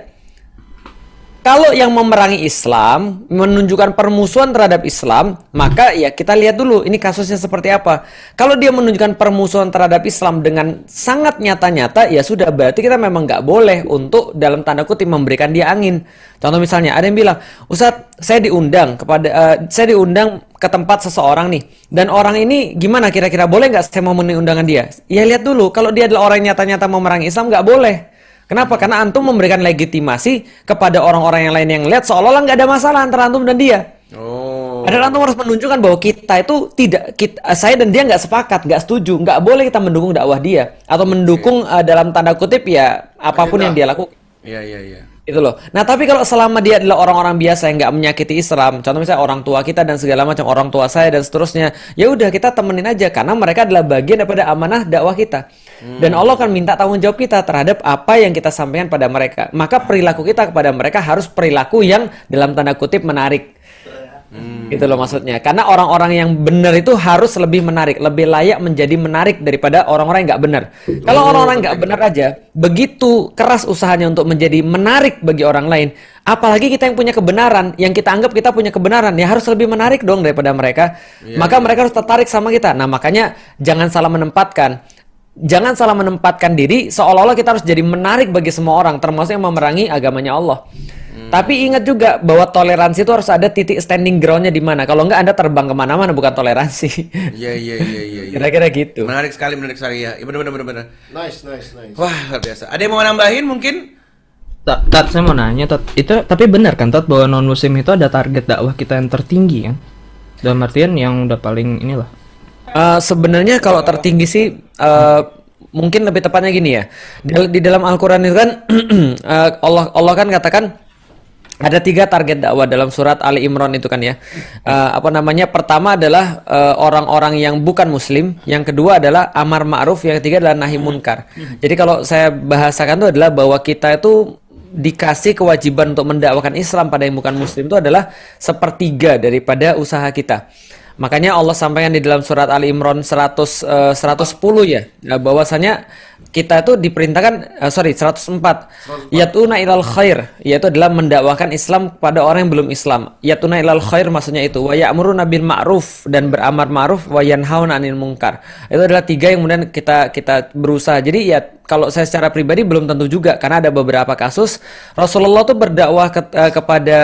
Kalau yang memerangi Islam, menunjukkan permusuhan terhadap Islam, maka ya kita lihat dulu ini kasusnya seperti apa. Kalau dia menunjukkan permusuhan terhadap Islam dengan sangat nyata-nyata, ya sudah berarti kita memang nggak boleh untuk dalam tanda kutip memberikan dia angin. Contoh misalnya ada yang bilang, Ustadz saya diundang kepada eh, saya diundang ke tempat seseorang nih, dan orang ini gimana kira-kira boleh nggak saya memenuhi undangan dia? Ya lihat dulu, kalau dia adalah orang nyata-nyata memerangi Islam nggak boleh. Kenapa? Karena antum memberikan legitimasi kepada orang-orang yang lain yang lihat seolah-olah nggak ada masalah antara antum dan dia. Oh. Padahal antum harus menunjukkan bahwa kita itu tidak, kita, saya dan dia nggak sepakat, nggak setuju, nggak boleh kita mendukung dakwah dia atau mendukung eh, dalam tanda kutip ya apa pun yang dia lakukan. Iya iya iya. Itu loh. Nah tapi kalau selama dia adalah orang-orang biasa yang nggak menyakiti Islam, contoh misalnya orang tua kita dan segala macam orang tua saya dan seterusnya, ya udah kita temenin aja karena mereka adalah bagian daripada amanah dakwah kita. Dan Allah akan minta tanggung jawab kita terhadap apa yang kita sampaikan pada mereka. Maka perilaku kita kepada mereka harus perilaku yang dalam tanda kutip menarik. Gitu loh maksudnya. Karena orang-orang yang benar itu harus lebih menarik, lebih layak menjadi menarik daripada orang-orang yang nggak benar. Kalau orang-orang nggak benar aja, begitu keras usahanya untuk menjadi menarik bagi orang lain, apalagi kita yang punya kebenaran, yang kita anggap kita punya kebenaran, ya harus lebih menarik dong daripada mereka. Iya, Maka mereka harus tertarik sama kita. Nah, makanya jangan salah menempatkan. Jangan salah menempatkan diri seolah-olah kita harus jadi menarik bagi semua orang, termasuk yang memerangi agamanya Allah. Tapi ingat juga bahwa toleransi itu harus ada titik standing groundnya di mana. Kalau nggak Anda terbang ke mana-mana bukan toleransi. Iya iya iya iya. iya. Kira-kira gitu. Menarik sekali menarik sekali ya. Iya benar benar benar benar. Nice, nice, nice. Wah luar biasa. Ada yang mau nambahin mungkin? Tat, Tat, saya mau nanya, Tat. Itu tapi benar kan, Tat, bahwa non muslim itu ada target dakwah kita yang tertinggi kan? Dalam artian yang udah paling inilah. Eh, sebenarnya kalau tertinggi sih eh, mungkin lebih tepatnya gini ya. Di, di dalam Al-Qur'an itu kan eh, Allah Allah kan katakan ada tiga target dakwah dalam surat Ali Imran itu kan ya. Eh, apa namanya? Pertama adalah eh, orang-orang yang bukan muslim, yang kedua adalah amar ma'ruf, yang ketiga adalah nahi munkar. Jadi kalau saya bahasakan itu adalah bahwa kita itu dikasih kewajiban untuk mendakwakan Islam pada yang bukan muslim itu adalah sepertiga daripada usaha kita. Makanya Allah sampaikan di dalam surat Ali Imran 100 eh, 110 ya, eh, bahwasanya kita itu diperintahkan eh, sorry 104 yatuna ilal khair yaitu adalah mendakwahkan Islam kepada orang yang belum Islam. Yatuna ilal khair maksudnya itu wa ya'muruna bil ma'ruf dan beramar ma'ruf wa yanhauna 'anil munkar. Itu adalah tiga yang kemudian kita kita berusaha. Jadi ya kalau saya secara pribadi belum tentu juga karena ada beberapa kasus Rasulullah tuh berdakwah ke- eh, kepada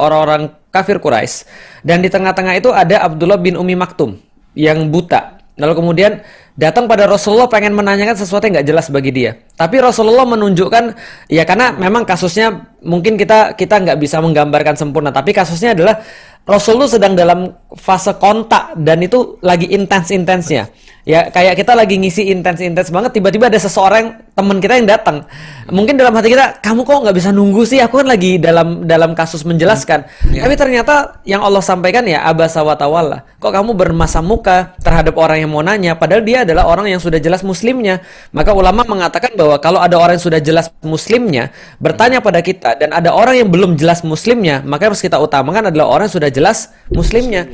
orang-orang kafir Quraisy dan di tengah-tengah itu ada Abdullah bin Umi Maktum yang buta. Lalu kemudian datang pada Rasulullah pengen menanyakan sesuatu yang nggak jelas bagi dia. Tapi Rasulullah menunjukkan ya karena memang kasusnya mungkin kita kita nggak bisa menggambarkan sempurna. Tapi kasusnya adalah Rasulullah sedang dalam fase kontak dan itu lagi intens-intensnya. Ya kayak kita lagi ngisi intens-intens banget tiba-tiba ada seseorang teman kita yang datang. Mungkin dalam hati kita, kamu kok nggak bisa nunggu sih? Aku kan lagi dalam dalam kasus menjelaskan. Ya. Tapi ternyata yang Allah sampaikan ya abasa wa tawalla. Kok kamu bermasa muka terhadap orang yang mau nanya padahal dia adalah orang yang sudah jelas muslimnya. Maka ulama mengatakan bahwa kalau ada orang yang sudah jelas muslimnya bertanya pada kita dan ada orang yang belum jelas muslimnya, maka yang harus kita utamakan adalah orang yang sudah jelas muslimnya.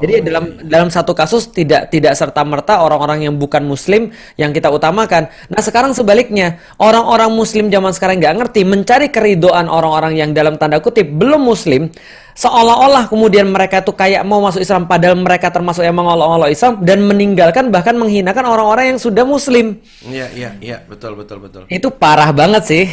Jadi dalam dalam satu kasus tidak tidak serta merta orang-orang yang bukan muslim yang kita utamakan. Nah sekarang sebaliknya orang-orang muslim zaman sekarang nggak ngerti mencari keridoan orang-orang yang dalam tanda kutip belum muslim seolah-olah kemudian mereka tuh kayak mau masuk Islam padahal mereka termasuk yang mengolok-olok Islam dan meninggalkan bahkan menghinakan orang-orang yang sudah muslim. Iya, iya, iya, betul, betul, betul. Itu parah banget sih.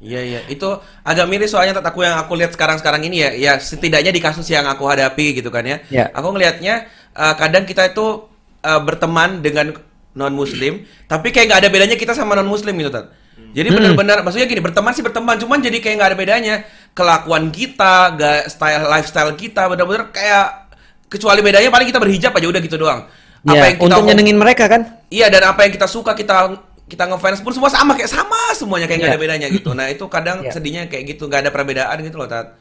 Iya iya itu agak miris soalnya aku yang aku lihat sekarang-sekarang ini ya ya setidaknya di kasus yang aku hadapi gitu kan ya. Ya. Aku ngelihatnya eh, kadang kita itu eh, berteman dengan non muslim tapi kayak nggak ada bedanya kita sama non muslim gitu tat. Jadi Hmm. benar-benar maksudnya gini berteman sih berteman cuman jadi kayak nggak ada bedanya kelakuan kita, gak style lifestyle kita benar-benar kayak kecuali bedanya paling kita berhijab aja udah gitu doang. Ya, untuk nyenengin mereka kan? Iya dan apa yang kita suka kita kita ngefans pun semua sama kayak sama semuanya kayak nggak Iya. ada bedanya gitu. Nah itu kadang sedihnya kayak gitu nggak ada perbedaan gitu loh tat.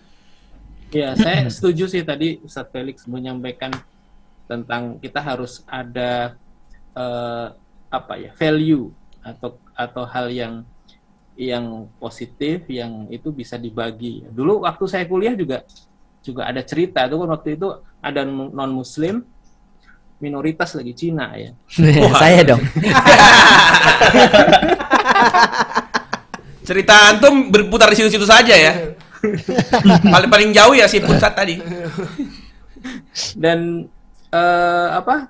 Ya, saya setuju sih tadi Ustadz Felix menyampaikan tentang kita harus ada eh, apa ya value atau atau hal yang yang positif yang itu bisa dibagi. Dulu waktu saya kuliah juga juga ada cerita itu kan waktu itu ada non muslim minoritas lagi Cina ya. Saya dong. Cerita antum berputar di situ-situ saja ya. paling paling jauh ya si pusat tadi. dan eh, apa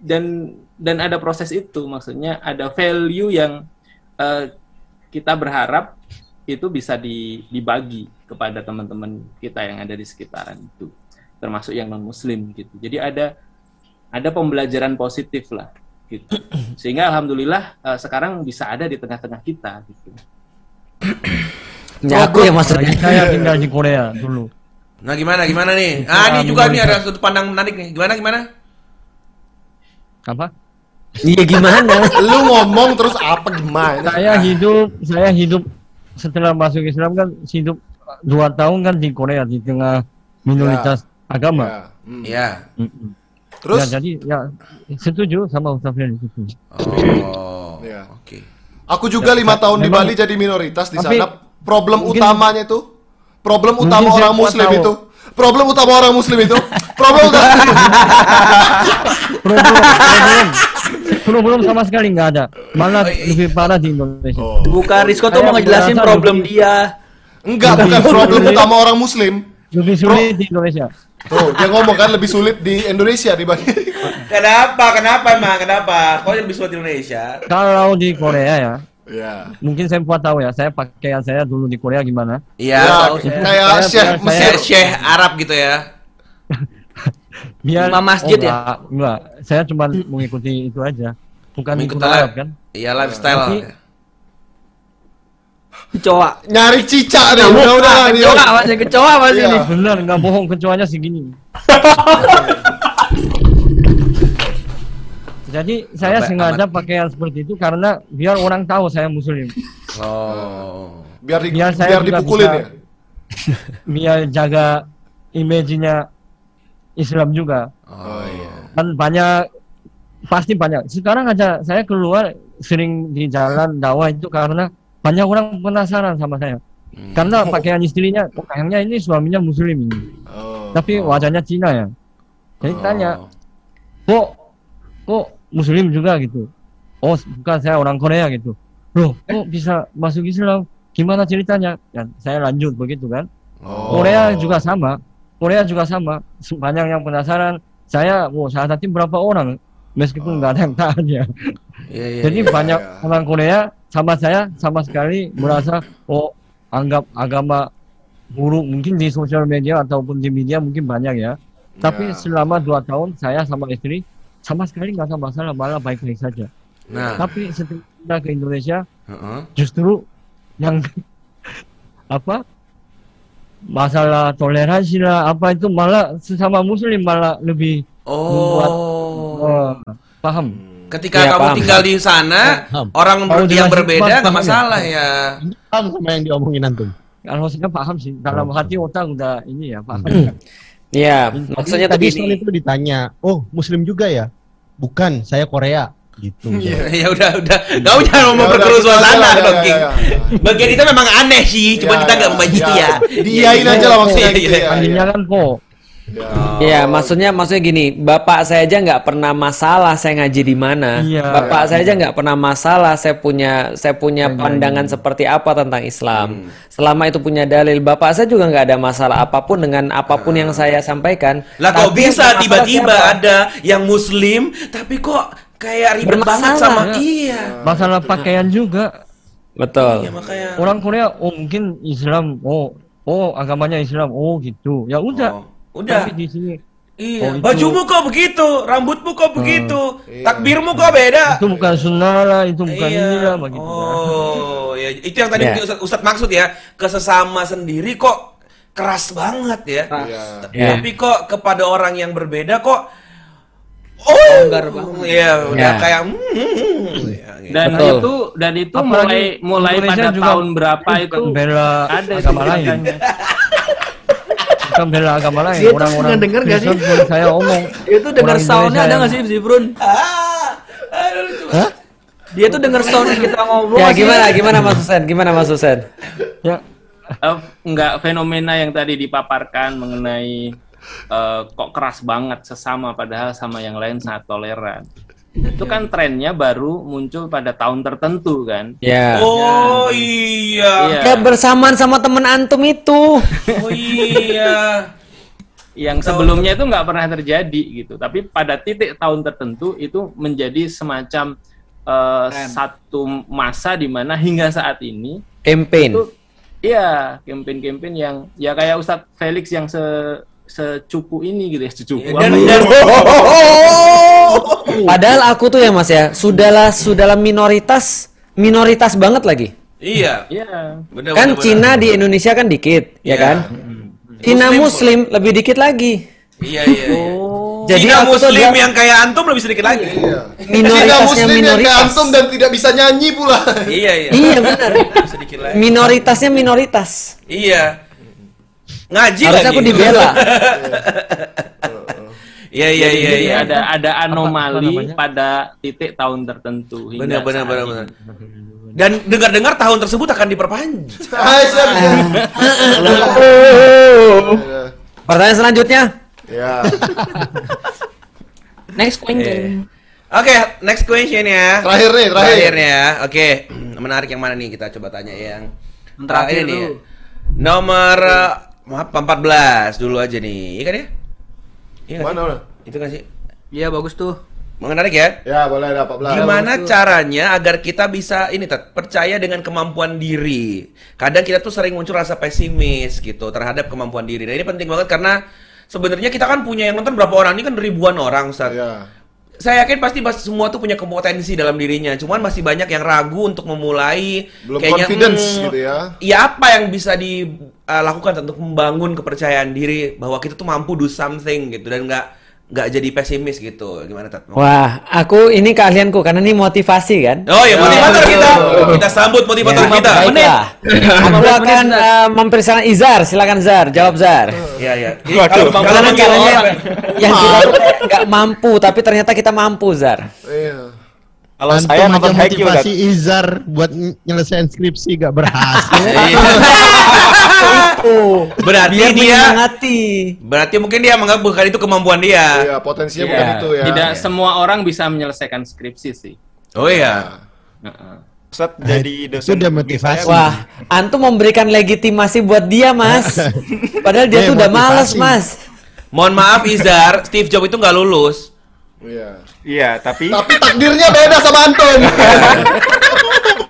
dan dan ada proses itu maksudnya ada value yang eh, kita berharap itu bisa di- dibagi kepada teman-teman kita yang ada di sekitaran itu termasuk yang non muslim gitu jadi ada ada pembelajaran positif lah gitu sehingga alhamdulillah eh, sekarang bisa ada di tengah-tengah kita gitu Ya, aku yang maksudnya. Saya tinggal di Korea dulu. Nah gimana gimana nih? Ah ini juga nih ada sudut pandang menarik nih. Gimana gimana? Apa? Iya gimana? Lu ngomong terus apa gimana? Saya hidup, saya hidup setelah masuk Islam kan hidup dua tahun kan di Korea di tengah minoritas agama. Iya. Mm-mm. Terus? Ya, jadi ya setuju sama Ustaz Ferry itu. Oh. Iya. Oke. Aku juga Ya, lima tahun di Bali jadi minoritas di sana. Problem mungkin- utamanya itu, problem utama orang Muslim tahu. itu, problem utama orang Muslim itu, problem utama. problem, problem, problem sama sekali nggak ada. Malah lebih parah di Indonesia. Bukan Rizko tuh mau ngejelasin problem lebih- dia. Enggak, bukan problem utama orang Muslim. Lebih sulit di Indonesia. Tuh, dia ngomong kan lebih sulit di Indonesia dibanding. Kenapa? Kenapa emang? Kenapa? Kok lebih sulit di Indonesia? Kalau di Korea ya, Iya. mungkin saya buat tahu ya. Saya pakaian saya dulu di Korea gimana? Iya, Ya, tahu saya. kayak Saya- Syekh saya- Mesir. Syekh Arab gitu ya. Biar Imam masjid oh, ya? enggak, enggak. Saya cuma mengikuti itu aja. Bukan Mengikuti ikut Arab kan? Iya lifestyle. Tapi- Kecoa. Nyari cicak deh, udah udah. Kecoa masih kecoa masih Iya. ini. Bener, nggak bohong kecoanya segini. Jadi saya Sampai sengaja amat. pakaian seperti itu karena biar orang tahu saya muslim. Oh. Biar di, Biar saya biar dipukulin bisa- ya. Biar jaga image-nya Islam juga. Oh iya. Kan banyak pasti banyak. Sekarang aja saya keluar sering di jalan dakwah itu karena banyak orang penasaran sama saya. Hmm. Karena pakaian istrinya, oh, kayaknya ini suaminya muslim ini. Oh. Tapi wajahnya Cina ya. Jadi Oh. tanya, kok kok Muslim juga gitu? Oh bukan saya orang Korea gitu. Loh kok bisa masuk Islam? Gimana ceritanya? Ya, saya lanjut begitu kan. Oh. Korea juga sama. Korea juga sama. Banyak yang penasaran. Saya mau saat nanti berapa orang meskipun nggak ada yang tanya. Iya, iya, Jadi iya. banyak orang Korea sama saya sama sekali merasa oh anggap agama buruk mungkin di sosial media ataupun di media mungkin banyak ya. Tapi selama dua tahun saya sama istri sama sekali nggak ada masalah malah baik-baik saja. Nah. Tapi setelah ke Indonesia Heeh. justru yang apa masalah toleransi lah apa itu malah sesama muslim malah lebih membuat eh, paham Ketika Iya, kamu paham, tinggal di sana, Paham. orang Kalau yang berbeda paham, nggak ya? masalah ya. Paham sama yang diomongin antum. kalau saya paham sih dalam hati otak udah ini ya paham Iya, Tadi- maksudnya tadi soal itu ditanya, oh Muslim juga ya? Bukan, saya Korea. Gitu. Ya udah udah, kamu jangan mau Ya udah, memperkeruh kita suasana dong, ya, King. ya, Bagian itu memang aneh sih, cuma Ya, kita nggak ya, membagi ya. ya. Diain aja lah maksudnya Iya, gitu iya. ya. Panggilnya kan kok Iya, maksudnya maksudnya gini, bapak saya aja nggak pernah masalah saya ngaji di mana. Iya. Bapak saya aja nggak pernah masalah saya punya saya punya pandangan seperti apa tentang Islam. Selama itu punya dalil, bapak saya juga nggak ada masalah apa pun dengan apa pun yang saya sampaikan. Lah kok bisa tiba-tiba ada yang muslim tapi kok kayak ribet banget sama ya. iya. masalah pakaian juga Betul. makanya. orang Korea oh mungkin Islam oh oh agamanya Islam oh gitu ya udah udah. tapi di sini Iya, oh, itu- bajumu kok begitu, rambutmu kok begitu, Iya. takbirmu kok beda. itu bukan sunnah lah itu bukan Iya. ini lah begitu Oh, ya itu yang tadi Ya. Ustadz, Ustadz maksud ya, ke sesama sendiri kok keras banget ya. Ya. Tapi kok kepada orang yang berbeda kok oh, Iya, udah Ya. kayak hmm, hmm, hmm. Ya, gitu. Dan Betul. itu dan itu Apalagi mulai mulai Indonesia pada juga tahun berapa itu bela ada agama lain. bukan bela agama lain Dia orang-orang nggak denger nggak sih? Saya omong denger Orang soundnya ada nggak sih, Zifrun? Dia tuh denger sound kita ngobrol. Ya gimana gimana Mas Husen? Gimana Mas Husen? ya Eh, enggak fenomena yang tadi dipaparkan mengenai eh, kok keras banget sesama padahal sama yang lain sangat toleran. Itu kan trennya baru muncul pada tahun tertentu kan. Ya. Oh iya. Iya. Ya bersamaan sama temen antum itu. Oh iya. Yang sebelumnya itu nggak pernah terjadi gitu. Tapi pada titik tahun tertentu itu menjadi semacam eh, satu masa di mana hingga saat ini Campaign. itu iya campaign-campaign yang ya kayak Ustadz Felix yang se secupu ini gitu ya secupu apa Dan, ya? dan Padahal aku tuh ya Mas ya, sudahlah sudahlah minoritas minoritas banget lagi. iya. Iya. Benar, kan benar, Cina benar. di Indonesia kan dikit, ya Iya. kan? Cina Muslim- Muslim, lebih dikit lagi. Iya iya. iya. Jadi Cina muslim yang kayak antum lebih sedikit lagi. Cina Minoritasnya muslim yang kayak minoritas. antum dan tidak bisa nyanyi pula. Iya iya. Iya benar. Sedikit lagi. Minoritasnya minoritas. Iya. Ngaji lagi. aku dibela. Iya iya iya iya. ada ada anomali namanya? pada titik tahun tertentu hingga Benar benar benar benar. Dan dengar-dengar tahun tersebut akan diperpanjang. Siap. Pertanyaan selanjutnya. Ya. Next question. Oke, next question ya. Terakhir nih, terakhir. Terakhirnya ya. Oke, menarik yang mana nih kita coba tanya yang Yang terakhir ini nih. dulu. ya. Nomor eh, maaf 14 dulu aja nih. Iya kan ya? Iya Mana, sih? mana? Itu kan sih. Iya bagus tuh. Menarik ya? Ya, boleh ada 14. Gimana betul. caranya agar kita bisa ini Tat, percaya dengan kemampuan diri? Kadang kita tuh sering muncul rasa pesimis gitu terhadap kemampuan diri. Nah, ini penting banget karena sebenarnya kita kan punya yang nonton berapa orang ini kan ribuan orang, Ustaz. Ya. Saya yakin pasti pas semua tuh punya kompetensi dalam dirinya. Cuman masih banyak yang ragu untuk memulai. Belum Kayaknya, confidence hmm, gitu ya. Ya apa yang bisa dilakukan untuk membangun kepercayaan diri bahwa kita tuh mampu do something gitu dan nggak nggak jadi pesimis gitu. Gimana Tat? Wah, aku ini keahlianku karena ini motivasi kan. Oh ya motivator kita. Kita sambut motivator Ya, kita. Baiklah. Aku akan eh, mempersilakan Izar, silakan Zar, jawab Zar. Iya iya. Kalau caranya orang. yang kita nggak mampu, tapi ternyata kita mampu Zar. Iya. Kalau Antum saya nonton motivasi Izar buat ny- nyelesain skripsi gak berhasil. Iya. Berarti Biar dia. Berarti mungkin dia menganggap bukan itu kemampuan dia. Iya, potensinya Iya. bukan itu ya. Tidak semua orang bisa menyelesaikan skripsi sih. Oh iya. Ustaz jadi dosen. Itu udah motivasi. Wah, antum memberikan legitimasi buat dia, Mas. Padahal dia Eh, tuh udah motivasi. males, Mas. Mohon maaf Izar, Steve Jobs itu nggak lulus. Iya. Iya, tapi Tapi takdirnya beda sama Anton.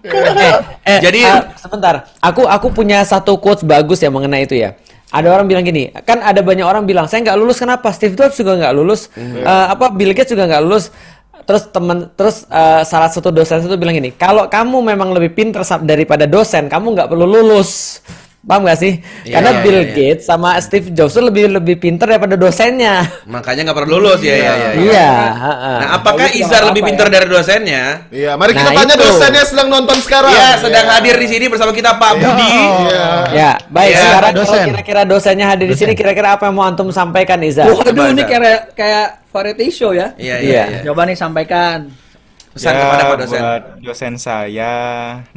Eh, Jadi- eh, sebentar. Aku aku punya satu quotes bagus ya mengenai itu ya. Ada orang bilang gini, kan ada banyak orang bilang saya nggak lulus kenapa? Steve Jobs juga nggak lulus, Eh, apa Bill Gates juga nggak lulus. Terus teman, terus eh, salah satu dosen itu bilang gini, kalau kamu memang lebih pintar sa- daripada dosen, kamu nggak perlu lulus. Paham gak sih? Iya, Karena iya, Bill iya, iya. Gates sama Steve Jobs itu lebih lebih pintar daripada dosennya. Makanya nggak perlu lulus ya ya ya. Iya. heeh. Nah, apakah Kalau gitu Izar lebih ya. dari dosennya? Iya, mari kita Nah, tanya itu. dosennya sedang nonton sekarang. Iya, sedang hadir di sini bersama kita Pak Budi. Iya. Ya, baik. Iya, sekarang kalau dosen. kira-kira dosennya hadir di sini, kira-kira apa yang mau antum sampaikan, Iza? Waduh, ini kayak kayak variety show ya. Iya, Iya. iya. iya. Coba nih sampaikan. Pesan ya, kepada Pak dosen. buat dosen saya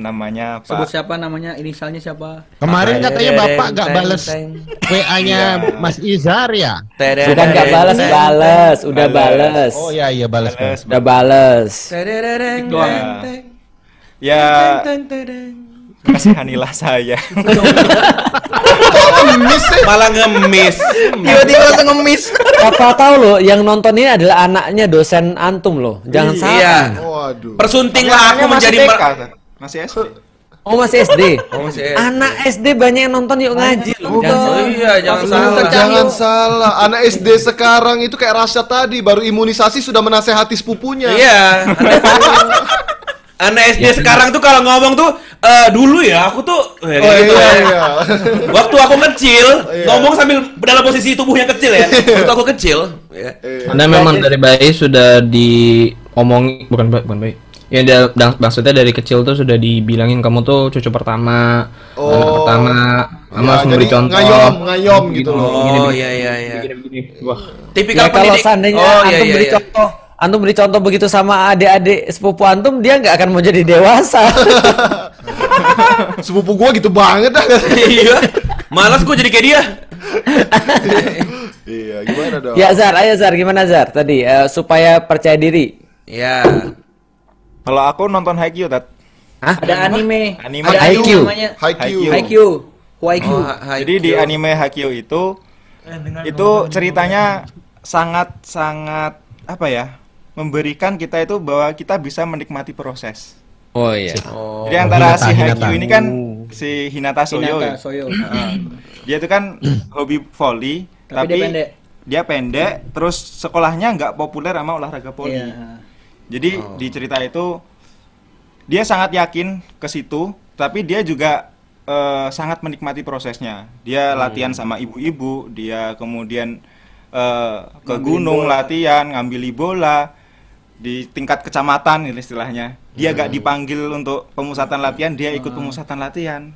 namanya Sebut Pak siapa namanya, inisialnya siapa? Kemarin katanya Bapak Teng, bales. WA-nya Iya. Mas Izar ya? Bukan tedeng, balas, teng. balas, udah Bales. balas. Oh iya iya balas. Bales, Udah teng. Ya. Kasihanilah saya. Ngemis. Malah ngemis. Tiba-tiba langsung ngemis. Papa tahu loh, yang nonton ini adalah anaknya dosen antum loh. Jangan salah. Iya. Waduh. Persuntinglah aku menjadi TK, masih SD. Oh masih SD. Oh, masih SD. Anak SD banyak yang nonton yuk ngaji loh. Jangan Oh iya, jangan Salah. salah. Jangan salah. Anak SD sekarang itu kayak Rasya tadi baru imunisasi sudah menasehati sepupunya. Iya. Anak SD sekarang tuh kalau ngomong tuh eh, dulu ya aku tuh eh, Oh gitu iya ya. iya. Waktu aku kecil, Iya. ngomong sambil dalam posisi tubuh yang kecil ya. Waktu aku kecil, ya. Anda memang dari bayi sudah diomong bukan bukan bayi. Ya dia, dan- maksudnya dari kecil tuh sudah dibilangin kamu tuh cucu pertama, Oh. anak pertama, kamu Ya, harus memberi contoh. ngayom, ngayom gitu loh. Oh iya iya iya. Wah. Tipikal Ya kalau pendidik. seandainya Oh iya antum iya. beri iya. contoh, antum beri contoh begitu sama adik-adik sepupu antum, dia nggak akan mau jadi dewasa. Sepupu gua gitu banget dah. Iya. Malas gua jadi kayak dia. iya, gimana dong? ya Zar, ayo Zar, gimana Zar tadi eh, supaya percaya diri? Ya. Kalau aku nonton Haikyuu, Tat. Hah? Ada anime. Anime. Ada Haikyuu. Haikyuu. Haikyuu. Haikyuu. Oh, ha- Jadi di anime Haikyuu itu itu ceritanya sangat sangat apa ya? Memberikan kita itu bahwa kita bisa menikmati proses. Oh iya. Oh. Jadi antara Hinata, si Hinata. Haikyuu ini kan si Hinata Soyo. Hinata ya. Soyo. Heeh. dia itu kan hobi volley, Tapi tapi, dia pendek. dia pendek, terus sekolahnya nggak populer sama olahraga volley. Iya. Jadi di cerita itu dia sangat yakin ke situ, tapi dia juga eh, sangat menikmati prosesnya. Dia latihan sama ibu-ibu, dia kemudian eh, ke Ngambil gunung bola. latihan, ngambil bola di tingkat kecamatan gitu istilahnya. Dia gak dipanggil untuk pemusatan latihan, dia ikut pemusatan latihan.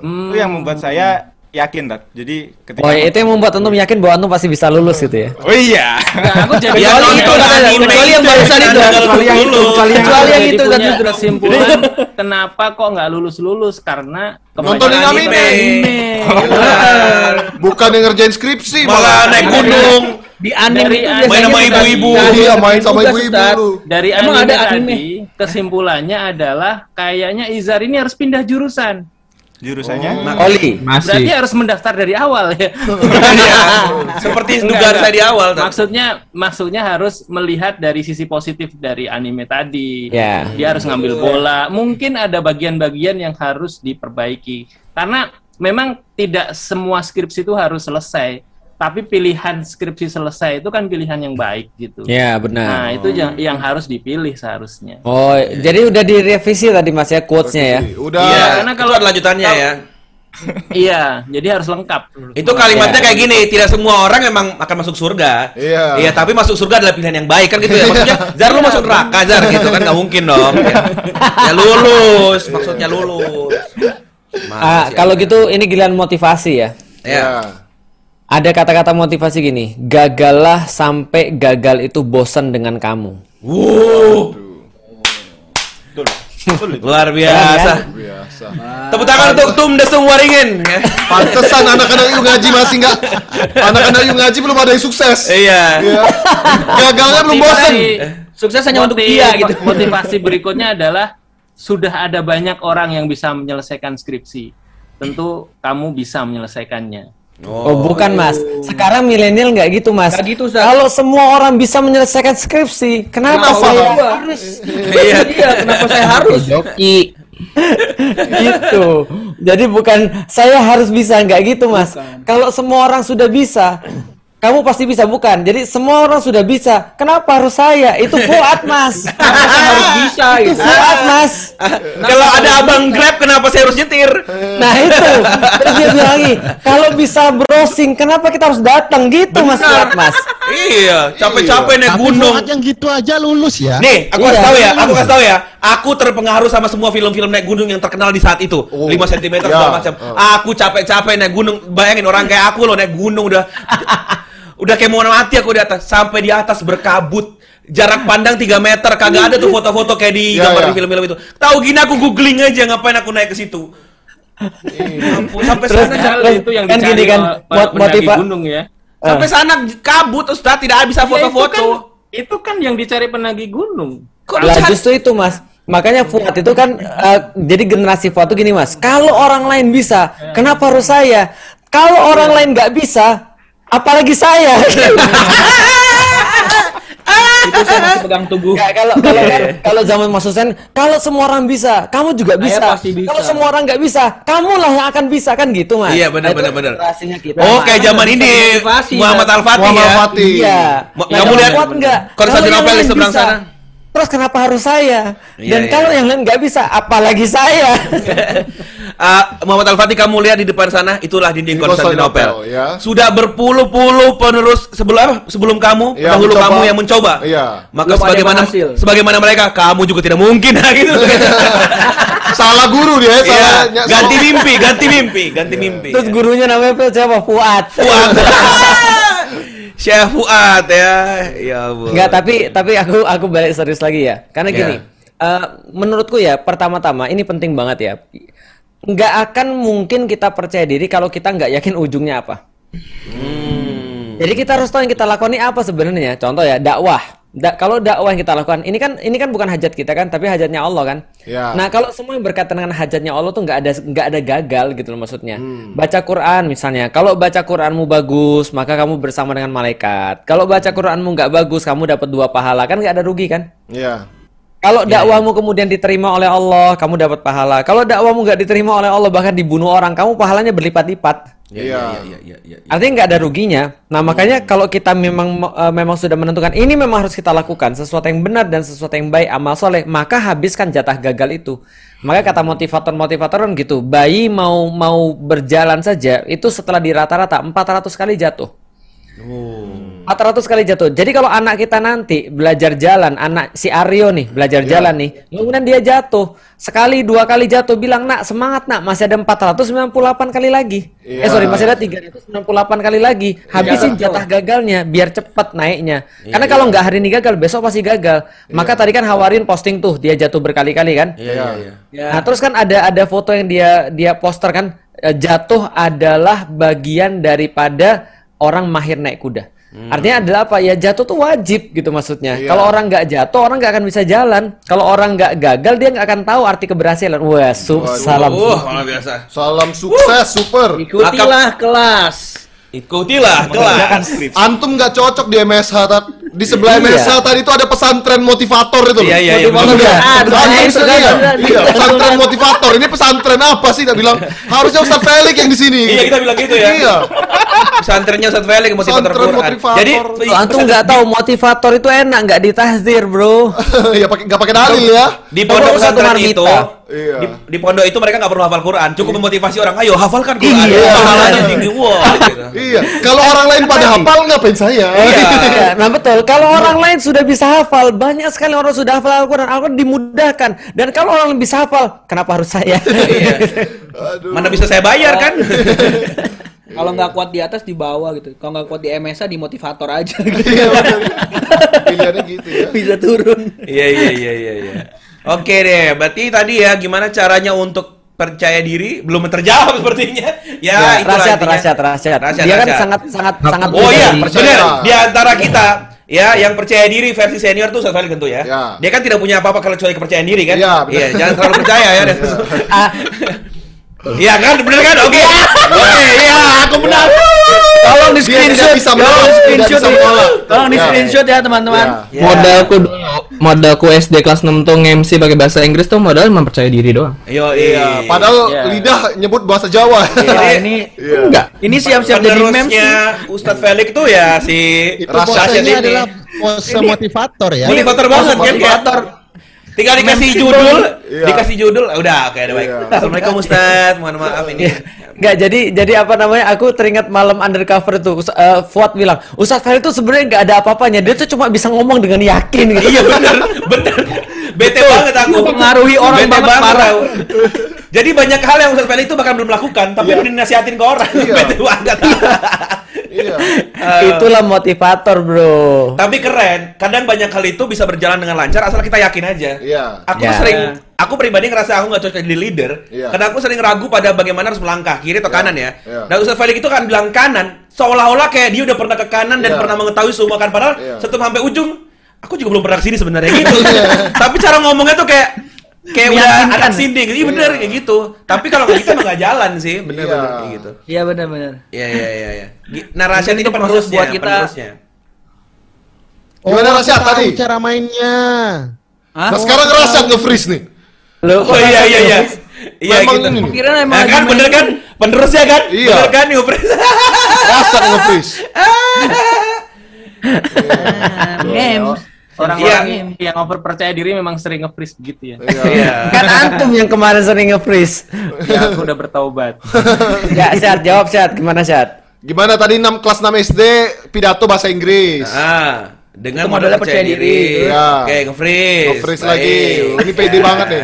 Itu yang membuat saya yakin, Tat. Jadi ketika Oh, itu yang membuat antum yakin bahwa antum pasti bisa lulus gitu ya. Oh iya. aku jadi Ya, itu anime kecuali yang itu barusan itu kecuali yang itu kecuali yang itu, punya Ustaz. kesimpulan kenapa kok nggak lulus lulus karena Nontonin anime. Benar. Bukan yang ngerjain skripsi Malah naik gunung. Di anime Dari itu anime. biasanya Main sama ibu-ibu. Iya, main sama ibu-ibu dari Emang anime ada tadi anime? kesimpulannya adalah kayaknya Izar ini harus pindah jurusan jurusannya Oli. berarti Masih. harus mendaftar dari awal ya Iya. Seperti dugaan saya di awal. Tat. maksudnya maksudnya harus melihat dari sisi positif dari anime tadi Ya. dia harus ngambil bola mungkin ada bagian-bagian yang harus diperbaiki karena memang tidak semua skripsi itu harus selesai tapi pilihan skripsi selesai itu kan pilihan yang baik gitu Ya, benar. nah itu yang yang harus dipilih seharusnya Oh, jadi udah direvisi tadi Mas ya quotes-nya ya. Udah. Iya, karena kalau- lanjutannya ya. iya jadi harus lengkap Itu kalimatnya kayak gini, tidak semua orang memang akan masuk surga. Iya. Iya, tapi masuk surga adalah pilihan yang baik kan gitu ya. Maksudnya, Zar lu masuk neraka, Zar gitu kan nggak mungkin dong. Ya, Ya lulus, maksudnya lulus. Ah, kalau gitu ini giliran motivasi ya. ya. Ada kata-kata motivasi gini, gagallah sampai gagal itu bosan dengan kamu. Wow. Luar biasa. Biasa. Tepuk tangan untuk Tum Desung Waringin. ya. Pantesan anak-anak yuk ngaji masih nggak anak-anak yuk ngaji belum ada yang sukses. Iya. Gagalnya belum bosan. Sukses hanya untuk dia gitu. Motivasi berikutnya adalah sudah ada banyak orang yang bisa menyelesaikan skripsi. Tentu kamu bisa menyelesaikannya. Oh, bukan mas. Sekarang milenial nggak gitu mas. Nggak gitu, Ustaz. Kalau semua orang bisa menyelesaikan skripsi, kenapa Kenapa saya harus? Iya, kenapa saya harus? Joki. gitu. Jadi bukan saya harus bisa nggak gitu mas. Kalau semua orang sudah bisa, kamu pasti bisa bukan. Jadi semua orang sudah bisa. Kenapa harus saya? Itu Fuad mas. Kenapa saya harus bisa Itu gitu? Fuad mas. Kalau ada abang Grab kenapa saya harus nyetir? Nah itu. Terus dia bilang lagi, kalau bisa browsing, kenapa kita harus datang gitu mas Fuad mas? Iya, capek-capek naik gunung. Fuad yang gitu aja lulus ya. Nih, aku Iya. kasih tahu ya, aku kasih tahu ya. Aku terpengaruh sama semua film-film naik gunung yang terkenal di saat itu. 5 cm Ya. segala macam. Aku capek-capek naik gunung. Bayangin orang kayak aku loh naik gunung udah udah kayak mau mati aku di atas. Sampai di atas berkabut. Jarak pandang 3 meter kagak ada tuh foto-foto kayak di Ya, gambar ya. di film-film itu. Tahu gini aku googling aja ngapain aku naik ke situ. Ampun, sampai Terus- sana Terus, itu yang kan dicari gini kan, motiva- gunung ya. sampai sana kabut Ustaz tidak bisa Ya, itu foto-foto. kan- Itu kan yang dicari penagih gunung. Lah justru itu mas. Makanya Fuad itu kan eh, jadi generasi Fuad itu gini mas. Kalau orang lain bisa, kenapa harus saya? Kalau orang lain nggak bisa, apalagi saya. Itu saya masih pegang tubuh. Nggak, kalau kalau kan, kalau zaman Mas Husain, kalau semua orang bisa, kamu juga bisa. pasti bisa. Kalau semua orang nggak bisa, kamulah yang akan bisa kan gitu mas. Iya, benar, Nah, benar, benar. kita. Oh, kayak zaman ini Muhammad. Al-Fatih Muhammad ya. Al-Fatih. Iya. Mo- Nah, kamu kalau lihat. Konstantinopel Kalau yang di seberang bisa, sana. Terus kenapa harus saya? Iya, Dan iya. kalau yang lain nggak bisa, apalagi saya. Ah, Muhammad Al-Fatih kamu lihat di depan sana itulah dinding Konstantinopel. Konstantinopel, ya. Sudah berpuluh-puluh penerus sebelum apa? sebelum kamu, Iya, dahulu mencoba. kamu yang mencoba. Iya. Maka Belum ada sebagaimana sebagaimana mereka, kamu juga tidak mungkin gitu. Salah guru dia, Iya, salah ny- ganti mimpi, ganti mimpi, ganti mimpi. Terus gurunya namanya siapa? Fuad. Fuad. Syekh Fuad ya. Ya ampun. Enggak, tapi tapi aku aku balik serius lagi ya. Karena gini, Ya. eh, menurutku ya pertama-tama ini penting banget ya. Nggak akan mungkin kita percaya diri kalau kita nggak yakin ujungnya apa. Jadi kita harus tahu yang kita lakukan ini apa sebenarnya. Contoh ya dakwah. Da- kalau dakwah yang kita lakukan ini kan ini kan bukan hajat kita kan, tapi hajatnya Allah kan. Ya. Nah kalau semua yang berkaitan dengan hajatnya Allah tuh nggak ada nggak ada gagal gitu loh maksudnya. Baca Quran misalnya, kalau baca Quranmu bagus maka kamu bersama dengan malaikat. Kalau baca Quranmu nggak bagus kamu dapat dua pahala kan nggak ada rugi kan? Iya. Kalau dakwahmu kemudian diterima oleh Allah, kamu dapat pahala. Kalau dakwahmu nggak diterima oleh Allah bahkan dibunuh orang, kamu pahalanya berlipat-lipat. Iya, iya, iya, iya, iya. Artinya nggak ada ruginya. Nah makanya kalau kita memang eh, memang sudah menentukan ini memang harus kita lakukan sesuatu yang benar dan sesuatu yang baik amal soleh, maka habiskan jatah gagal itu. Maka kata motivator-motivator kan gitu, bayi mau mau berjalan saja itu setelah di rata-rata 400 kali jatuh. 400 kali jatuh. Jadi kalau anak kita nanti belajar jalan, anak si Aryo nih belajar jalan nih, kemudian dia jatuh sekali dua kali jatuh, bilang nak semangat nak masih ada 498 kali lagi. Iya. Eh sorry masih ada 398 kali lagi. Habisin jatah gagalnya biar cepat naiknya. Karena kalau nggak hari ini gagal, besok pasti gagal. Maka tadi kan Hawarin posting tuh dia jatuh berkali-kali kan. Iya, iya, iya. Nah, terus kan ada ada foto yang dia dia poster kan eh, jatuh adalah bagian daripada orang mahir naik kuda. Artinya adalah apa? Ya jatuh tuh wajib gitu maksudnya. Iya. Kalau orang nggak jatuh, orang nggak akan bisa jalan. Kalau orang nggak gagal, dia nggak akan tahu arti keberhasilan. Wah, su- Waduh. salam. Wah, luar biasa. Salam sukses, super. Ikutilah kelas. Ikutilah kelas. Antum nggak cocok di MSH tat. Di sebelah Iya. MSH tadi itu ada pesantren motivator itu loh. Iya, iya, iya, Motivator betul. ya. Ah, Antum itu sedih kan, ya? benar. Iya, pesantren motivator. Ini pesantren apa sih? Dia bilang harusnya Ustaz Felix yang di sini. Iya, kita bilang gitu ya. Iya. Pesantrennya Ustaz Felix motivator Quran. motivator. Jadi antum nggak tahu motivator itu enak nggak ditahzir, bro. ya pakai nggak pakai dalil ya. di pondok pesantren itu. Iya. di, di pondok itu mereka nggak perlu hafal Quran cukup memotivasi orang ayo hafalkan Quran Iya. pahalanya tinggi wah gitu. Iya. Kalau orang lain pada hafal ngapain saya? Iya, nah betul. Kalau orang lain sudah bisa hafal, banyak sekali orang sudah hafal Al-Quran. Al-Quran dimudahkan. Dan kalau orang bisa hafal, kenapa harus saya? Iya. mana bisa saya bayar kan Kalau nggak kuat di atas di bawah gitu. Kalau nggak kuat di MSA di motivator aja gitu. Iya. Pilihannya gitu ya. Bisa turun. iya iya iya iya iya Oke deh, berarti tadi ya gimana caranya untuk percaya diri belum terjawab sepertinya. Ya, Ya, itulah rahasia, rahasia, rahasia. Rahasia, Dia kan rahasia. sangat, sangat, sangat Oh iya, benar. Di antara kita ya yang percaya diri versi senior tuh Ustaz tentu ya. Dia kan tidak punya apa-apa kalau kecuali kepercayaan diri kan? Iya, benar. Iya, jangan terlalu percaya ya. Iya kan, bener kan? Oke. Oke, iya, aku benar. Tolong di screenshot, bisa tolong menolak, di screenshot, menolak. tolong di Ya. screenshot ya teman-teman. Ya. Modalku dulu, modalku SD kelas 6 tuh nge-MC pakai bahasa Inggris tuh modal mempercaya diri doang. Yo, Iya, padahal Iya. lidah nyebut bahasa Jawa. Nah, ini Iya. Enggak. ini siap-siap jadi meme Penerusnya Ustadz Felix tuh ya si Itu adalah pose motivator ya. Motivator banget kan motivator. Tinggal dikasih judul, Iya. dikasih judul, udah oke udah baik. Assalamualaikum Ustadz, mohon maaf ini. Enggak, jadi jadi apa namanya? Aku teringat malam undercover itu Us- eh, Fuad bilang, Ustadz Fahri itu sebenarnya nggak ada apa-apanya. Dia tuh cuma bisa ngomong dengan yakin gitu. Iya bener, bener. Bete banget aku. Mempengaruhi orang Bete banget, parah. Jadi banyak hal yang Ustadz Felix itu bahkan belum lakukan, tapi udah dinasihatin ke orang. Bete banget. Iya. Itulah motivator, Bro. Tapi keren, kadang banyak hal itu bisa berjalan dengan lancar asal kita yakin aja. Iya. Aku Ya. sering, aku pribadi ngerasa aku nggak cocok jadi leader, Iya. karena aku sering ragu pada bagaimana harus melangkah kiri atau kanan ya. Iya. Dan Ustaz Felix itu kan bilang kanan, seolah-olah kayak dia udah pernah ke kanan dan Iya. pernah mengetahui semua kan, padahal Iya. setelah sampai ujung, aku juga belum pernah ke sini sebenarnya gitu. Tapi cara ngomongnya tuh kayak kayak udah anak sinding, iya bener kayak gitu. Tapi kalau nggak gitu nggak jalan sih, bener Iya. bener kayak gitu. Iya benar-benar. Iya iya iya. iya. Gi- Nah rahasia itu proses buat kita- penerusnya. Gimana aku Rasyad tahu tadi? cara mainnya. Hah? Nah sekarang Rasyad nge-freeze nih. Loh, Oh iya iya iya. Iya Memang gitu. Kira emang Nah, kan main- bener kan? Penerusnya kan? Iya. Bener kan Yufris? Rasyad nge-freeze. Games. Orang-orang Iya. yang, yang over percaya diri memang sering nge-freeze begitu ya. Iya. Kan antum yang kemarin sering nge-freeze. ya aku udah bertaubat. Ya, Syat, jawab Syat. Gimana Syat? Gimana tadi 6 kelas 6 SD pidato bahasa Inggris. Ah, dengan Itu modal modalnya percaya percaya diri. diri. Iya. Oke, nge-freeze. Nge-freeze lagi. Ini pede banget nih.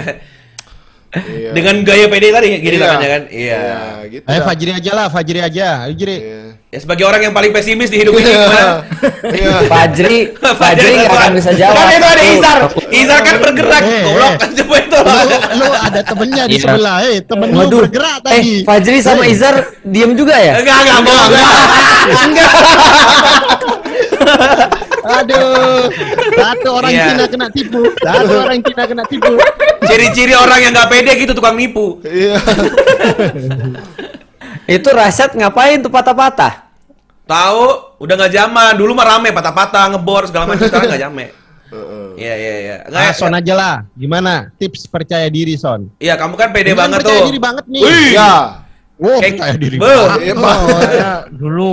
Iya. Dengan gaya pede tadi gini Iya. namanya kan? Iya. Iya, gitu. Ayo. Fajri aja lah, Fajri aja. Ayo Jiri. Iya. Ya sebagai orang yang paling pesimis di hidup ini Iya. gimana? Iya. Fajri, Fajri nggak akan bisa jawab. Kan itu ada Izar. Izar kan bergerak. Eh, Goblok. eh. Coba itu. Lu, ada temennya di Iya. sebelah. Eh, temen lu bergerak Eh, tadi. Fajri sama Eh, Izar diem juga ya? Enggak, enggak, enggak, enggak. Enggak. Aduh, satu orang Iya. Cina kena tipu. Satu orang Cina kena tipu. Ciri-ciri orang yang nggak pede gitu tukang nipu. Iya. Itu Rasyad ngapain tuh patah-patah? Tahu, udah nggak zaman. Dulu mah rame patah-patah, ngebor segala macam. Sekarang nggak jame. Iya, iya, iya. Nggak, Ah, Son aja lah. Gimana? Tips percaya diri, Son. Iya, kamu kan pede kan banget percaya tuh. diri banget nih. Wih. Iya. Wow, Kayak- percaya diri banget. Oh, Pak. saya dulu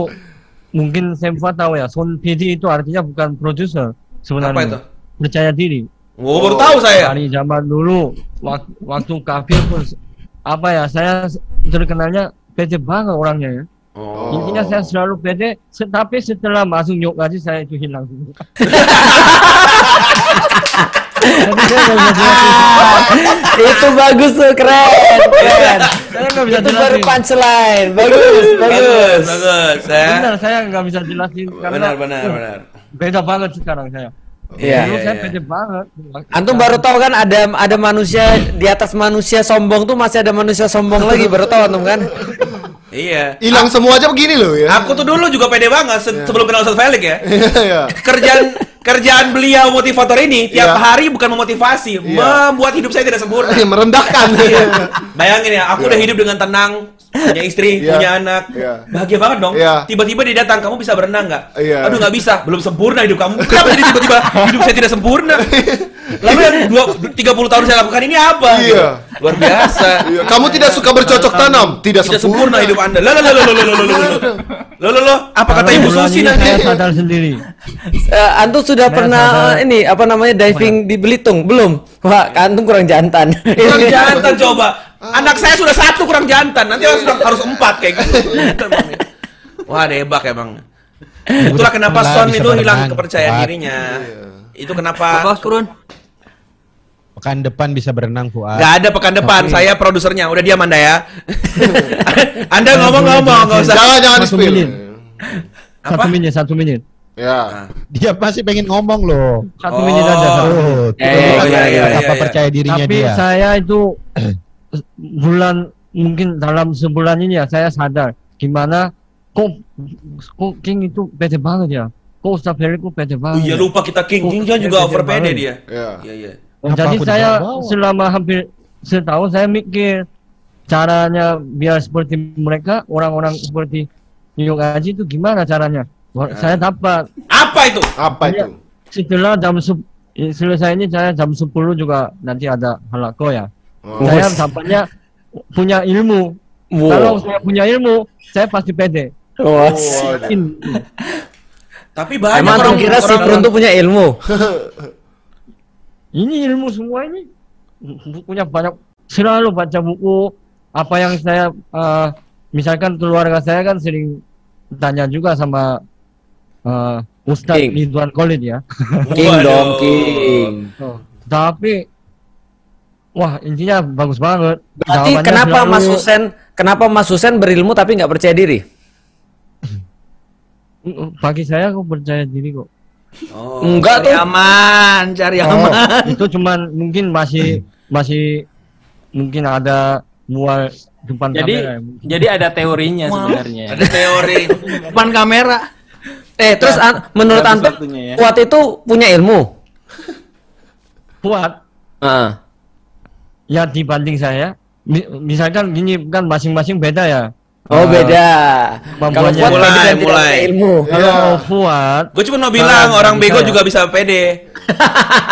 mungkin Semfa tahu ya, Son PD itu artinya bukan produser sebenarnya. Apa itu? Percaya diri. Oh, baru tahu saya. Dari zaman dulu waktu, waktu kafir pun apa ya saya terkenalnya pede banget orangnya ya. Oh. Intinya saya selalu pede, se- tapi setelah masuk nyok gaji saya itu hilang. Saya. Itu bagus tuh, keren. Keren. Saya nggak bisa Itu baru punchline. Bagus, Bagus, bagus. bagus. Ya. Benar, saya nggak bisa jelasin karena Benar, benar, benar. beda banget sekarang saya. Iya, Dulu iya, saya iya. pede banget. Antum baru tahu kan ada ada manusia di atas manusia sombong tuh masih ada manusia sombong lagi baru tahu antum kan? Iya. Hilang semua aja begini loh ya. Aku tuh dulu juga pede banget se- sebelum kenal Ustaz Felix ya. Iya. Kerjaan kerjaan beliau motivator ini tiap Iya. hari bukan memotivasi, membuat hidup saya tidak sempurna. Iya, merendahkan. Iya. Bayangin ya, aku udah hidup dengan tenang, punya istri, yeah. punya anak. Yeah. Bahagia banget dong. Yeah. Tiba-tiba dia datang, kamu bisa berenang nggak? Yeah. Aduh nggak bisa, belum sempurna hidup kamu. Kenapa jadi tiba-tiba hidup saya tidak sempurna? Lalu yang dua, 30 tahun saya lakukan ini apa? Iya. Gitu. Luar biasa. Iya. Kamu tidak suka bercocok tanam, tidak, tidak sempurna. sempurna hidup Anda. Lalu lalu lalu lalu lalu lalu lalu lalu apa kata Ibu Susi nanti? Saya sadar sendiri. Uh, antum sudah saya pernah sadar. Eh, ini apa namanya diving di Belitung? Belum. Wah, kantung kurang jantan. Kurang jantan coba. Anak saya sudah satu kurang jantan. Nanti harus harus empat kayak gitu. Wah, debak emang. Itulah kenapa Son itu hilang kepercayaan Fuad. dirinya. Itu kenapa Bos turun. Pekan depan bisa berenang, Fuad. Gak ada pekan depan, Tapi- saya produsernya. Udah diam Anda ya. anda ngomong-ngomong, nggak usah. Jangan jangan di Satu spill. menit. Apa? Satu menit, satu menit. Ya. Dia pasti pengen ngomong loh. Satu menit aja. Terus. Eh, Terus iya, iya, apa percaya dirinya Tapi dia. saya itu bulan mungkin dalam sebulan ini ya saya sadar gimana kok kok King itu pede banget ya. Kok Ustaz Ferry kok pede Oh banget. iya ya? lupa kita King. King kan juga over pede dia. Iya. Iya iya. Oh, jadi saya selama hampir setahun saya mikir caranya biar seperti mereka orang-orang seperti New York Haji itu gimana caranya? Wah, Saya dapat Apa itu? Apa itu? setelah jam selesai ini saya jam 10 juga nanti ada halako ya. Oh. Saya dapatnya punya ilmu. Wow. Kalau saya punya ilmu, saya pasti pede. Wah. In- Tapi banyak Emang orang kira si Prun tuh punya ilmu? ini ilmu semua ini punya banyak selalu baca buku apa yang saya eh, misalkan keluarga saya kan sering tanya juga sama eh, Ustadz King. Ridwan Khalid ya King dong, King. Oh, tapi wah intinya bagus banget Berarti Jawabannya kenapa selalu- Mas Husen kenapa Mas Husen berilmu tapi nggak percaya diri? bagi saya aku percaya diri kok Oh. Enggak Cari tuh. aman, cari Oh, aman. itu cuman mungkin masih masih mungkin ada mual depan Jadi kamera ya. jadi ada teorinya sebenarnya. Ada teori. Depan kamera. Eh, terus an- menurut Anda ya. Kuat itu punya ilmu? kuat Heeh. Ya dibanding saya mi- misalkan gini kan masing-masing beda ya Oh, Eh, beda. Kalau Mulai, tidak mulai. ilmu. kalau kuat Gue cuma mau bilang Nah, orang bego saya. juga bisa pede.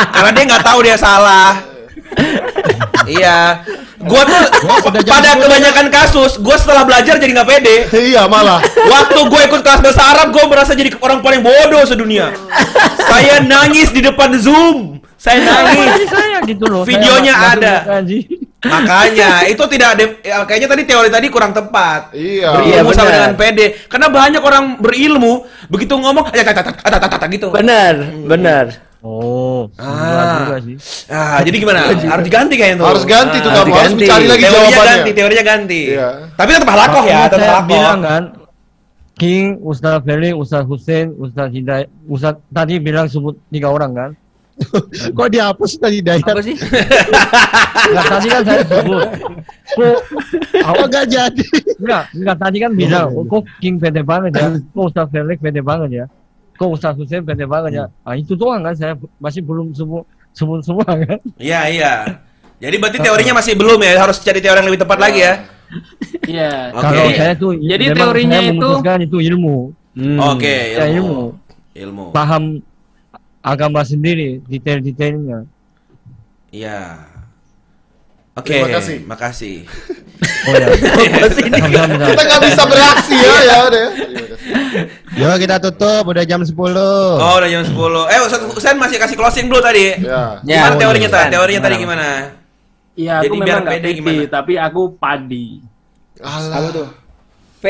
Karena dia nggak tahu dia salah. iya. Gua tuh pada kebanyakan kasus, gue setelah belajar jadi nggak pede. Iya malah. Waktu gue ikut kelas bahasa Arab, gue merasa jadi orang paling bodoh sedunia. Saya nangis di depan Zoom. Saya nangis. saya gitu loh Videonya ada. Makanya itu tidak de- ya, kayaknya tadi teori tadi kurang tepat. Iya. Berilmu Iya, sama dengan pede. Karena banyak orang berilmu begitu ngomong "Aja, tata, tata, tata, tata," gitu. Benar, benar. oh Ah. juga sih Ah, jadi gimana? Harus diganti kayaknya tuh. Harus ganti tuh Ah, kamu, harus mencari lagi teorinya jawabannya. ganti, teorinya ganti. Iya. Tapi tetap halakoh ya, tetap halakoh. bilang kan King, Ustaz Feli, Ustaz Hussein, Ustaz Hidayat, Ustaz tadi bilang sebut tiga orang kan? Kok dihapus tadi Dayat? Apa sih? Enggak tadi kan saya sebut. Kok Oh nggak jadi. enggak, enggak tadi kan bilang, oh, kok King pede banget ya, kok Ustaz Felix pede banget ya, kok Ustaz Hussein pede banget ya. Ah itu doang kan saya masih belum sebut sebut semua kan? Iya, iya. Jadi berarti teorinya masih belum ya, harus cari teori yang lebih tepat lagi ya. Iya. Oke. Kalau saya tuh Jadi teorinya saya itu- memutuskan itu ilmu. Oke, ilmu. ilmu. Ilmu. Paham agama sendiri, detail-detailnya. Iya. Oke, Terima kasih. makasih. Oh ya. Kita nggak bisa bereaksi ya, ya udah. Yuk kita tutup, udah jam 10. Oh, udah jam 10. Eh, Ustaz Husain masih kasih closing dulu tadi. Ya. Gimana Ya, teorinya tadi? Teorinya tadi Gimana? Iya, aku Jadi biar memang nggak pede tapi aku padi. Alah. tuh? P.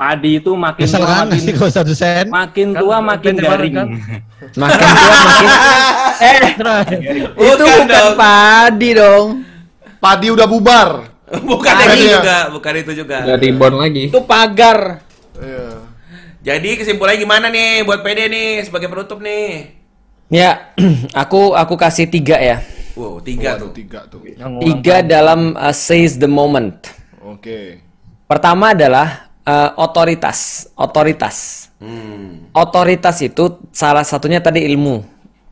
Padi itu makin Kesel tua kan makin makin tua Kan makin garing. kan? Makin tua makin Eh, itu Bukan bukan dong. padi dong. Padi udah bubar. bukan Tadi itu ya. juga, bukan itu juga. reborn lagi. Itu pagar. Iya. Jadi kesimpulannya gimana nih buat PD nih sebagai penutup nih? Ya, aku aku kasih tiga ya. Wow, tiga Waduh, tuh. tiga tuh. Tiga dalam uh, seize the moment. Oke. Pertama adalah uh, otoritas. Otoritas. Hmm. Otoritas itu salah satunya tadi ilmu.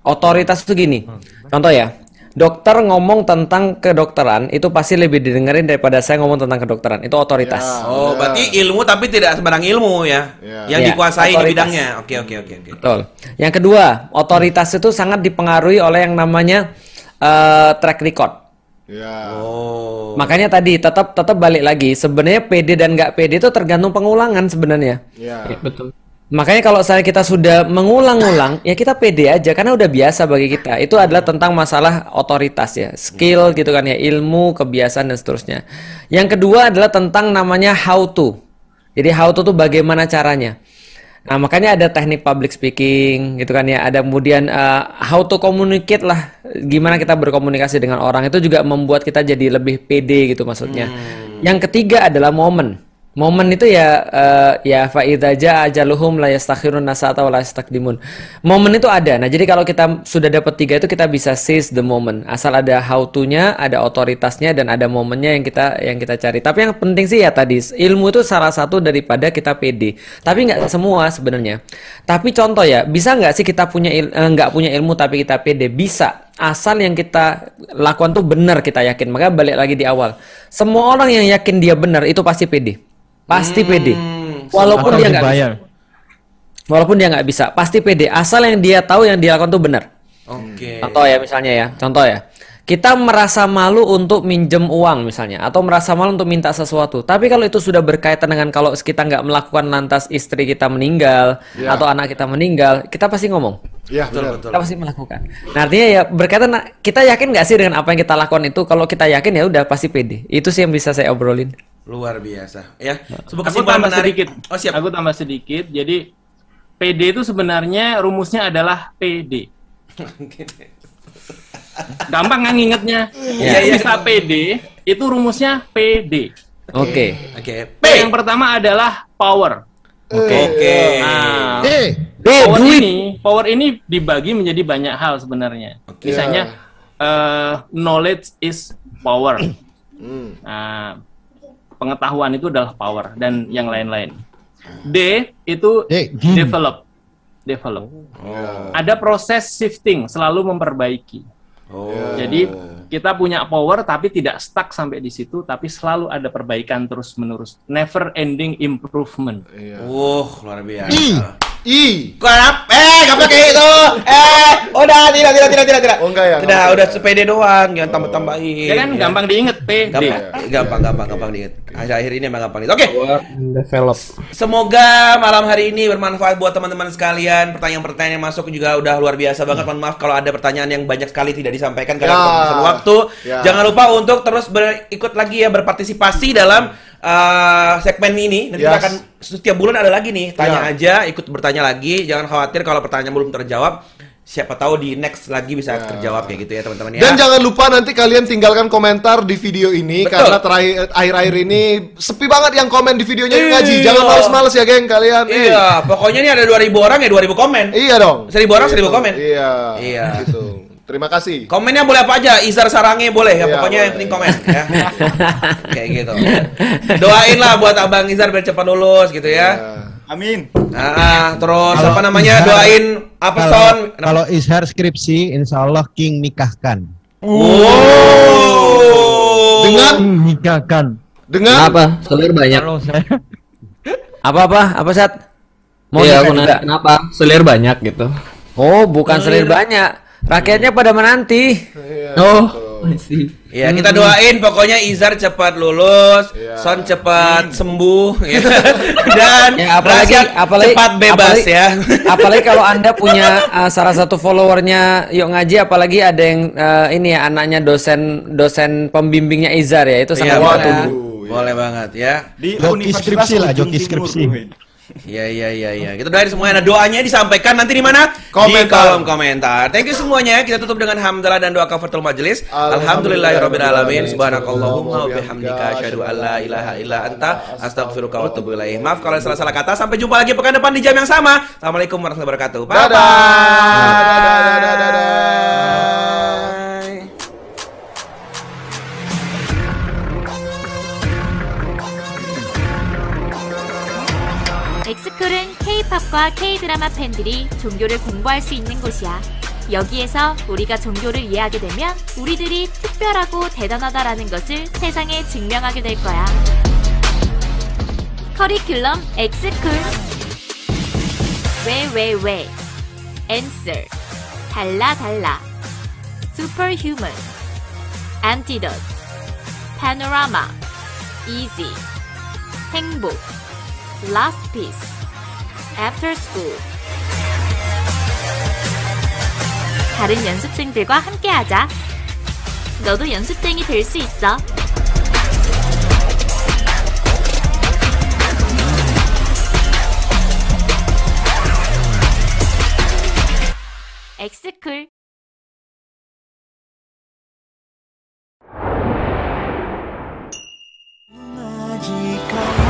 Otoritas itu gini. Contoh ya. Dokter ngomong tentang kedokteran itu pasti lebih didengerin daripada saya ngomong tentang kedokteran. Itu otoritas. Oh, berarti ilmu tapi tidak sembarang ilmu ya. Ya. Yang Ya, dikuasai di otoritas. bidangnya. Oke, oke, oke, oke. Betul. Yang kedua, otoritas itu sangat dipengaruhi oleh yang namanya eh, track record. Ya. Oh. Makanya tadi tetap tetap balik lagi. Sebenarnya PD dan nggak PD itu tergantung pengulangan sebenarnya. Ya. Betul. Makanya kalau saya kita sudah mengulang-ulang, ya kita pede aja karena udah biasa bagi kita. Itu adalah tentang masalah otoritas ya, skill gitu kan ya, ilmu, kebiasaan dan seterusnya. Yang kedua adalah tentang namanya how to. Jadi how to tuh bagaimana caranya. Nah, makanya ada teknik public speaking gitu kan ya. Ada kemudian eh, how to communicate lah, gimana kita berkomunikasi dengan orang itu juga membuat kita jadi lebih pede gitu maksudnya. Yang ketiga adalah momen. Momen itu ya eh, ya jaa ajaluhum la yastakhirun nasata wa la. Momen itu ada. Nah, jadi kalau kita sudah dapat tiga itu kita bisa seize the moment. Asal ada how to-nya, ada otoritasnya dan ada momennya yang kita yang kita cari. Tapi yang penting sih ya tadi ilmu itu salah satu daripada kita pede. Tapi nggak semua sebenarnya. Tapi contoh ya, bisa nggak sih kita punya il- eh, nggak punya ilmu tapi kita pede? Bisa. Asal yang kita lakukan tuh benar kita yakin. Maka balik lagi di awal. Semua orang yang yakin dia benar itu pasti pede. Pasti pede. Walaupun dia nggak bisa. Walaupun dia nggak bisa, pasti pede. Asal yang dia tahu yang dia lakukan tuh benar. Oke. Contoh ya misalnya ya, contoh ya. Kita merasa malu untuk minjem uang misalnya, atau merasa malu untuk minta sesuatu. Tapi kalau itu sudah berkaitan dengan kalau kita nggak melakukan lantas istri kita meninggal Ya. atau anak kita meninggal, kita pasti ngomong. Iya, Betul, benar. betul. Kita pasti melakukan. Nah artinya ya berkaitan, kita yakin nggak sih dengan apa yang kita lakukan itu? Kalau kita yakin ya udah pasti pede. Itu sih yang bisa saya obrolin. Luar biasa. Ya. Sebuah Aku tambah menarik. sedikit. Oh, siap. Aku tambah sedikit. Jadi PD itu sebenarnya rumusnya adalah PD. Gampang kan ngingetnya? Iya, Yang iya. bisa PD itu rumusnya PD. Oke. Oke. P. Yang pertama adalah power. Oke. Oke. Nah, Eh, power duit. ini, power ini dibagi menjadi banyak hal sebenarnya. Misalnya eh, knowledge is power. Nah, pengetahuan itu adalah power dan yang lain-lain. D itu develop, develop. Ada proses shifting, selalu memperbaiki. Jadi kita punya power tapi tidak stuck sampai di situ, tapi selalu ada perbaikan terus menerus, never ending improvement. Wah, luar biasa. I. Kenapa? Eh, nggak pakai itu. Eh, udah tidak tidak tidak tidak tidak. Oh enggak ya. Tidak, udah sepede doang, jangan tambah-tambahin. Ya kan gampang diinget P, D. Gampang, gampang, gampang, gampang diinget. Akhir-akhir ini emang gampang diinget. Oke. develop. Semoga malam hari ini bermanfaat buat teman-teman sekalian. Pertanyaan-pertanyaan yang masuk juga udah luar biasa banget. Mohon maaf kalau ada pertanyaan yang banyak sekali tidak disampaikan karena Ya. keterbatasan waktu. Ya. Jangan lupa untuk terus berikut lagi ya berpartisipasi dalam uh, segmen ini. Nanti kita Yes. akan setiap bulan ada lagi nih. Tanya Ya. aja, ikut bertanya lagi. Jangan khawatir kalau pertanyaan belum terjawab. Siapa tahu di next lagi bisa terjawab kayak gitu ya teman-teman ya. Dan jangan lupa nanti kalian tinggalkan komentar di video ini Betul. karena terakhir akhir-akhir ini sepi banget yang komen di videonya Yuk ngaji. Iya. Jangan males-males ya, geng kalian. Iya, pokoknya ini ada 2000 orang ya 2000 komen. Iya dong. 1000 orang 1000 Gitu. komen. Iya. Iya. Gitu. Terima kasih. Komennya boleh apa aja, Izar Sarange boleh ya, Iya, pokoknya yang boleh. penting komen ya. Kayak gitu. Doain lah buat Abang Izar biar cepat lulus gitu ya. Amin. Nah, terus Kalau apa namanya? Izhar- Doain apa Kalau, son? kalau Izhar skripsi, insya Allah King nikahkan. Dengan nikahkan. Dengan Apa? Selir banyak. Apa apa? Apa saat? Mau Iya, aku juga? nanya kenapa selir banyak gitu. Oh, bukan selir banyak. Rakyatnya pada menanti. Oh, I see. Ya, kita doain pokoknya Izar cepat lulus, Son cepat sembuh ya. dan Ya, apalagi apalagi cepat bebas apalagi- ya. apalagi kalau anda punya uh, salah satu followernya yuk ngaji apalagi ada yang uh, ini ya anaknya dosen dosen pembimbingnya Izar ya itu sangat Iya, kita boleh. banget ya. Di Joki Universitas skripsi lah, joki Timur. Iya iya iya iya. Kita doain semuanya. Nah, doanya disampaikan nanti di mana? Di Komentar. kolom komentar. Thank you semuanya. Kita tutup dengan hamdalah dan doa kafaratul majelis. Alhamdulillahirabbil alamin. Subhanakallahumma wa bihamdika asyhadu an la ilaha illa anta astaghfiruka wa atubu ilaik. Maaf kalau ada salah-salah kata. Sampai jumpa lagi pekan depan di jam yang sama. Assalamualaikum warahmatullahi wabarakatuh. Bye Dadah. bye. Dadah, dadah, dadah. 엑 스쿨은 K-팝과 K-드라마 팬들이 종교를 공부할 수 있는 곳이야. 여기에서 우리가 종교를 이해하게 되면 우리들이 특별하고 대단하다라는 것을 세상에 증명하게 될 거야. 커리큘럼 엑스쿨. 왜, 왜, 왜. answer. 달라, 달라. superhuman. antidote. panorama. easy. 행복. Last Piece After School 다른 연습생들과 함께하자. 너도 연습생이 될 수 있어. 엑스쿨 aku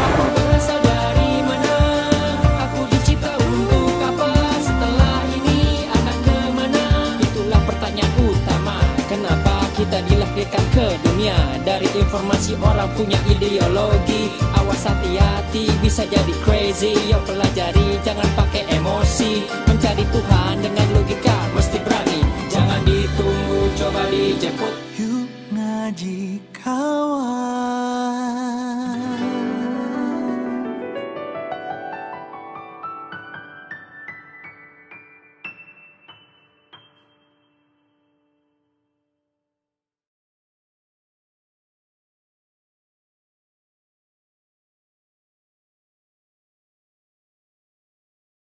dunia. Dari informasi orang punya ideologi Awas hati-hati bisa jadi crazy. Yo pelajari jangan pakai emosi. Mencari Tuhan dengan logika mesti berani. Jangan ditunggu coba dijemput Yuk ngaji kawan